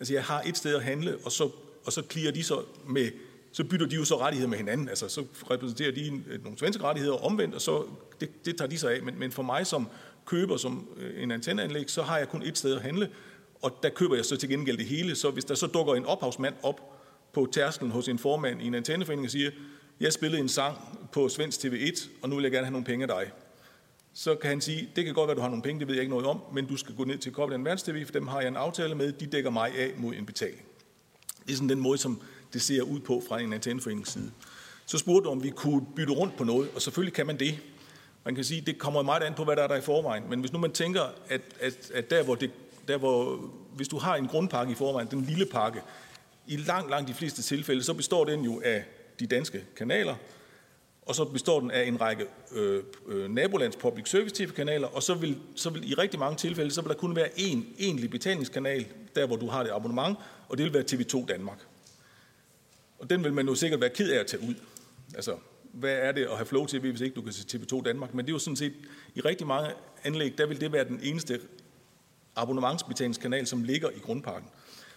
Altså, jeg har et sted at handle, og så, og så clear de så med... Så bytter de jo så rettigheder med hinanden. Altså, så repræsenterer de øh, nogle svenske rettigheder omvendt, og så det, det tager de sig af. Men, men for mig som køber som øh, en antenneanlæg, så har jeg kun et sted at handle, og der køber jeg så til gengæld det hele. Så hvis der så dukker en ophavsmand op på tærsklen hos en formand i en antenneforening og siger, jeg spillede en sang på Svensk TV1, og nu vil jeg gerne have nogle penge af dig. Så kan han sige, det kan godt være, du har nogle penge, det ved jeg ikke noget om, men du skal gå ned til Copland Verdens TV, for dem har jeg en aftale med, de dækker mig af mod en betaling. Det er sådan den måde, som det ser ud på fra en antenneforenings side. Så spurgte du, om vi kunne bytte rundt på noget, og selvfølgelig kan man det. Man kan sige, det kommer meget an på, hvad der er der i forvejen. Men hvis nu man tænker, at, at, at der, hvor det, der hvor, hvis du har en grundpakke i forvejen, den lille pakke, i langt, langt de fleste tilfælde, så består den jo af de danske kanaler, og så består den af en række øh, øh, nabolands public service tv-kanaler, og så vil, så vil i rigtig mange tilfælde, så vil der kun være én egentlig betalingskanal, der hvor du har det abonnement, og det vil være TV2 Danmark. Og den vil man jo sikkert være ked af at tage ud. Altså, hvad er det at have Flow TV, hvis ikke du kan se TV2 Danmark? Men det er jo sådan set, i rigtig mange anlæg, der vil det være den eneste abonnementsbetalingskanal, som ligger i grundpakken.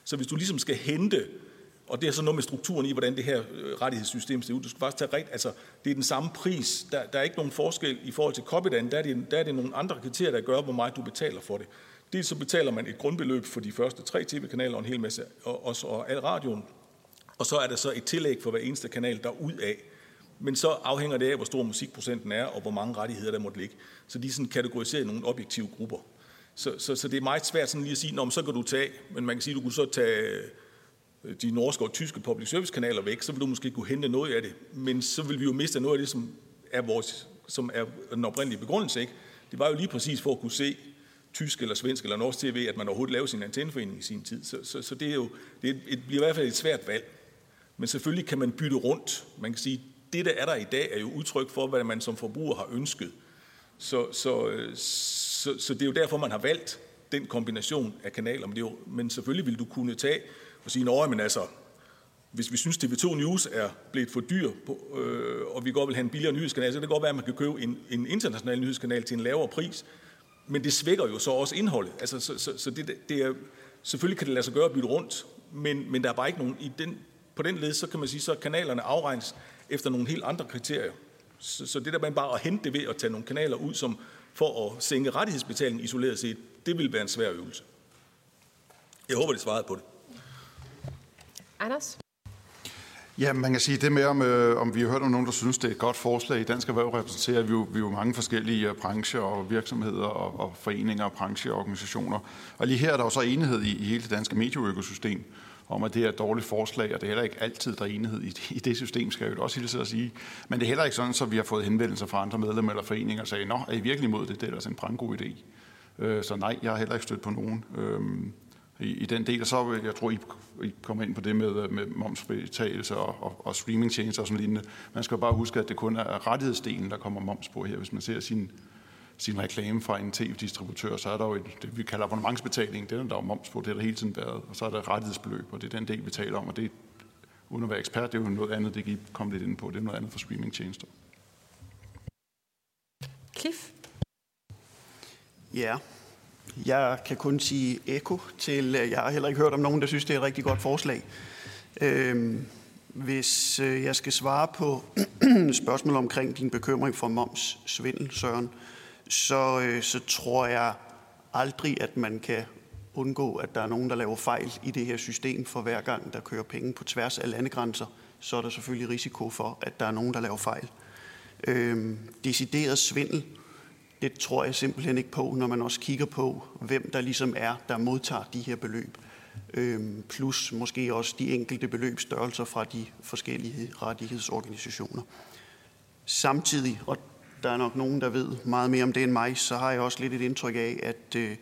Så hvis du ligesom skal hente, og det er så noget med strukturen i, hvordan det her øh, rettighedssystem ser ud, du skal faktisk tage rigtigt, altså det er den samme pris, der, der er ikke nogen forskel i forhold til Copydan, der er, det, der er det nogle andre kriterier, der gør, hvor meget du betaler for det. Dels så betaler man et grundbeløb for de første tre tv-kanaler og en hel masse, og, og, og al radioen, og så er der så et tillæg for hver eneste kanal, der ud af. Men så afhænger det af, hvor stor musikprocenten er, og hvor mange rettigheder der måtte ligge. Så de er sådan kategoriseret i nogle objektive grupper. Så, så, så det er meget svært sådan lige at sige, Nå, så kan du tage, men man kan sige, du kunne så tage øh, de norske og tyske public service kanaler væk, så vil du måske kunne hente noget af det. Men så vil vi jo miste noget af det, som er, vores, som er den oprindelige begrundelse. Ikke? Det var jo lige præcis for at kunne se tysk eller svensk eller norsk tv, at man overhovedet lavede sin antenneforening i sin tid. Så, så, så det, er jo, det, er et, bliver i hvert fald et svært valg. Men selvfølgelig kan man bytte rundt. Man kan sige, det, der er der i dag, er jo udtryk for, hvad man som forbruger har ønsket. Så, så, øh, så, så det er jo derfor, man har valgt den kombination af kanaler. Men, det er jo, men selvfølgelig vil du kunne tage og sige, at men altså, hvis vi synes, TV2 News er blevet for dyr, på, øh, og vi godt vil have en billigere nyhedskanal, så kan det godt være, at man kan købe en, en international nyhedskanal til en lavere pris. Men det svækker jo så også indholdet. Altså, så, så, så det, det er, selvfølgelig kan det lade sig gøre at bytte rundt, men, men der er bare ikke nogen, i den, på den led, så kan man sige, så kanalerne afregnes efter nogle helt andre kriterier. Så, så det der med bare at hente det ved at tage nogle kanaler ud, som for at sænke rettighedsbetalingen isoleret set, det vil være en svær øvelse. Jeg håber, det svarede på det. Anders? Ja, man kan sige det med, om, øh, om vi har hørt om nogen, der synes, det er et godt forslag. I Dansk Erhverv repræsenterer vi jo, vi jo mange forskellige øh, brancher og virksomheder og, og foreninger og brancheorganisationer. Og lige her er der jo så enighed i, i hele det danske medieøkosystem om, at det er et dårligt forslag, og det er heller ikke altid, der er enighed i, i det system, skal jeg jo også hilse at sige. Men det er heller ikke sådan, så vi har fået henvendelser fra andre medlemmer eller foreninger og sagde, nå, er I virkelig imod det? Det er altså en brandgod idé. Øh, så nej, jeg har heller ikke stødt på nogen øh, i, i den del. Og så jeg tror, I, I kommer ind på det med, med momsbetagelse og, og, og streamingtjenester og sådan lignende. Man skal bare huske, at det kun er rettighedsdelen, der kommer moms på her. Hvis man ser sin sin reklame fra en tv-distributør, så er der jo et, det, vi kalder abonnementsbetaling, den er der jo moms på, det er der hele tiden været, og så er der rettighedsbeløb, og det er den del, vi taler om, og det uden at være ekspert, det er jo noget andet, det kan I komme lidt ind på, det er noget andet for streamingtjenester. Cliff? Ja, jeg kan kun sige eko til, jeg har heller ikke hørt om nogen, der synes, det er et rigtig godt forslag. Øhm, Hvis øh, jeg skal svare på [clears throat] spørgsmål omkring din bekymring for moms svindel, Søren, så, øh, så tror jeg aldrig, at man kan undgå, at der er nogen, der laver fejl i det her system, for hver gang der kører penge på tværs af landegrænser, så er der selvfølgelig risiko for, at der er nogen, der laver fejl. Øhm, decideret svindel, det tror jeg simpelthen ikke på, når man også kigger på, hvem der ligesom er, der modtager de her beløb. Øhm, plus måske også de enkelte beløbsstørrelser fra de forskellige rettighedsorganisationer. Samtidig, og der er nok nogen, der ved meget mere om det end mig, så har jeg også lidt et indtryk af, at, øh,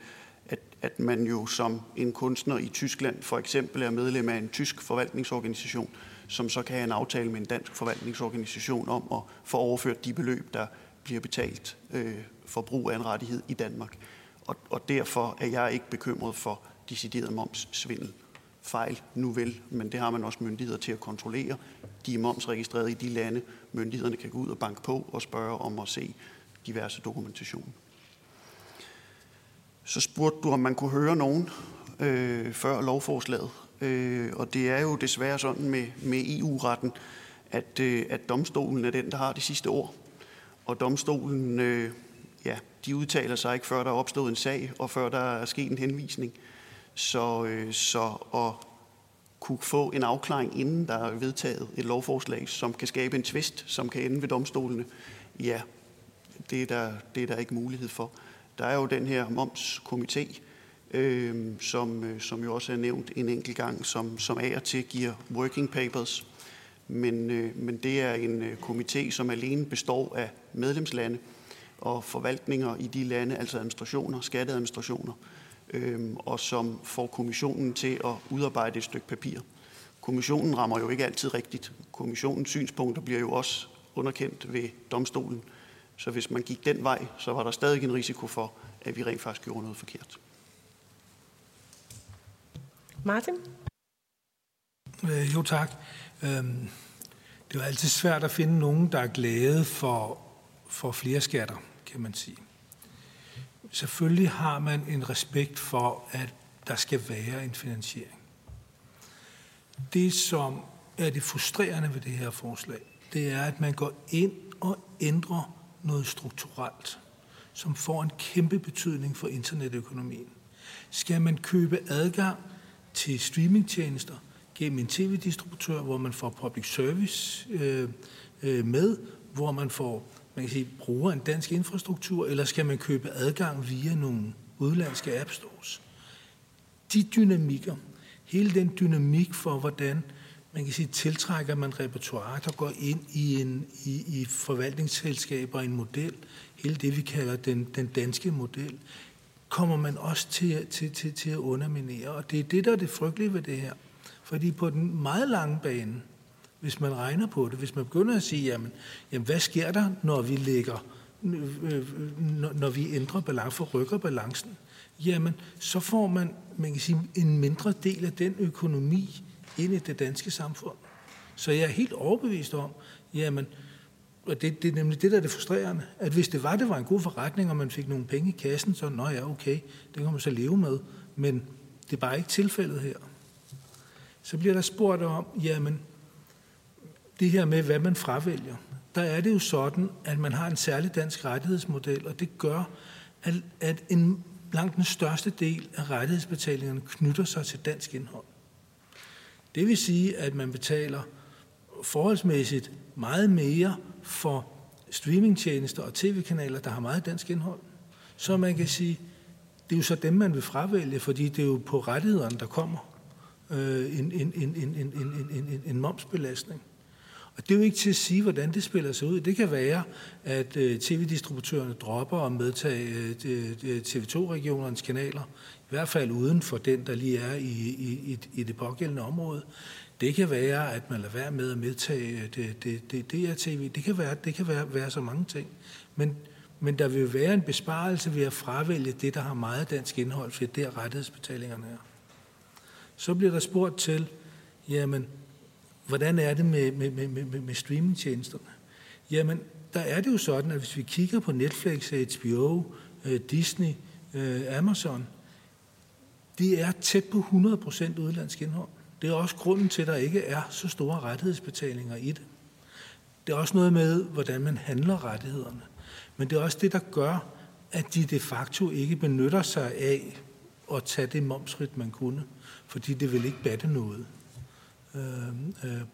at, at man jo som en kunstner i Tyskland for eksempel er medlem af en tysk forvaltningsorganisation, som så kan have en aftale med en dansk forvaltningsorganisation om at få overført de beløb, der bliver betalt øh, for brug af en rettighed i Danmark. Og, og derfor er jeg ikke bekymret for decideret momssvindel. Fejl nu vel, men det har man også myndigheder til at kontrollere. De er momsregistreret i de lande. Myndighederne kan gå ud og banke på og spørge om at se diverse dokumentation. Så spurgte du, om man kunne høre nogen øh, før lovforslaget. Øh, og det er jo desværre sådan med, med EU-retten, at, øh, at domstolen er den, der har det sidste ord. Og domstolen, øh, ja, de udtaler sig ikke, før der er opstået en sag, og før der er sket en henvisning. Så, øh, så at kunne få en afklaring, inden der er vedtaget et lovforslag, som kan skabe en tvist, som kan ende ved domstolene, ja, det er der, det er der ikke mulighed for. Der er jo den her momskomité, øhm, øh, som, som jo også er nævnt en enkelt gang, som, som af og til giver working papers. Men, øh, men det er en øh, komité, som alene består af medlemslande og forvaltninger i de lande, altså administrationer, skatteadministrationer, øh, og som får kommissionen til at udarbejde et stykke papir. Kommissionen rammer jo ikke altid rigtigt. Kommissionens synspunkter bliver jo også underkendt ved domstolen. Så hvis man gik den vej, så var der stadig en risiko for, at vi rent faktisk gjorde noget forkert. Martin? Øh, jo tak. Øhm, det er jo altid svært at finde nogen, der er glade for, for flere skatter, kan man sige. Selvfølgelig har man en respekt for, at der skal være en finansiering. Det, som er det frustrerende ved det her forslag, det er, at man går ind og ændrer noget strukturelt, som får en kæmpe betydning for internetøkonomien. Skal man købe adgang til streamingtjenester gennem en tv-distributør, hvor man får public service øh, øh, med, hvor man får man kan sige, bruger en dansk infrastruktur, eller skal man købe adgang via nogle udlandske app stores? De dynamikker, hele den dynamik for, hvordan man kan sige, tiltrækker man repertoire, der går ind i, en, i, i forvaltningsselskaber, en model, hele det, vi kalder den, den danske model, kommer man også til, til, til, til at underminere. Og det er det, der er det frygtelige ved det her. Fordi på den meget lange bane, hvis man regner på det, hvis man begynder at sige, jamen, jamen hvad sker der, når vi lægger, øh, øh, når vi ændrer balance, rykker balancen, jamen, så får man, man kan sige, en mindre del af den økonomi ind i det danske samfund. Så jeg er helt overbevist om, jamen, og det, det er nemlig det, der er det frustrerende, at hvis det var, det var en god forretning, og man fik nogle penge i kassen, så nå ja, okay, det kan man så leve med, men det er bare ikke tilfældet her. Så bliver der spurgt om, jamen, det her med, hvad man fravælger. Der er det jo sådan, at man har en særlig dansk rettighedsmodel, og det gør, at, at en langt den største del af rettighedsbetalingerne knytter sig til dansk indhold. Det vil sige, at man betaler forholdsmæssigt meget mere for streamingtjenester og tv-kanaler, der har meget dansk indhold. Så man kan sige, det er jo så dem, man vil fravælge, fordi det er jo på rettighederne, der kommer øh, en, en, en, en, en, en, en, en momsbelastning. Og det er jo ikke til at sige, hvordan det spiller sig ud. Det kan være, at øh, tv-distributørerne dropper at medtage øh, TV2-regionernes øh, kanaler, i hvert fald uden for den, der lige er i, i, i det pågældende område. Det kan være, at man lader være med at medtage det, det, det, det er tv. Det kan være, det kan være, være så mange ting. Men, men der vil være en besparelse ved at fravælge det, der har meget dansk indhold, for det er rettighedsbetalingerne er. Så bliver der spurgt til, jamen, hvordan er det med, med, med, med, med streamingtjenesterne? Jamen, der er det jo sådan, at hvis vi kigger på Netflix, HBO, øh, Disney, øh, Amazon, de er tæt på 100% udlandsk indhold. Det er også grunden til, at der ikke er så store rettighedsbetalinger i det. Det er også noget med, hvordan man handler rettighederne. Men det er også det, der gør, at de de facto ikke benytter sig af at tage det momsrit, man kunne. Fordi det vil ikke batte noget øh,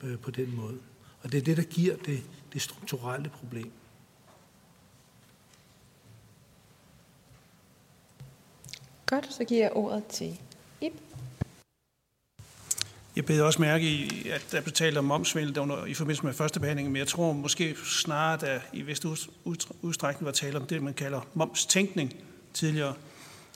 øh, på den måde. Og det er det, der giver det, det strukturelle problem. Godt, så giver jeg ordet til Ip. Jeg beder også mærke i, at der blev talt om momsvindel under, i forbindelse med første behandling, men jeg tror måske snarere, at der i vist udstrækning var tale om det, man kalder momstænkning tidligere,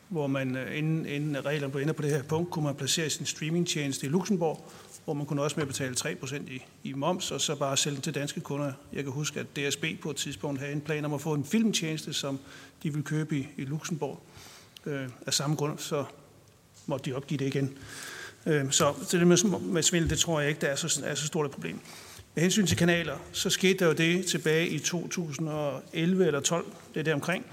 hvor man øh, inden, inden reglerne blev ender på det her punkt, kunne man placere sin streamingtjeneste i Luxembourg, hvor man kunne også med at betale 3% i, i moms, og så bare sælge den til danske kunder. Jeg kan huske, at DSB på et tidspunkt havde en plan om at få en filmtjeneste, som de ville købe i, i Luxembourg. Øh, af samme grund, så måtte de opgive det igen. Øh, så, så det med, med svindel, det tror jeg ikke, der er så, er så stort et problem. Med hensyn til kanaler, så skete der jo det tilbage i 2011 eller 12, det er der omkring,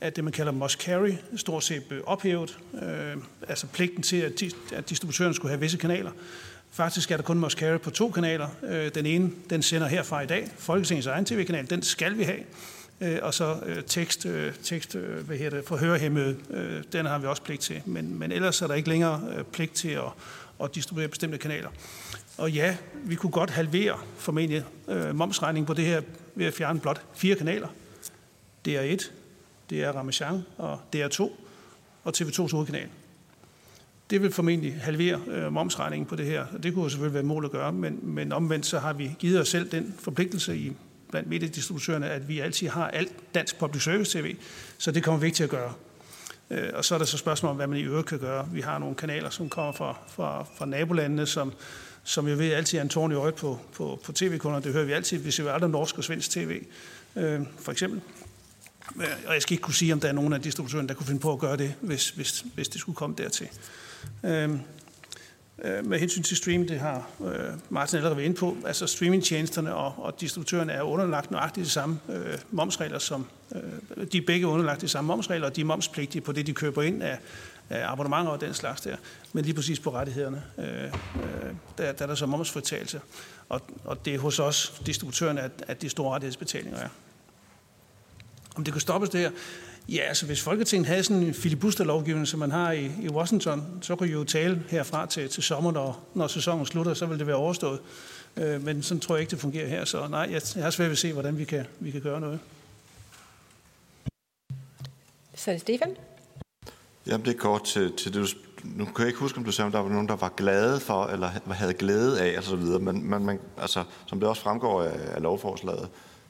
at det, man kalder must carry, stort set blev ophævet. Øh, altså pligten til, at, at distributøren skulle have visse kanaler. Faktisk er der kun must carry på to kanaler. Øh, den ene, den sender herfra i dag. Folketingets egen tv-kanal, den skal vi have. Øh, og så øh, tekst, tekst hvad hedder det, for hørehæmmede, den har vi også pligt til. Men, men ellers er der ikke længere pligt til at, at distribuere bestemte kanaler. Og ja, vi kunne godt halvere formentlig momsregningen på det her ved at fjerne blot fire kanaler. Det er et, det er Ramachan, og det er to, og TV2's hovedkanal. Det vil formentlig halvere øh, momsregningen på det her, og det kunne selvfølgelig være mål at gøre, men, men omvendt så har vi givet os selv den forpligtelse i blandt mediedistributørerne, at vi altid har alt dansk public service tv, så det kommer vi ikke til at gøre. Øh, og så er der så spørgsmål om, hvad man i øvrigt kan gøre. Vi har nogle kanaler, som kommer fra, fra, fra nabolandene, som, som jeg ved altid er en tårn i øjet på, på, på tv-kunder. Det hører vi altid. Vi ser aldrig norsk og svensk tv, øh, for eksempel. Øh, og jeg skal ikke kunne sige, om der er nogen af distributørerne, der kunne finde på at gøre det, hvis, hvis, hvis det skulle komme dertil. Øhm, Øh, med hensyn til stream, det har øh, Martin allerede været inde på, altså streamingtjenesterne og, og distributørerne er underlagt nøjagtigt de samme øh, momsregler, som øh, de er begge underlagt de samme momsregler, og de er momspligtige på det, de køber ind af, af abonnementer og den slags der. Men lige præcis på rettighederne, øh, øh, der, der er der så momsfritagelse. Og, og det er hos os, distributørerne, at, at de store rettighedsbetalinger er. Om det kan stoppes der, Ja, altså hvis Folketinget havde sådan en filibusterlovgivning, som man har i, i Washington, så kunne I jo tale herfra til, til sommer, når, når sæsonen slutter, så vil det være overstået. Øh, men sådan tror jeg ikke, det fungerer her, så nej, jeg, jeg har svært ved at se, hvordan vi kan, vi kan gøre noget. Så er det Stefan. Jamen, det er kort til, til det, du, nu kan jeg ikke huske, om du sagde, om der var nogen, der var glade for, eller havde glæde af, og så videre, men, men man, altså, som det også fremgår af, af lovforslaget,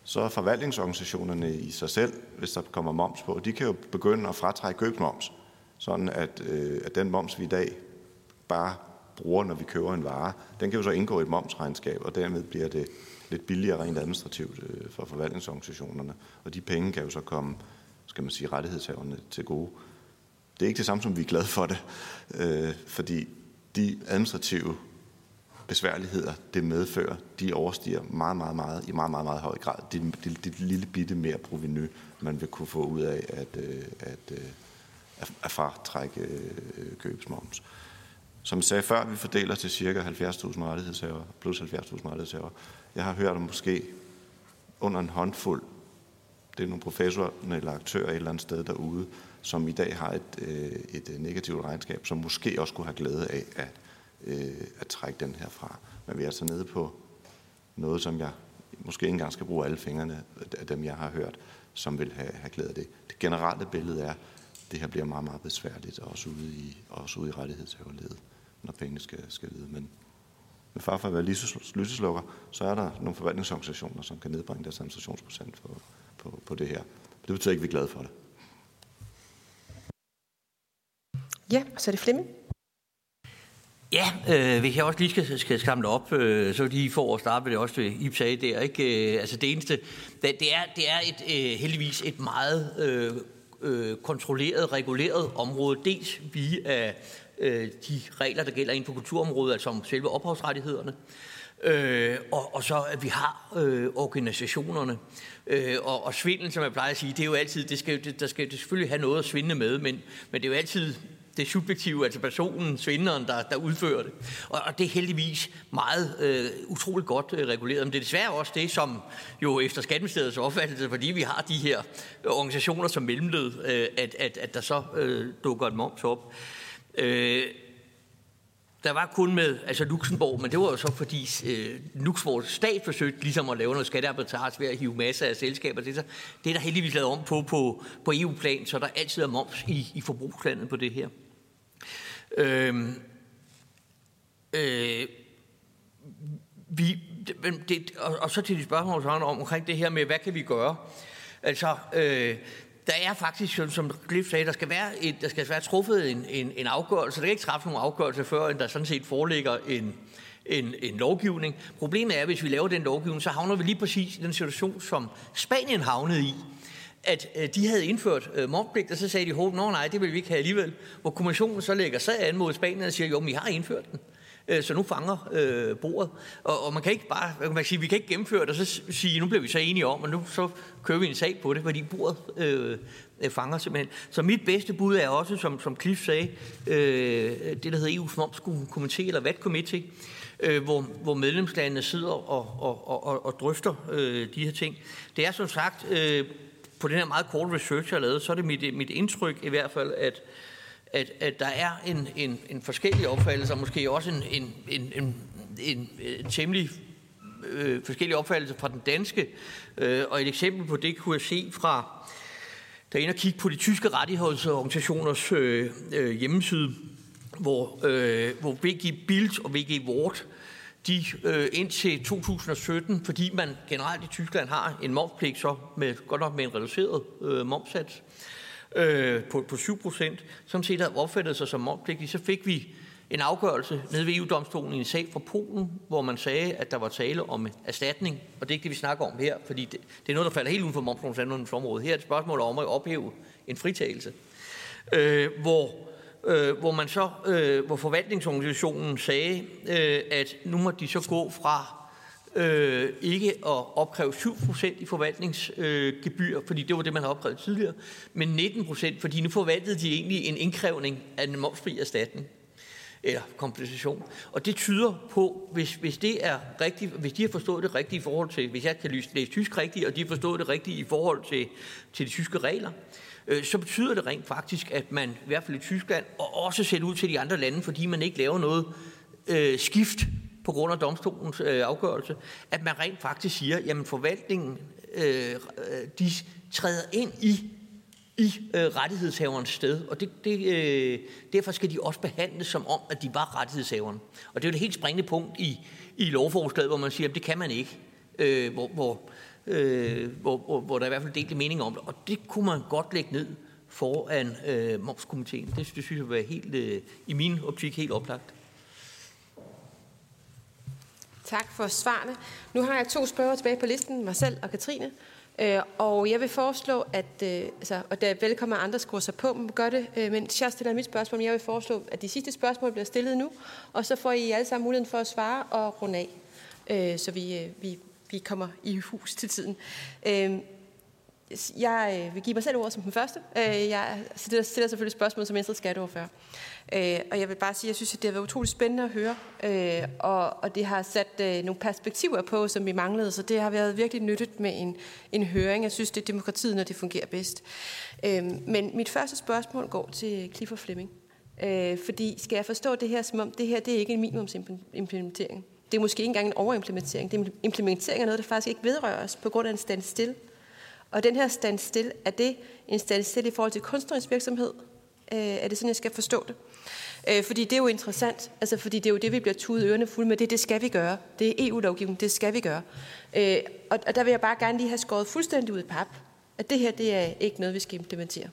så er forvaltningsorganisationerne i sig selv, hvis der kommer moms på, de kan jo begynde at fratrække købsmoms, sådan at, øh, at den moms, vi i dag bare bruger, når vi køber en vare, den kan jo så indgå i et momsregnskab, og dermed bliver det lidt billigere rent administrativt øh, for forvaltningsorganisationerne. Og de penge kan jo så komme, skal man sige, rettighedshaverne til gode. Det er ikke det samme, som vi er glade for det, øh, fordi de administrative besværligheder, det medfører, de overstiger meget, meget, meget, i meget, meget, meget høj grad det, det, det lille bitte mere proveny, man vil kunne få ud af at, øh, at, øh, at, at fratrække øh, købsmoms. Som jeg sagde før, vi fordeler til cirka 70.000 rettighedshaver, plus 70.000 rettighedshaver. Jeg har hørt om måske under en håndfuld, det er nogle professorer eller aktører et eller andet sted derude, som i dag har et, et negativt regnskab, som måske også kunne have glæde af at øh, at trække den her fra. Men vi er altså nede på noget, som jeg måske ikke engang skal bruge alle fingrene af dem, jeg har hørt, som vil have, have glæde af det. Det generelle billede er, at det her bliver meget, meget besværligt, også ude i, også ude i rettighedshaverledet, når pengene skal, skal vide. Men med far for at være lyseslukker, så er der nogle forvaltningsorganisationer, som kan nedbringe deres administrationsprocent på, på, på det her. Det betyder ikke, at vi er glade for det. Ja, og så er det Flemming. Ja, øh, hvis jeg også lige skal, skal samle op, øh, så lige for at starte med det også, I sagde der, ikke? Øh, altså det eneste, det, det er, det er et, øh, heldigvis et meget øh, øh, kontrolleret, reguleret område, dels via øh, de regler, der gælder inden for kulturområdet, altså om selve ophavsrettighederne, øh, og, og så at vi har øh, organisationerne. Øh, og, og svindel, som jeg plejer at sige, det er jo altid, det skal, det, der skal det selvfølgelig have noget at svinde med, men, men det er jo altid det subjektive, altså personen, svinderen, der, der udfører det. Og, og det er heldigvis meget øh, utroligt godt øh, reguleret. Men det er desværre også det, som jo efter Skatteministeriets opfattelse, fordi vi har de her organisationer som mellemled, øh, at, at, at der så øh, dukker et moms op. Øh, der var kun med altså Luxembourg, men det var jo så fordi øh, Luxembourgs stat forsøgte ligesom at lave noget skattearbitrage ved at hive masser af selskaber. Det sig. det er der heldigvis lavet om på på, på EU-plan, så der altid er moms i, i forbrugslandet på det her. Øh, øh, vi, det, det, og, og så til de spørgsmål så om, omkring det her med, hvad kan vi gøre? Altså, øh, der er faktisk, som Cliff sagde, der skal være, et, der skal være truffet en, en, en afgørelse. Der kan ikke træffes nogen afgørelse, før end der sådan set foreligger en, en, en lovgivning. Problemet er, at hvis vi laver den lovgivning, så havner vi lige præcis i den situation, som Spanien havnede i at øh, de havde indført øh, momspligt, og så sagde de, at nej, det vil vi ikke have alligevel. Hvor kommissionen så lægger sag an mod Spanien og siger, jo, men I har indført den. Øh, så nu fanger øh, bordet. Og, og man kan ikke bare, man kan sige, vi kan ikke gennemføre det, og så sige, nu bliver vi så enige om, og nu så kører vi en sag på det, fordi bordet øh, øh fanger simpelthen. Så mit bedste bud er også, som, som Cliff sagde, øh, det der hedder EU's momskomité, eller VAT Committee, øh, hvor, hvor medlemslandene sidder og, og, og, og drøfter øh, de her ting. Det er som sagt, øh, på den her meget korte research, jeg har lavet, så er det mit, mit indtryk i hvert fald, at at, at der er en, en, en forskellig opfattelse, og måske også en, en, en, en, en, en temmelig øh, forskellig opfattelse fra den danske. Øh, og et eksempel på det kunne jeg se fra, der ind og kigge på de tyske rettighedsorganisationers øh, øh, hjemmeside, hvor, øh, hvor VG Bild og VG Wort, de øh, indtil 2017, fordi man generelt i Tyskland har en momspligt, så med, godt nok med en reduceret øh, momsats, øh, på, på 7 procent, som set havde opfattet sig som momspligtige, så fik vi en afgørelse nede ved EU-domstolen i en sag fra Polen, hvor man sagde, at der var tale om erstatning, og det er ikke det, vi snakker om her, fordi det, det er noget, der falder helt uden for momslovens område. Her er et spørgsmål om at ophæve en fritagelse, øh, hvor, øh, hvor man så, øh, hvor forvaltningsorganisationen sagde, øh, at nu må de så gå fra øh, ikke at opkræve 7% i forvaltningsgebyr, øh, fordi det var det, man havde opkrævet tidligere, men 19%, fordi nu forvaltede de egentlig en indkrævning af en momsfri erstatning eller kompensation. Og det tyder på, hvis, hvis det er rigtigt, hvis de har forstået det rigtigt i forhold til, hvis jeg kan læse tysk rigtigt, og de har forstået det rigtigt i forhold til, til de tyske regler, øh, så betyder det rent faktisk, at man i hvert fald i Tyskland, og også ser ud til de andre lande, fordi man ikke laver noget øh, skift på grund af domstolens øh, afgørelse, at man rent faktisk siger, jamen forvaltningen, øh, øh, de træder ind i i øh, rettighedshaverens sted, og det, det, øh, derfor skal de også behandles som om, at de var rettighedshaveren. Og det er jo det helt springende punkt i, i lovforslaget, hvor man siger, at det kan man ikke, øh, hvor, hvor, øh, hvor, hvor, hvor der i hvert fald delte mening om det. Og det kunne man godt lægge ned foran øh, momskomiteen. Det, det synes jeg var helt, øh, i min optik helt oplagt. Tak for svarene. Nu har jeg to spørger tilbage på listen, mig selv og Katrine. Øh, og jeg vil foreslå, at, øh, altså, og der er andre skruer sig på, men gør det, øh, men jeg stiller mit spørgsmål. Men jeg vil foreslå, at de sidste spørgsmål bliver stillet nu, og så får I alle sammen muligheden for at svare og runde af, øh, så vi, øh, vi, vi kommer i hus til tiden. Øhm, jeg øh, vil give mig selv ordet som den første. Øh, jeg stiller selvfølgelig spørgsmål som Venstre skatteordfører. Øh, og jeg vil bare sige, at jeg synes, at det har været utroligt spændende at høre, og, og det har sat nogle perspektiver på, som vi manglede, så det har været virkelig nyttigt med en, en høring. Jeg synes, det er demokratiet, når det fungerer bedst. Øhm, men mit første spørgsmål går til Clifford Fleming. Fordi skal jeg forstå det her, som om det her det er ikke en minimumsimplementering? Det er måske ikke engang en overimplementering. Det er implementering af noget, der faktisk ikke vedrører os på grund af en standstill. Og den her standstill, er det en standstill i forhold til kunstnerisk virksomhed? Øh, er det sådan, jeg skal forstå det? Øh, fordi det er jo interessant, altså fordi det er jo det, vi bliver tudet ørerne fulde med. Det, det skal vi gøre. Det er EU-lovgivning, det skal vi gøre. Øh, og, og der vil jeg bare gerne lige have skåret fuldstændig ud i pap, at det her, det er ikke noget, vi skal implementere.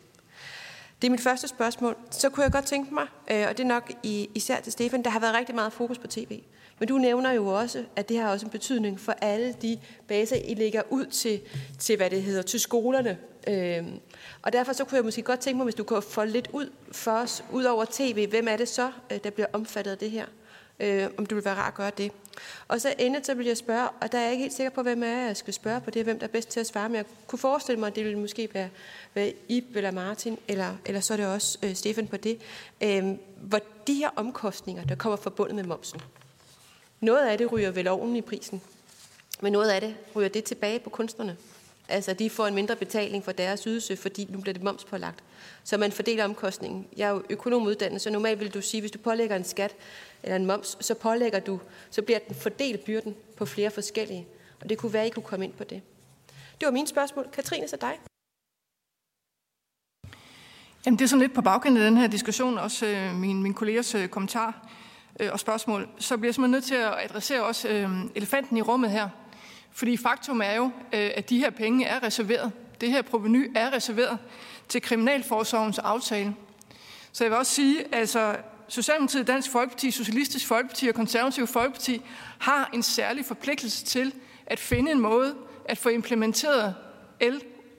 Det er mit første spørgsmål. Så kunne jeg godt tænke mig, øh, og det er nok især til Stefan, der har været rigtig meget fokus på tv. Men du nævner jo også, at det har også en betydning for alle de baser, I lægger ud til, til hvad det hedder, til skolerne. Øhm, og derfor så kunne jeg måske godt tænke mig, hvis du kunne få lidt ud for os, ud over tv, hvem er det så, øh, der bliver omfattet af det her? øh, om du vil være rar at gøre det. Og så endet, så vil jeg spørge, og der er jeg ikke helt sikker på, hvem er, jeg skal spørge på det, hvem der er bedst til at svare, men jeg kunne forestille mig, at det ville måske være, være Ib eller Martin, eller, eller så er det også øh, Stefan på det, øh, hvor de her omkostninger, der kommer forbundet med momsen, noget af det ryger vel oven i prisen, men noget af det ryger det tilbage på kunstnerne. Altså, de får en mindre betaling for deres ydelse, fordi nu bliver det momspålagt. Så man fordeler omkostningen. Jeg er jo økonomuddannet, så normalt vil du sige, hvis du pålægger en skat eller en moms, så pålægger du, så bliver den fordelt byrden på flere forskellige. Og det kunne være, at I kunne komme ind på det. Det var mine spørgsmål. Katrine, så dig. Jamen, det er sådan lidt på bagkanten af den her diskussion, også øh, min, min kollegers øh, kommentar øh, og spørgsmål. Så bliver jeg simpelthen nødt til at adressere også øh, elefanten i rummet her. Fordi faktum er jo, øh, at de her penge er reserveret. Det her proveny er reserveret til Kriminalforsorgens aftale. Så jeg vil også sige, altså Socialdemokratiet, Dansk Folkeparti, Socialistisk Folkeparti og Konservativ Folkeparti har en særlig forpligtelse til at finde en måde at få implementeret L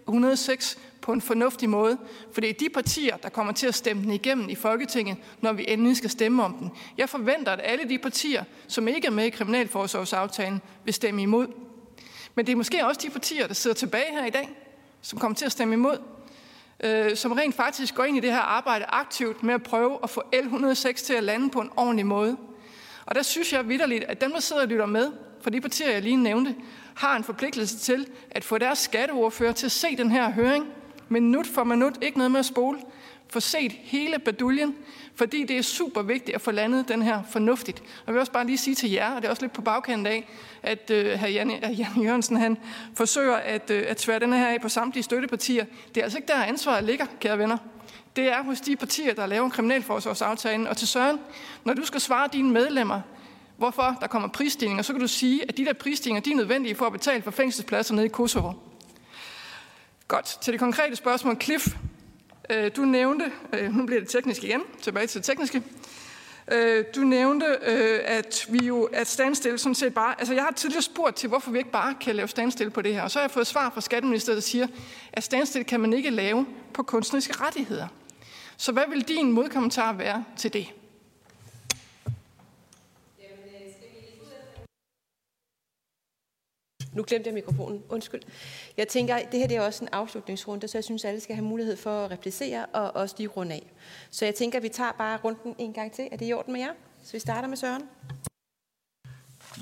106 på en fornuftig måde. For det er de partier, der kommer til at stemme den igennem i Folketinget, når vi endelig skal stemme om den. Jeg forventer, at alle de partier, som ikke er med i Kriminalforsorgsaftalen, vil stemme imod. Men det er måske også de partier, der sidder tilbage her i dag, som kommer til at stemme imod, øh, som rent faktisk går ind i det her arbejde aktivt med at prøve at få L106 til at lande på en ordentlig måde. Og der synes jeg vidderligt, at dem, der sidder og lytter med, for de partier, jeg lige nævnte, har en forpligtelse til at få deres skatteordfører til at se den her høring, minut for minut, ikke noget med at spole, få set hele baduljen, fordi det er super vigtigt at få landet den her fornuftigt. Og jeg vil også bare lige sige til jer, og det er også lidt på bagkanten af, at øh, hr. Jan, Jan Jørgensen han forsøger at, øh, at tvære den her af på samtlige støttepartier. Det er altså ikke der ansvaret ligger, kære venner. Det er hos de partier, der laver kriminalforsorgsaftalen. Og til Søren, når du skal svare dine medlemmer, hvorfor der kommer prisstigninger, så kan du sige, at de der prisstigninger de er nødvendige for at betale for fængselspladser nede i Kosovo. Godt. Til det konkrete spørgsmål. Cliff, øh, du nævnte, øh, nu bliver det teknisk igen, tilbage til det tekniske. Øh, du nævnte, øh, at vi jo, at standstill sådan set bare, altså jeg har tidligere spurgt til, hvorfor vi ikke bare kan lave standstill på det her, og så har jeg fået svar fra Skatteministeriet, der siger, at standstill kan man ikke lave på kunstneriske rettigheder. Så hvad vil din modkommentar være til det? Nu glemte jeg mikrofonen. Undskyld. Jeg tænker, det her det er også en afslutningsrunde, så jeg synes, alle skal have mulighed for at replicere og også lige runde af. Så jeg tænker, at vi tager bare runden en gang til. Er det i orden med jer? Så vi starter med Søren.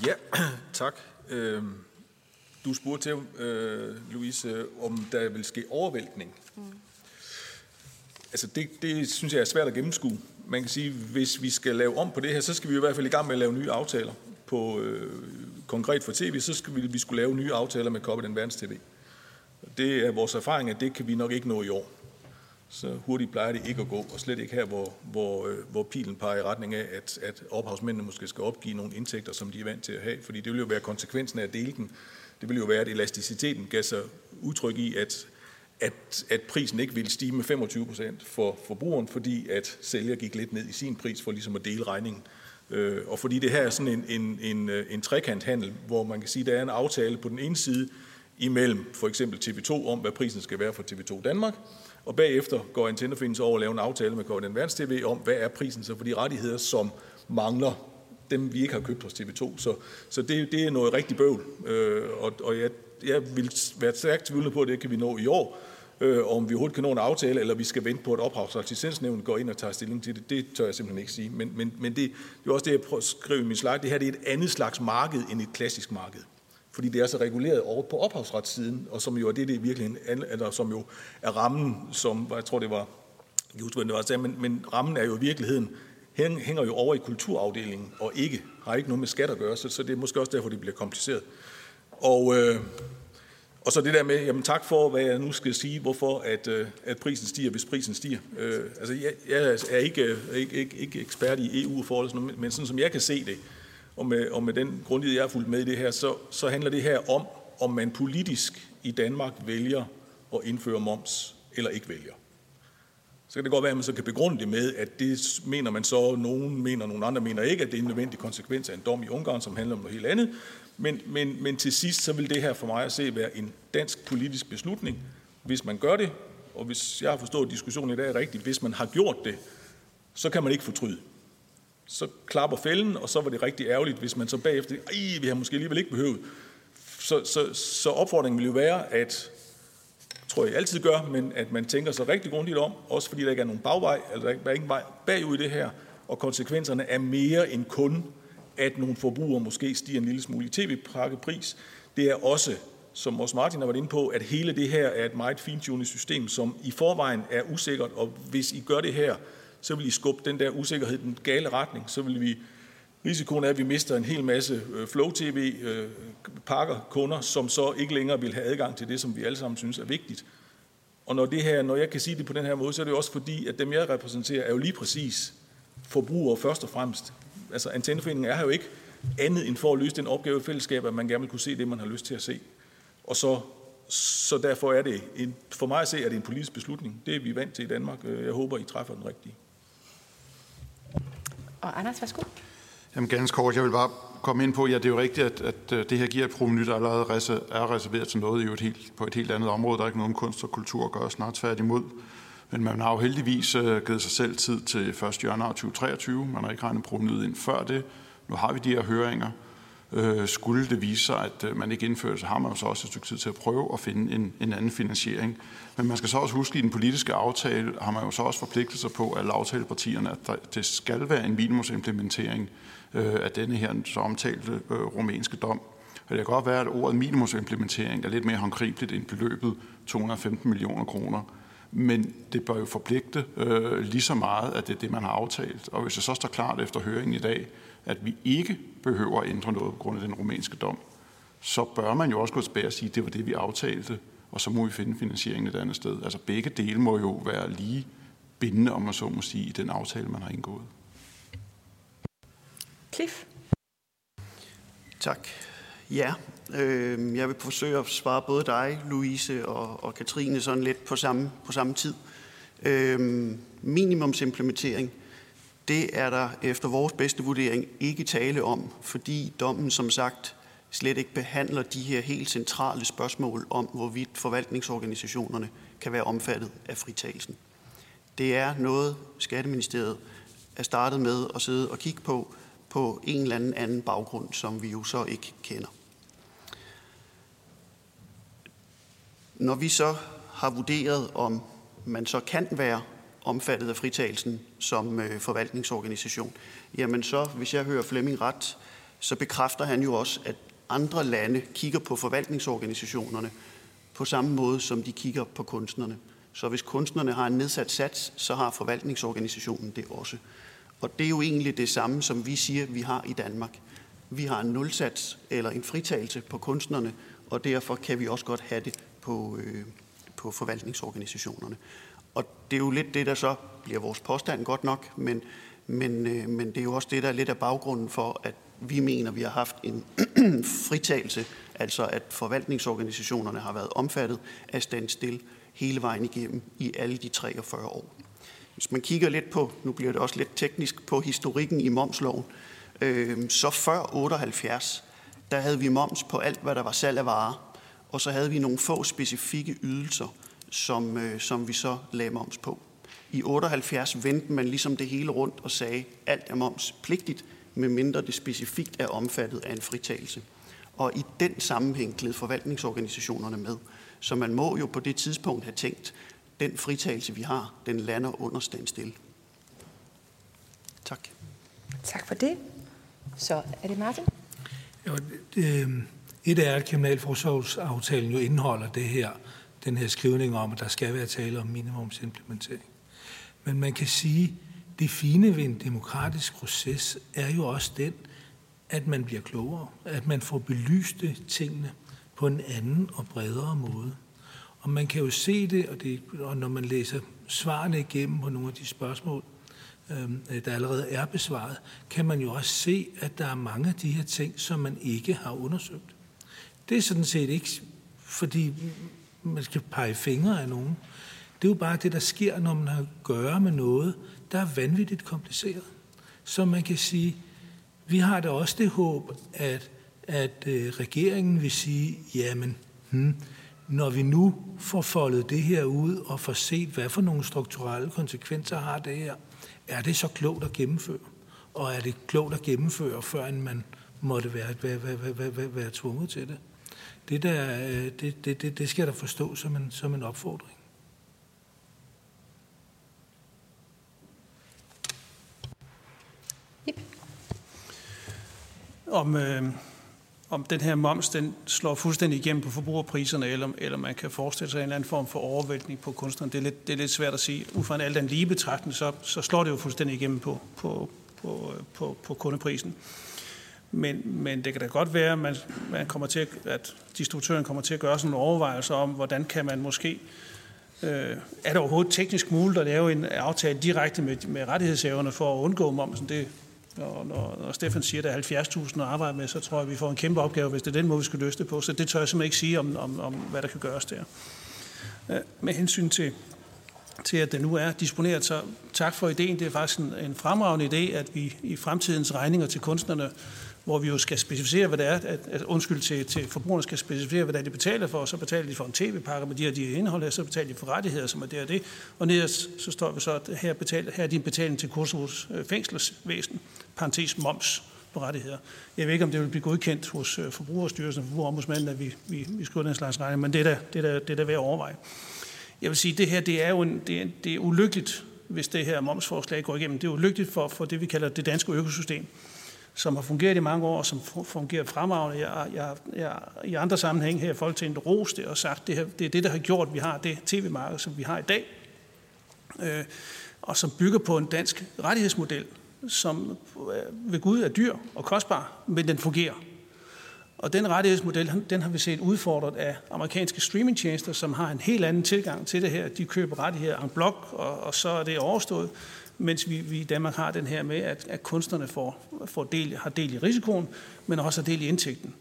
Ja, [clears throat] tak. Øhm, du spurgte til, øh, Louise, om der vil ske overvæltning. Mm. Altså det, det synes jeg er svært at gennemskue. Man kan sige, hvis vi skal lave om på det her, så skal vi i hvert fald i gang med at lave nye aftaler på, øh, konkret for tv, så skal vi, vi skulle lave nye aftaler med Koppe den Verdens TV. Det er vores erfaring, at det kan vi nok ikke nå i år. Så hurtigt plejer det ikke at gå, og slet ikke her, hvor, hvor, øh, hvor pilen peger i retning af, at, at ophavsmændene måske skal opgive nogle indtægter, som de er vant til at have, fordi det vil jo være konsekvensen af at dele den. Det vil jo være, at elasticiteten gav sig udtryk i, at, at, at prisen ikke ville stige med 25 procent for forbrugeren, fordi at sælger gik lidt ned i sin pris for ligesom at dele regningen. Øh, Øh, og fordi det her er sådan en, en, en, øh, en trekanthandel, hvor man kan sige, at der er en aftale på den ene side imellem for eksempel TV2 om, hvad prisen skal være for TV2 Danmark, og bagefter går Antennaforeningen over og laver en aftale med KVN Verdens TV om, hvad er prisen så for de rettigheder, som mangler dem, vi ikke har købt hos TV2. Så, så det, det er noget rigtig bøvl, øh, og, og jeg, jeg vil være stærkt tvivlende på, at det kan vi nå i år, øh, om vi overhovedet kan nå en aftale, eller vi skal vente på, at ophavsretslicensnævnet går ind og tager stilling til det. Det tør jeg simpelthen ikke sige. Men, men, men det, det er også det, jeg prøver at skrive i min slide. Det her det er et andet slags marked end et klassisk marked. Fordi det er så reguleret over på ophavsretssiden, og som jo er det, det virkelig, eller som jo er rammen, som jeg tror, det var, just, det var, men, men rammen er jo i virkeligheden, hænger jo over i kulturafdelingen, og ikke, har ikke noget med skat at gøre, så, så det er måske også derfor, det bliver kompliceret. Og, øh, og så det der med, jamen tak for, hvad jeg nu skal sige, hvorfor at, øh, at prisen stiger, hvis prisen stiger. Øh, altså, jeg, jeg er ikke, øh, ikke, ikke, ikke ekspert i EU-forhold, men sådan som jeg kan se det, og med, og med den grundighed, jeg har fulgt med i det her, så, så handler det her om, om man politisk i Danmark vælger at indføre moms, eller ikke vælger. Så kan det godt være, at man så kan begrunde det med, at det mener man så, nogen mener, nogen andre mener ikke, at det er en nødvendig konsekvens af en dom i Ungarn, som handler om noget helt andet. Men, men, men til sidst, så vil det her for mig at se være en dansk politisk beslutning, hvis man gør det, og hvis jeg har forstået diskussionen i dag rigtigt, hvis man har gjort det, så kan man ikke fortryde. så klapper fælden, og så var det rigtig ærgerligt, hvis man så bagefter, ej, vi har måske alligevel ikke behøvet. Så, så, så opfordringen vil jo være, at, tror jeg altid gør, men at man tænker sig rigtig grundigt om, også fordi der ikke er nogen bagvej, altså eller der er ingen vej bagud i det her, og konsekvenserne er mere end kun, at nogle forbrugere måske stiger en lille smule i tv-pakkepris. Det er også, som også Martin har været inde på, at hele det her er et meget fintunet system, som i forvejen er usikkert, og hvis I gør det her, så vil I skubbe den der usikkerhed i den gale retning. Så vil vi Risikoen er, at vi mister en hel masse øh, flow-tv-pakker, øh, kunder, som så ikke længere vil have adgang til det, som vi alle sammen synes er vigtigt. Og når, det her, når jeg kan sige det på den her måde, så er det også fordi, at dem jeg repræsenterer er jo lige præcis forbrugere først og fremmest. Altså antenneforeningen er her jo ikke andet end for at løse den opgave i fællesskab, at man gerne vil kunne se det, man har lyst til at se. Og så, så derfor er det, en, for mig at se, er det en politisk beslutning. Det er vi vant til i Danmark. Jeg håber, I træffer den rigtige. Og Anders, værsgo. Jamen ganske kort, jeg vil bare komme ind på, ja, det er jo rigtigt, at, at øh, det her giver et proveny, der allerede er reserveret til noget i et helt, på et helt andet område. Der er ikke noget om kunst og kultur at gøre, snart tværtimod. Men man har jo heldigvis øh, givet sig selv tid til 1. januar 2023. Man har ikke regnet provenyet ind før det. Nu har vi de her høringer. Øh, skulle det vise sig, at øh, man ikke indfører så har man jo så også et stykke tid til at prøve at finde en, en anden finansiering. Men man skal så også huske, at i den politiske aftale har man jo så også forpligtet sig på, at aftalepartierne, at der, det skal være en minimumsimplementering af denne her så omtalte rumænske dom. Og det kan godt være, at ordet minimumsimplementering er lidt mere håndgribeligt end beløbet 215 millioner kroner. Men det bør jo forpligte øh, lige så meget, at det er det, man har aftalt. Og hvis det så står klart efter høringen i dag, at vi ikke behøver at ændre noget på grund af den rumænske dom, så bør man jo også gå tilbage og sige, at det var det, vi aftalte, og så må vi finde finansieringen et andet sted. Altså begge dele må jo være lige bindende, om man så må sige, i den aftale, man har indgået. Cliff. Tak. Ja, øh, jeg vil forsøge at svare både dig, Louise og, og Katrine sådan lidt på samme, på samme tid. Øh, minimumsimplementering, det er der efter vores bedste vurdering ikke tale om, fordi dommen som sagt slet ikke behandler de her helt centrale spørgsmål om, hvorvidt forvaltningsorganisationerne kan være omfattet af fritagelsen. Det er noget, Skatteministeriet er startet med at sidde og kigge på, på en eller anden anden baggrund, som vi jo så ikke kender. Når vi så har vurderet, om man så kan være omfattet af fritagelsen som øh, forvaltningsorganisation, jamen så, hvis jeg hører Flemming ret, så bekræfter han jo også, at andre lande kigger på forvaltningsorganisationerne på samme måde, som de kigger på kunstnerne. Så hvis kunstnerne har en nedsat sats, så har forvaltningsorganisationen det også. Og det er jo egentlig det samme, som vi siger, vi har i Danmark. Vi har en nulsats eller en fritagelse på kunstnerne, og derfor kan vi også godt have det på, øh, på forvaltningsorganisationerne. Og det er jo lidt det, der så bliver vores påstand godt nok, men, men, øh, men det er jo også det, der er lidt af baggrunden for, at vi mener, vi har haft en [clears throat] fritagelse, altså at forvaltningsorganisationerne har været omfattet af standstill hele vejen igennem i alle de 43 år. Hvis man kigger lidt på, nu bliver det også lidt teknisk, på historikken i momsloven, øh, så før 78, der havde vi moms på alt, hvad der var salg af varer, og så havde vi nogle få specifikke ydelser, som, øh, som vi så lagde moms på. I 78 vendte man ligesom det hele rundt og sagde, alt er momspligtigt, medmindre det specifikt er omfattet af en fritagelse. Og i den sammenhæng gled forvaltningsorganisationerne med. Så man må jo på det tidspunkt have tænkt, den fritagelse, vi har, den lander under standstill. Tak. Tak for det. Så er det Martin? Jo, det, et er, at kriminalforsorgsaftalen jo indeholder det her, den her skrivning om, at der skal være tale om minimumsimplementering. Men man kan sige, det fine ved en demokratisk proces er jo også den, at man bliver klogere, at man får belyste tingene på en anden og bredere måde. Og man kan jo se det, og, det, og når man læser svarene igennem på nogle af de spørgsmål, øh, der allerede er besvaret, kan man jo også se, at der er mange af de her ting, som man ikke har undersøgt. Det er sådan set ikke, fordi man skal pege fingre af nogen. Det er jo bare det, der sker, når man har at gøre med noget, der er vanvittigt kompliceret. Så man kan sige, vi har da også det håb, at, at øh, regeringen vil sige, jamen, hmm, når vi nu får foldet det her ud og får set, hvad for nogle strukturelle konsekvenser har det her, er det så klogt at gennemføre? og er det klogt at gennemføre, før man måtte være, være, være, være, være, være tvunget til det. Det, der, øh, det, det, det, det skal der forstå som en, som en opfordring. Om, øh, om den her moms den slår fuldstændig igennem på forbrugerpriserne, eller, eller man kan forestille sig en eller anden form for overvæltning på kunstneren. Det er lidt, det er lidt svært at sige. Ud fra en alt den lige betragtning, så, så slår det jo fuldstændig igennem på, på, på, på, på kundeprisen. Men, men det kan da godt være, at, man, man kommer til, at distributøren kommer til at gøre sådan nogle overvejelser om, hvordan kan man måske Øh, er det overhovedet teknisk muligt at lave en aftale direkte med, med rettighedshaverne for at undgå momsen? Det, når, når, når Stefan siger, at der er 70.000 at arbejde med, så tror jeg, at vi får en kæmpe opgave, hvis det er den måde, vi skal løse det på. Så det tør jeg simpelthen ikke sige om, om, om hvad der kan gøres der. Øh, med hensyn til, til, at det nu er disponeret, så tak for ideen. Det er faktisk en, en fremragende idé, at vi i fremtidens regninger til kunstnerne hvor vi jo skal specificere, hvad det er, at, at undskyld til, til forbrugerne skal specificere, hvad det er, de betaler for, og så betaler de for en tv-pakke med de her, de her indhold, og så betaler de for rettigheder, som er det og det, og nederst så står vi så, at her, betal, her er din betaling til Kosovos øh, fængselsvæsen, parentes moms på rettigheder. Jeg ved ikke, om det vil blive godkendt hos øh, Forbrugerstyrelsen og Forbrugerombudsmanden, at vi, vi, vi skriver den slags regning, men det er da, det er da, det er da værd at overveje. Jeg vil sige, at det her det er jo en, det er, det er ulykkeligt, hvis det her momsforslag går igennem. Det er ulykkeligt for, for det, vi kalder det danske økosystem som har fungeret i mange år, og som fungerer fremragende. Jeg, jeg, jeg, I andre sammenhæng her i Folketinget rost det og sagt, det, her, det er det, der har gjort, at vi har det tv-marked, som vi har i dag, øh, og som bygger på en dansk rettighedsmodel, som øh, ved Gud er dyr og kostbar, men den fungerer. Og den rettighedsmodel, den har vi set udfordret af amerikanske streamingtjenester, som har en helt anden tilgang til det her. De køber rettigheder en blok, og, og så er det overstået mens vi, vi i Danmark har den her med, at, at kunstnerne får, får del, har del i risikoen, men også har del i indtægten.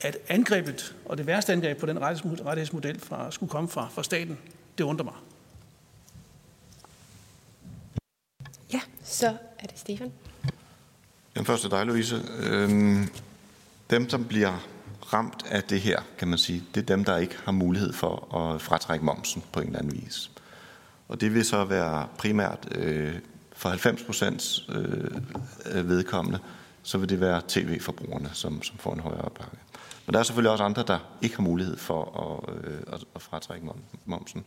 At angrebet, og det værste angreb på den rettighedsmodel fra, skulle komme fra, fra staten, det undrer mig. Ja, så er det Stefan. Jamen først til dig, Louise. Øhm, dem, som bliver ramt af det her, kan man sige, det er dem, der ikke har mulighed for at fratrække momsen på en eller anden vis. Og det vil så være primært øh, for 90 procent øh, vedkommende, så vil det være tv-forbrugerne, som, som får en højere pakke. Men der er selvfølgelig også andre, der ikke har mulighed for at, øh, at, at fratrække momsen.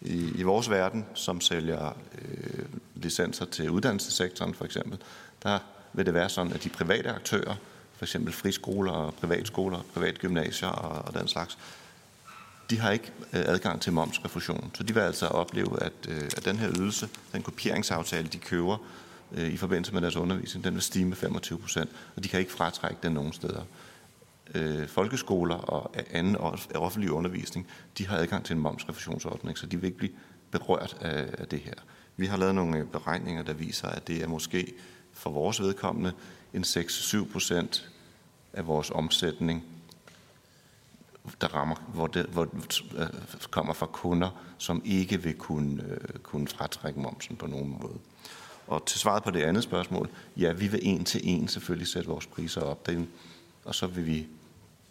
I, I vores verden, som sælger øh, licenser til uddannelsessektoren for eksempel, der vil det være sådan, at de private aktører, for eksempel friskoler, privatskoler, privatgymnasier og, og den slags, de har ikke øh, adgang til momsrefusion. Så de vil altså opleve, at, øh, at den her ydelse, den kopieringsaftale, de køber øh, i forbindelse med deres undervisning, den vil stige med 25 procent, og de kan ikke fratrække den nogen steder. Folkeskoler og anden offentlig undervisning, de har adgang til en momsrefusionsordning, så de vil ikke blive berørt af det her. Vi har lavet nogle beregninger, der viser, at det er måske for vores vedkommende en 6-7 procent af vores omsætning, der rammer, hvor det hvor, øh, kommer fra kunder, som ikke vil kunne, øh, kunne fratrække momsen på nogen måde. Og til svaret på det andet spørgsmål, ja, vi vil en til en selvfølgelig sætte vores priser op, den, og så vil vi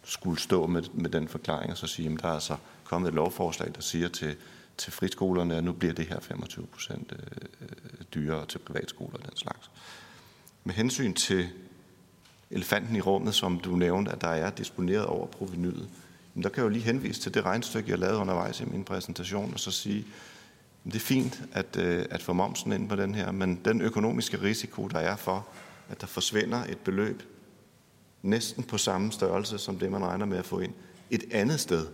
skulle stå med, med den forklaring og så sige, at der er altså kommet et lovforslag, der siger til, til friskolerne, at nu bliver det her 25 procent øh, dyrere til privatskoler og den slags. Med hensyn til elefanten i rummet, som du nævnte, at der er disponeret over provenyet, men der kan jeg jo lige henvise til det regnstykke, jeg lavede undervejs i min præsentation, og så sige, at det er fint at, øh, at få momsen ind på den her, men den økonomiske risiko, der er for, at der forsvinder et beløb næsten på samme størrelse som det, man regner med at få ind, et andet sted,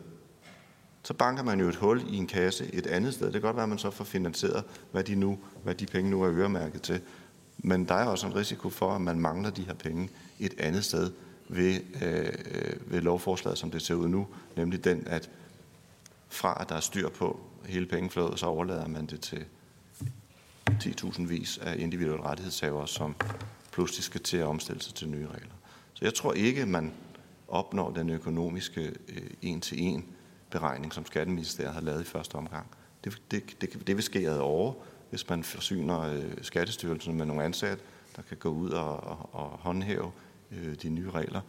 så banker man jo et hul i en kasse et andet sted. Det kan godt være, at man så får finansieret, hvad de, nu, hvad de penge nu er øremærket til. Men der er også en risiko for, at man mangler de her penge et andet sted, ved, øh, ved lovforslaget, som det ser ud nu, nemlig den, at fra at der er styr på hele pengeflådet, så overlader man det til 10.000 vis af individuelle rettighedshavere, som pludselig skal til at omstille sig til nye regler. Så jeg tror ikke, man opnår den økonomiske øh, en-til-en beregning, som Skatteministeriet har lavet i første omgang. Det, det, det, det vil ske ad over, hvis man forsyner øh, Skattestyrelsen med nogle ansatte, der kan gå ud og, og, og håndhæve øh, de nye regler.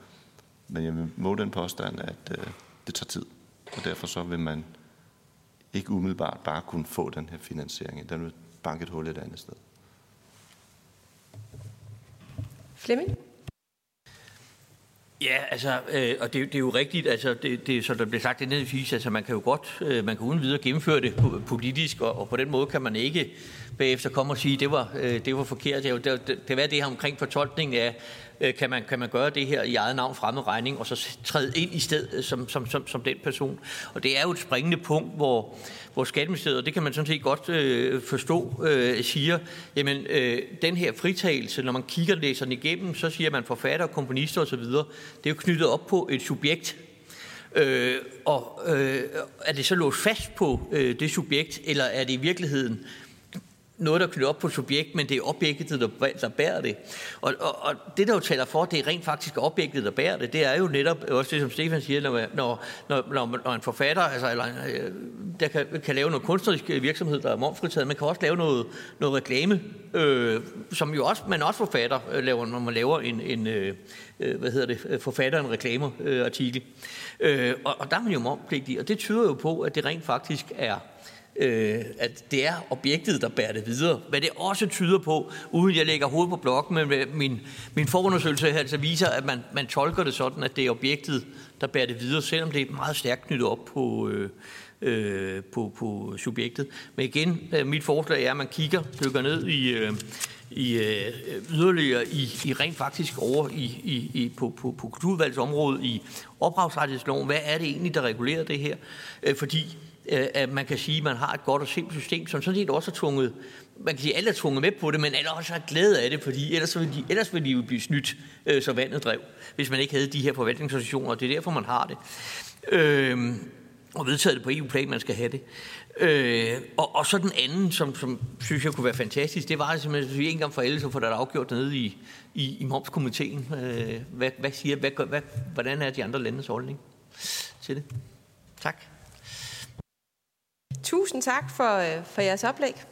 Men jeg vil må den påstand, at øh, det tager tid, og derfor så vil man ikke umiddelbart bare kunne få den her finansiering. Den vil banke et hul et andet sted. Flemming? Ja, altså, øh, og det, det er jo rigtigt, altså, det, det, som der bliver sagt indledningsvis, altså, man kan jo godt, øh, man kan uden videre gennemføre det politisk, og, og på den måde kan man ikke bagefter komme og sige, det var, øh, det var forkert. Det, det, det, det var det her omkring fortolkningen af, Øh, kan, man, kan man gøre det her i eget navn fremmed regning, og så træde ind i stedet øh, som, som, som, som den person. Og det er jo et springende punkt, hvor, hvor Skatteministeriet, og det kan man sådan set godt øh, forstå, øh, siger, jamen øh, den her fritagelse, når man kigger læseren igennem, så siger man forfatter, komponister osv., det er jo knyttet op på et subjekt, Øh, og øh, er det så låst fast på øh, det subjekt, eller er det i virkeligheden noget, der knytter op på subjekt, men det er objektet, der, der bærer det. Og, og, og det, der jo taler for, det er rent faktisk objektet, der bærer det. Det er jo netop også det, som Stefan siger, når, når, når, når en forfatter altså, eller, øh, der kan, kan lave noget kunstnerisk virksomhed, der er momfritaget, man kan også lave noget, noget reklame, øh, som jo også, man også forfatter øh, laver, når man laver en, en øh, øh hvad hedder det, forfatter en reklameartikel. Øh, og, og der er man jo momspligtig, og det tyder jo på, at det rent faktisk er øh, at det er objektet, der bærer det videre. Hvad det også tyder på, uden jeg lægger hovedet på blokken, men øh, min, min forundersøgelse her altså viser, at man, man tolker det sådan, at det er objektet, der bærer det videre, selvom det er meget stærkt knyttet op på, øh, øh, på, på subjektet. Men igen, øh, mit forslag er, at man kigger, dykker ned i, øh, i øh, yderligere i, i rent faktisk over i, i, i, på, på, på kulturvalgsområdet i ophavsrettighedsloven. Hvad er det egentlig, der regulerer det her? Øh, fordi Øh, at man kan sige, at man har et godt og simpelt system, som sådan set også er tvunget, man kan sige, at alle er tvunget med på det, men alle også har glæde af det, fordi ellers ville de, ellers ville de jo blive snydt, øh, så vandet drev, hvis man ikke havde de her forvaltningsorganisationer, og det er derfor, man har det. Øh, og vedtaget det på EU-plan, man skal have det. Øh, og, og så den anden, som, som synes jeg kunne være fantastisk, det var simpelthen, at vi en gang for alle, så får der afgjort nede i, i, i momskomiteen. Øh, hvad, hvad siger, hvad, hvad, hvordan er de andre landes holdning til det? Tak. Tusind tak for, øh, for jeres oplæg.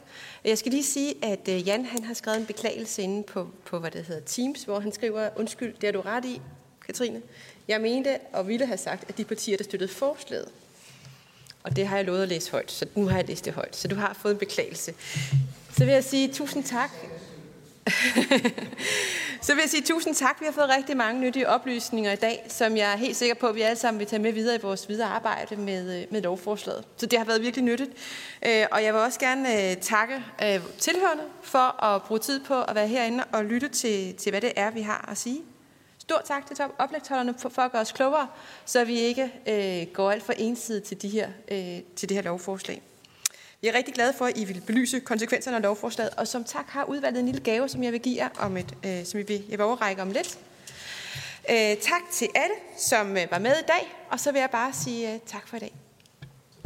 Jeg skal lige sige, at øh, Jan han har skrevet en beklagelse inde på, på, hvad det hedder, Teams, hvor han skriver, undskyld, det er du ret i, Katrine. Jeg mente og ville have sagt, at de partier, der støttede forslaget, og det har jeg lovet at læse højt, så nu har jeg læst det højt. Så du har fået en beklagelse. Så vil jeg sige tusind tak [laughs] så vil jeg sige tusind tak. Vi har fået rigtig mange nyttige oplysninger i dag, som jeg er helt sikker på, at vi alle sammen vil tage med videre i vores videre arbejde med, øh, med lovforslaget. Så det har været virkelig nyttigt. Øh, og jeg vil også gerne øh, takke tilhørende for at bruge tid på at være herinde og lytte til, til hvad det er, vi har at sige. Stor tak til oplægtholderne for, for at gøre os klogere, så vi ikke øh, går alt for ensidigt til, de her, øh, til det her lovforslag. Jeg er rigtig glad for, at I vil belyse konsekvenserne af lovforslaget, og som tak har udvalget en lille gave, som jeg vil give jer, om et, øh, som jeg vil, jeg vil overrække om lidt. Øh, tak til alle, som øh, var med i dag, og så vil jeg bare sige øh, tak for i dag.